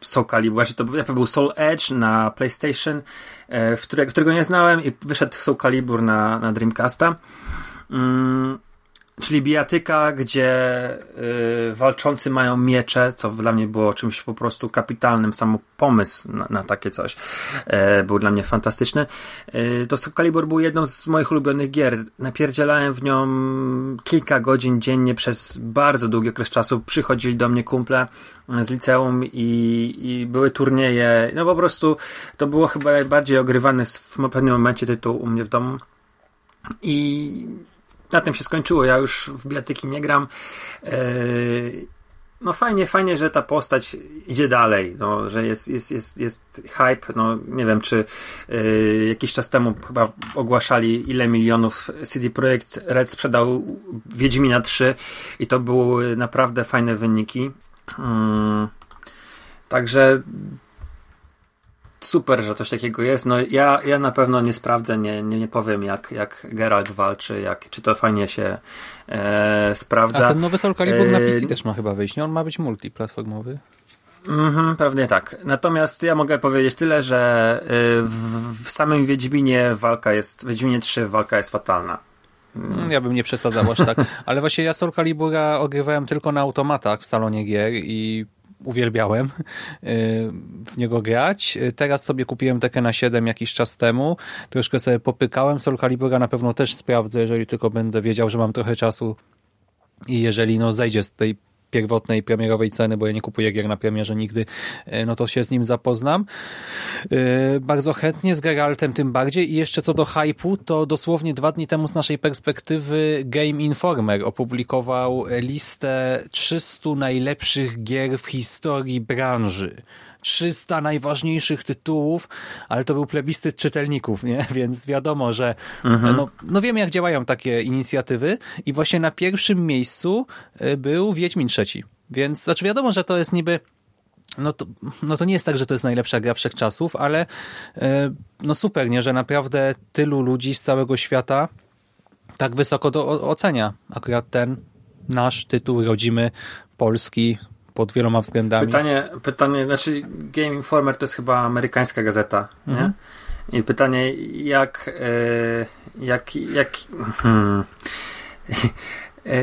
Soul Calibur, znaczy to był Soul Edge na PlayStation, e, którego nie znałem i wyszedł Soul Calibur na, na Dreamcasta. Mm, czyli bijatyka, gdzie y, walczący mają miecze, co dla mnie było czymś po prostu kapitalnym, sam pomysł na, na takie coś e, był dla mnie fantastyczny. E, to Calibur był jedną z moich ulubionych gier. Napierdzielałem w nią kilka godzin dziennie przez bardzo długi okres czasu. Przychodzili do mnie kumple z liceum i, i były turnieje. No po prostu to było chyba najbardziej ogrywany w, w pewnym momencie tytuł u mnie w domu. I na tym się skończyło. Ja już w bijatyki nie gram. Eee, no fajnie, fajnie, że ta postać idzie dalej, no, że jest, jest, jest, jest hype, no nie wiem, czy yy, jakiś czas temu chyba ogłaszali, ile milionów CD Projekt Red sprzedał Wiedźmina 3 i to były naprawdę fajne wyniki. Yy, także super, że coś takiego jest. No ja, ja na pewno nie sprawdzę, nie, nie, nie powiem jak, jak Geralt walczy, jak, czy to fajnie się e, sprawdza. A ten nowy Soul Calibur na PC E, też ma chyba wyjść, nie? On ma być multiplatformowy. Mhm, pewnie tak. Natomiast ja mogę powiedzieć tyle, że y, w, w samym Wiedźminie walka jest, w Wiedźminie 3 walka jest fatalna. Mm, Ja bym nie przesadzał aż tak. Ale właśnie ja Soul Calibura ogrywałem tylko na automatach w salonie gier i uwielbiałem y, w niego grać. Y, Teraz sobie kupiłem Tekkena 7 jakiś czas temu. Troszkę sobie popykałem. Soul Calibura na pewno też sprawdzę, jeżeli tylko będę wiedział, że mam trochę czasu i jeżeli no zejdzie z tej pierwotnej premierowej ceny, bo ja nie kupuję gier na premierze nigdy, y, no to się z nim zapoznam. Yy, bardzo chętnie, z Geraltem tym bardziej i jeszcze co do hype'u, to dosłownie dwa dni temu z naszej perspektywy Game Informer opublikował listę 300 najlepszych gier w historii branży. 300 najważniejszych tytułów, ale to był plebiscyt czytelników, nie? Więc wiadomo, że Mhm. no, no wiemy jak działają takie inicjatywy i właśnie na pierwszym miejscu y, był Wiedźmin trzeci. Więc znaczy wiadomo, że to jest niby no to, no to nie jest tak, że to jest najlepsza gra wszechczasów, ale e, no super, nie, że naprawdę tylu ludzi z całego świata tak wysoko to o- ocenia akurat ten nasz tytuł rodzimy, polski, pod wieloma względami. Pytanie, pytanie, znaczy Game Informer to jest chyba amerykańska gazeta, Mhm. nie? I pytanie, jak, e, jak, jak, hmm, e,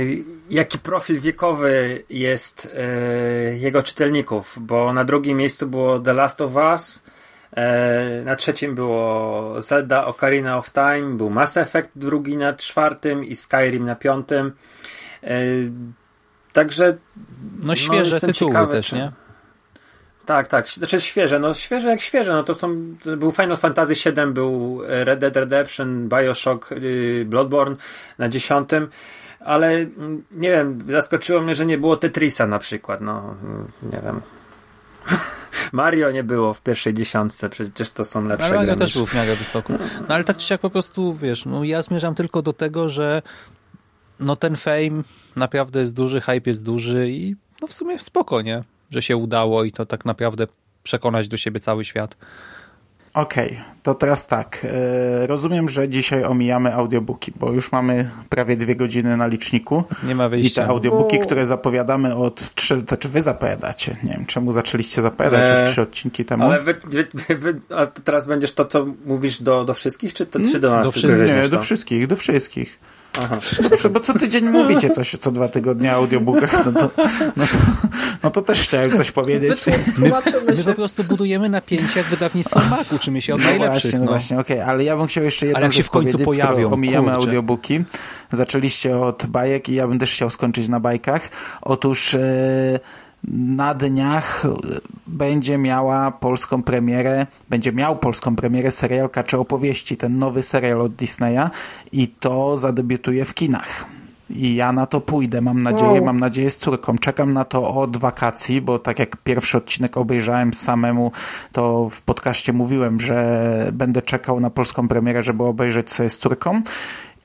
jaki profil wiekowy jest e, jego czytelników, bo na drugim miejscu było The Last of Us, na trzecim było Zelda Ocarina of Time, był Mass Effect drugi na czwartym i Skyrim na piątym. Także no świeże jestem tytuły ciekawy, też, czy- nie? tak, tak. Znaczy świeże, no świeże jak świeże, no to są, był Final Fantasy VII, był Red Dead Redemption, Bioshock, yy, Bloodborne na dziesiątym, ale mm, nie wiem, zaskoczyło mnie, że nie było Tetrisa na przykład, no mm, nie wiem. Mario nie było w pierwszej dziesiątce, przecież to są lepsze Ale Mario też był w miarę wysoko. No ale tak czy siak po prostu, wiesz, no ja zmierzam tylko do tego, że no ten fame naprawdę jest duży, hype jest duży i no w sumie spoko, nie? Że się udało i to tak naprawdę przekonać do siebie cały świat. Okej, to teraz tak. E, rozumiem, że dzisiaj omijamy audiobooki, bo już mamy prawie dwie godziny na liczniku. Nie ma I wyjścia. te audiobooki, Bo- które zapowiadamy od trzy, to czy wy zapowiadacie? Nie wiem, czemu zaczęliście zapowiadać Eee, już trzy odcinki temu? Ale wy, wy, wy, wy, a teraz będziesz to, co mówisz do, do wszystkich, czy, to, czy do nas? do wszystkich. Nie, do wszystkich, do wszystkich. Aha. Dobrze, bo co tydzień mówicie coś co dwa tygodnie o audiobookach, no to, no to, no to też chciałem coś powiedzieć. My się. po prostu budujemy napięcie jak wydawnictwo Mac, uczymy się od No najlepszych. właśnie, no, no. właśnie, okej, ale ja bym chciał jeszcze jedną Ale jak się rzecz w końcu pojawią, omijamy kurczę. audiobooki. Zaczęliście od bajek i ja bym też chciał skończyć na bajkach. Otóż e, na dniach e, będzie miała polską premierę, będzie miał polską premierę serial Kacze Opowieści, ten nowy serial od Disneya i to zadebiutuje w kinach. I ja na to pójdę, mam nadzieję, Wow. mam nadzieję z córką. Czekam na to od wakacji, bo tak jak pierwszy odcinek obejrzałem samemu, to w podcaście mówiłem, że będę czekał na polską premierę, żeby obejrzeć sobie z córką.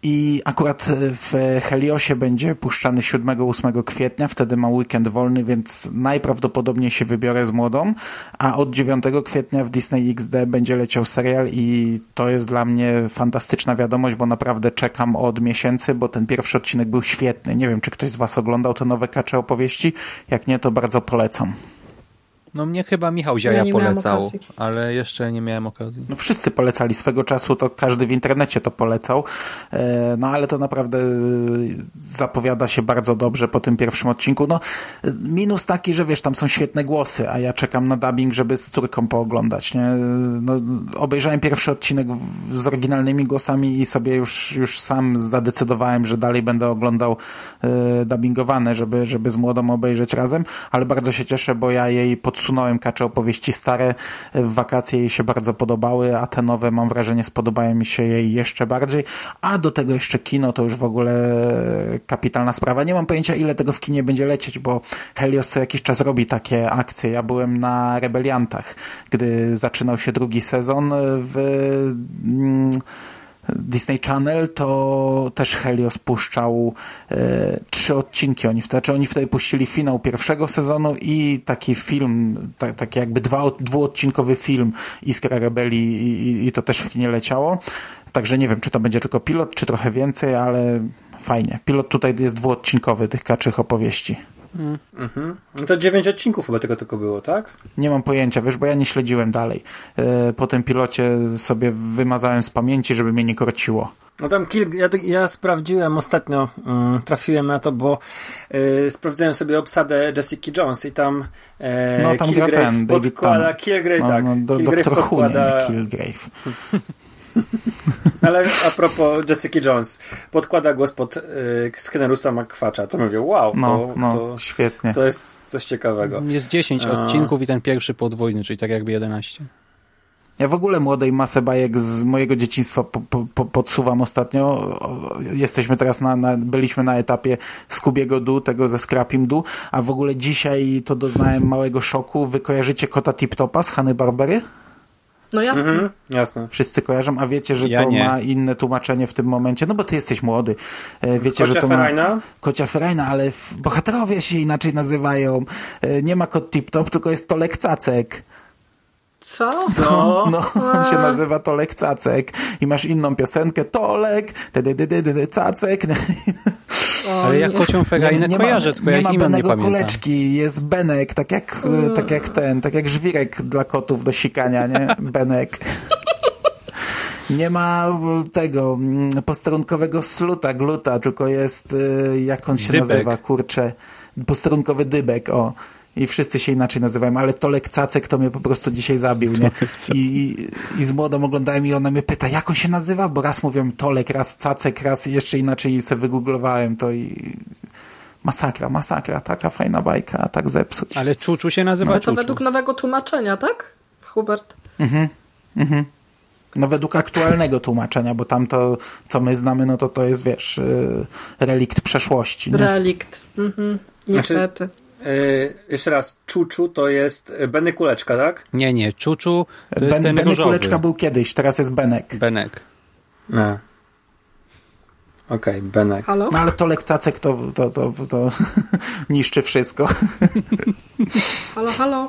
I akurat w Heliosie będzie puszczany 7-8 kwietnia, wtedy mam weekend wolny, więc najprawdopodobniej się wybiorę z młodą, a od 9 kwietnia w Disney XD będzie leciał serial i to jest dla mnie fantastyczna wiadomość, bo naprawdę czekam od miesięcy, bo ten pierwszy odcinek był świetny. Nie wiem, czy ktoś z Was oglądał te nowe kacze opowieści, jak nie, to bardzo polecam. No mnie chyba Michał Ziaja Ja polecał, ale jeszcze nie miałem okazji. No wszyscy polecali swego czasu, to każdy w internecie to polecał. E, No ale to naprawdę e, zapowiada się bardzo dobrze po tym pierwszym odcinku. No e, minus taki, że wiesz, tam są świetne głosy, a ja czekam na dubbing, żeby z córką pooglądać, nie? No, obejrzałem pierwszy odcinek z oryginalnymi głosami i sobie już, już sam zadecydowałem, że dalej będę oglądał dubbingowane, żeby, żeby z młodą obejrzeć razem, ale bardzo się cieszę, bo ja jej podsunąłem kacze opowieści stare w wakacje jej się bardzo podobały, a te nowe mam wrażenie spodobają mi się jej jeszcze bardziej, a do tego jeszcze kino to już w ogóle kapitalna sprawa. Nie mam pojęcia ile tego w kinie będzie lecieć, bo Helios co jakiś czas robi takie akcje. Ja byłem na Rebeliantach, gdy zaczynał się drugi sezon w mm, Disney Channel, to też Helios puszczał e, trzy odcinki. Oni znaczy oni wtedy puścili finał pierwszego sezonu i taki film, ta, taki jakby dwa, dwuodcinkowy film Iskra Rebelii i, i, i to też w kinie leciało. Także nie wiem, czy to będzie tylko pilot, czy trochę więcej, ale fajnie. Pilot tutaj jest dwuodcinkowy tych kaczych opowieści. Mhm. No to dziewięć odcinków chyba tego tylko było, tak? Nie mam pojęcia, wiesz, bo ja nie śledziłem dalej. E, Po tym pilocie sobie wymazałem z pamięci, żeby mnie nie korciło. No tam kilk, ja, ja sprawdziłem ostatnio, mm, trafiłem na to, bo y, sprawdzałem sobie obsadę Jessica Jones i tam e, No, tam gra Kilgrave ten, David podkłada. Kilgrave, No, tak, no, do, Kilgrave doktor podkłada, Killgrave. ale a propos Jessica Jones, podkłada głos pod y, Skenerusa McQuatcha, to mówię, wow, No, to, no, to, świetnie. to jest coś ciekawego. Jest 10 A. odcinków i ten pierwszy podwójny, czyli tak jakby 11. Ja w ogóle młodej masę bajek z mojego dzieciństwa po, po, po, podsuwam ostatnio. Jesteśmy teraz na, na, byliśmy na etapie Skubiego Du, tego ze Scrapim Du, a w ogóle dzisiaj to doznałem małego szoku. Wy kojarzycie kota Tip-Topa z Hany Barbery? No jasne. Mhm, jasne. Wszyscy kojarzą, a wiecie, że Ja to nie. ma inne tłumaczenie w tym momencie, no bo ty jesteś młody. E, Wiecie, Kocia że to ma... Ferajna? Kocia Ferajna, ale bohaterowie się inaczej nazywają. E, Nie ma kot Tip-Top, tylko jest Tolek Cacek. Co? Co? No, on się nazywa Tolek Cacek i masz inną piosenkę Tolek, ty, ty, ty, ty, ty, ty, Cacek. O, Ale ja nie. kocią Ferajnę ma, kojarzę, tylko nie ja ma imion nie pamiętam. kuleczki, jest Benek, tak jak, tak jak ten, tak jak żwirek dla kotów do sikania, nie? Benek. Nie ma e, tego mm, posterunkowego sluta, gluta, tylko jest, e, jak on się Dybek. nazywa, kurczę, posterunkowy dybek, o. I wszyscy się inaczej nazywają, ale Tolek Cacek to mnie po prostu dzisiaj zabił, nie? I, i, I z młodą oglądałem i ona mnie pyta, jak on się nazywa? Bo raz mówią Tolek, raz Cacek, raz jeszcze inaczej sobie wygooglowałem to i masakra, masakra, taka fajna bajka, a tak zepsuć. Ale Czuczu się nazywa Ale to Czuczu. według nowego tłumaczenia, tak? Hubert. No według aktualnego tłumaczenia, bo tamto, co my znamy, no to to jest, wiesz, y, relikt przeszłości. Nie? Relikt. Mhm. Niestety. Yy, jeszcze raz, Czuczu to jest Benny Kuleczka, tak? Nie, nie, Czuczu to jest Ben, ten Benny różowy. Kuleczka był kiedyś, teraz jest Benek. Benek. Nie. Okej, Benek. Halo? No ale Tolek Cacek to, to, to, to niszczy wszystko. Halo, halo?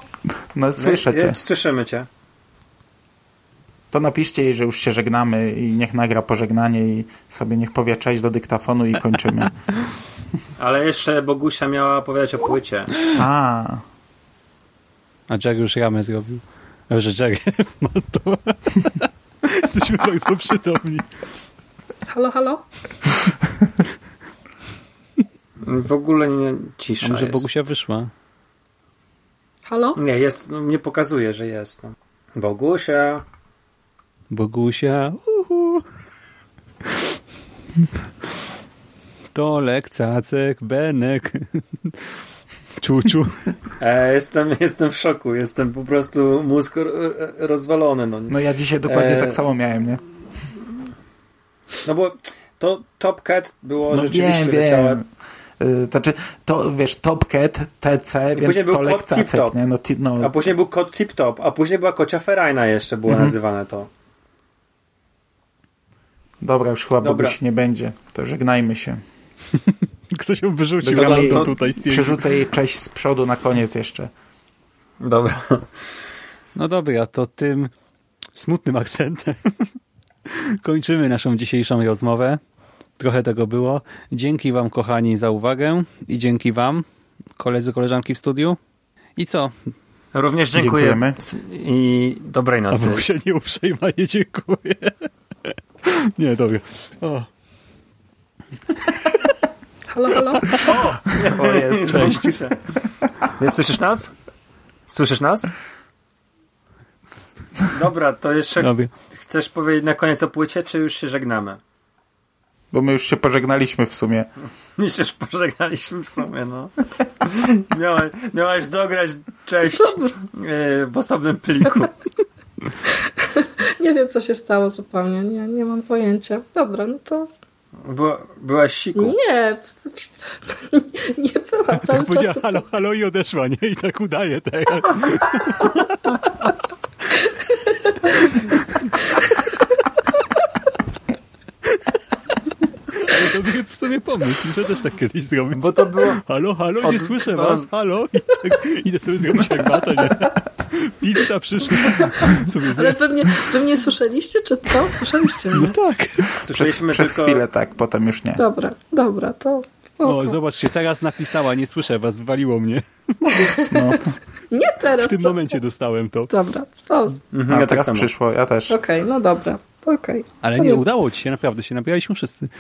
No słyszę cię. Słyszymy cię. To napiszcie jej, że już się żegnamy i niech nagra pożegnanie i sobie niech powie cześć do dyktafonu i kończymy. Ale jeszcze Bogusia miała opowiadać o płycie. A, A Jerry już ramę zrobił. A, że ma to. Jesteśmy bardzo przytomni. Halo, halo? W ogóle nie, A cisza może jest. Bogusia wyszła? Halo? Nie, jest, no, nie pokazuje, że jest. No. Bogusia. Bogusia. Uhu. Tolek, Cacek, Benek. Czuczu. E, jestem, jestem w szoku, jestem po prostu mózg ro- rozwalony. No. no ja dzisiaj dokładnie E, tak samo miałem, nie? no bo to Top Cat było No rzeczywiście wiem, leciała. wiem. Znaczy, to wiesz, Top Cat, TC, więc później był Tolek Kot Cacek, Tip-Top. nie? No, ti, no, A później był Kot Tip Top, a później była Kocia Ferajna jeszcze było Mhm. nazywane to. dobra, już chyba Dobra. Nie będzie. To żegnajmy się. Ktoś ją wyrzucił. Dodam jej, tutaj stwierdził. przerzucę jej cześć z przodu na koniec jeszcze. Dobra. No dobra, to tym smutnym akcentem kończymy naszą dzisiejszą rozmowę. Trochę tego było. Dzięki wam, kochani, za uwagę i dzięki wam, koledzy, koleżanki w studiu. I co? Również dziękuję. Dziękujemy. I dobrej A nocy. się nie uprzejmanie dziękuję. Nie, dobra. O, Halo, halo? O, jest. Cześć. Nie słyszysz nas? Słyszysz nas? Dobra, to jeszcze chcesz powiedzieć na koniec o płycie, czy już się żegnamy? Bo my już się pożegnaliśmy w sumie. My się już pożegnaliśmy w sumie, no. Miałaś, miałaś dograć cześć e, w osobnym pliku. Nie wiem, co się stało zupełnie. Nie, nie mam pojęcia. Dobra, no to Była, byłaś siku. nie. Nie byłam cały Tak czas. powiedziała tylko- halo, halo i odeszła, nie? I tak udaje teraz. to był w sobie pomysł, muszę też tak kiedyś zrobić. Bo to było... Halo, halo, nie Od- słyszę no. was, halo. I tak idę sobie zrobić herbatę, nie? Pizza przyszła. Sobie Ale pewnie, pewnie słyszeliście, czy co? Słyszeliście No mnie? tak. Przez, Słyszeliśmy przez tylko... chwilę tak, potem już nie. Dobra, dobra, to... O, spoko. zobaczcie, teraz napisała, nie słyszę was, wywaliło mnie. No. Nie teraz. W tym momencie dostałem to. Dobra, stos. Mhm, A ja tak teraz samo. przyszło, ja też. Okej, no dobra. Okej. Ale To nie, udało ci się, naprawdę, się nabijaliśmy wszyscy.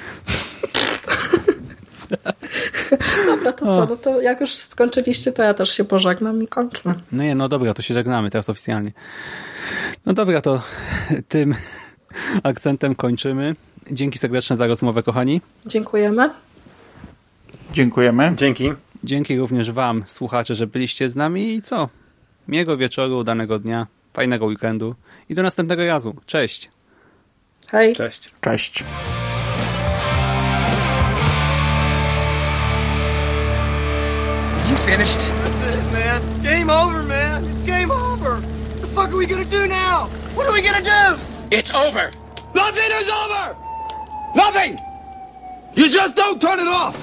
Dobra, to co? No to jak już skończyliście, to ja też się pożegnam i kończmy. No nie, no dobra, to się żegnamy teraz oficjalnie. No dobra, to tym akcentem kończymy. Dzięki serdeczne za rozmowę, kochani. Dziękujemy. Dziękujemy. Dzięki. Dzięki również wam, słuchacze, że byliście z nami i co? Miłego wieczoru, udanego dnia. fajnego weekendu i do następnego razu. Cześć! Hej. Cześć. Cześć. You finished? That's it, man. Game over, man. It's game over. What the fuck are we gonna do now? What are we gonna do? It's over! Nothing is over! Nothing! You just don't turn it off!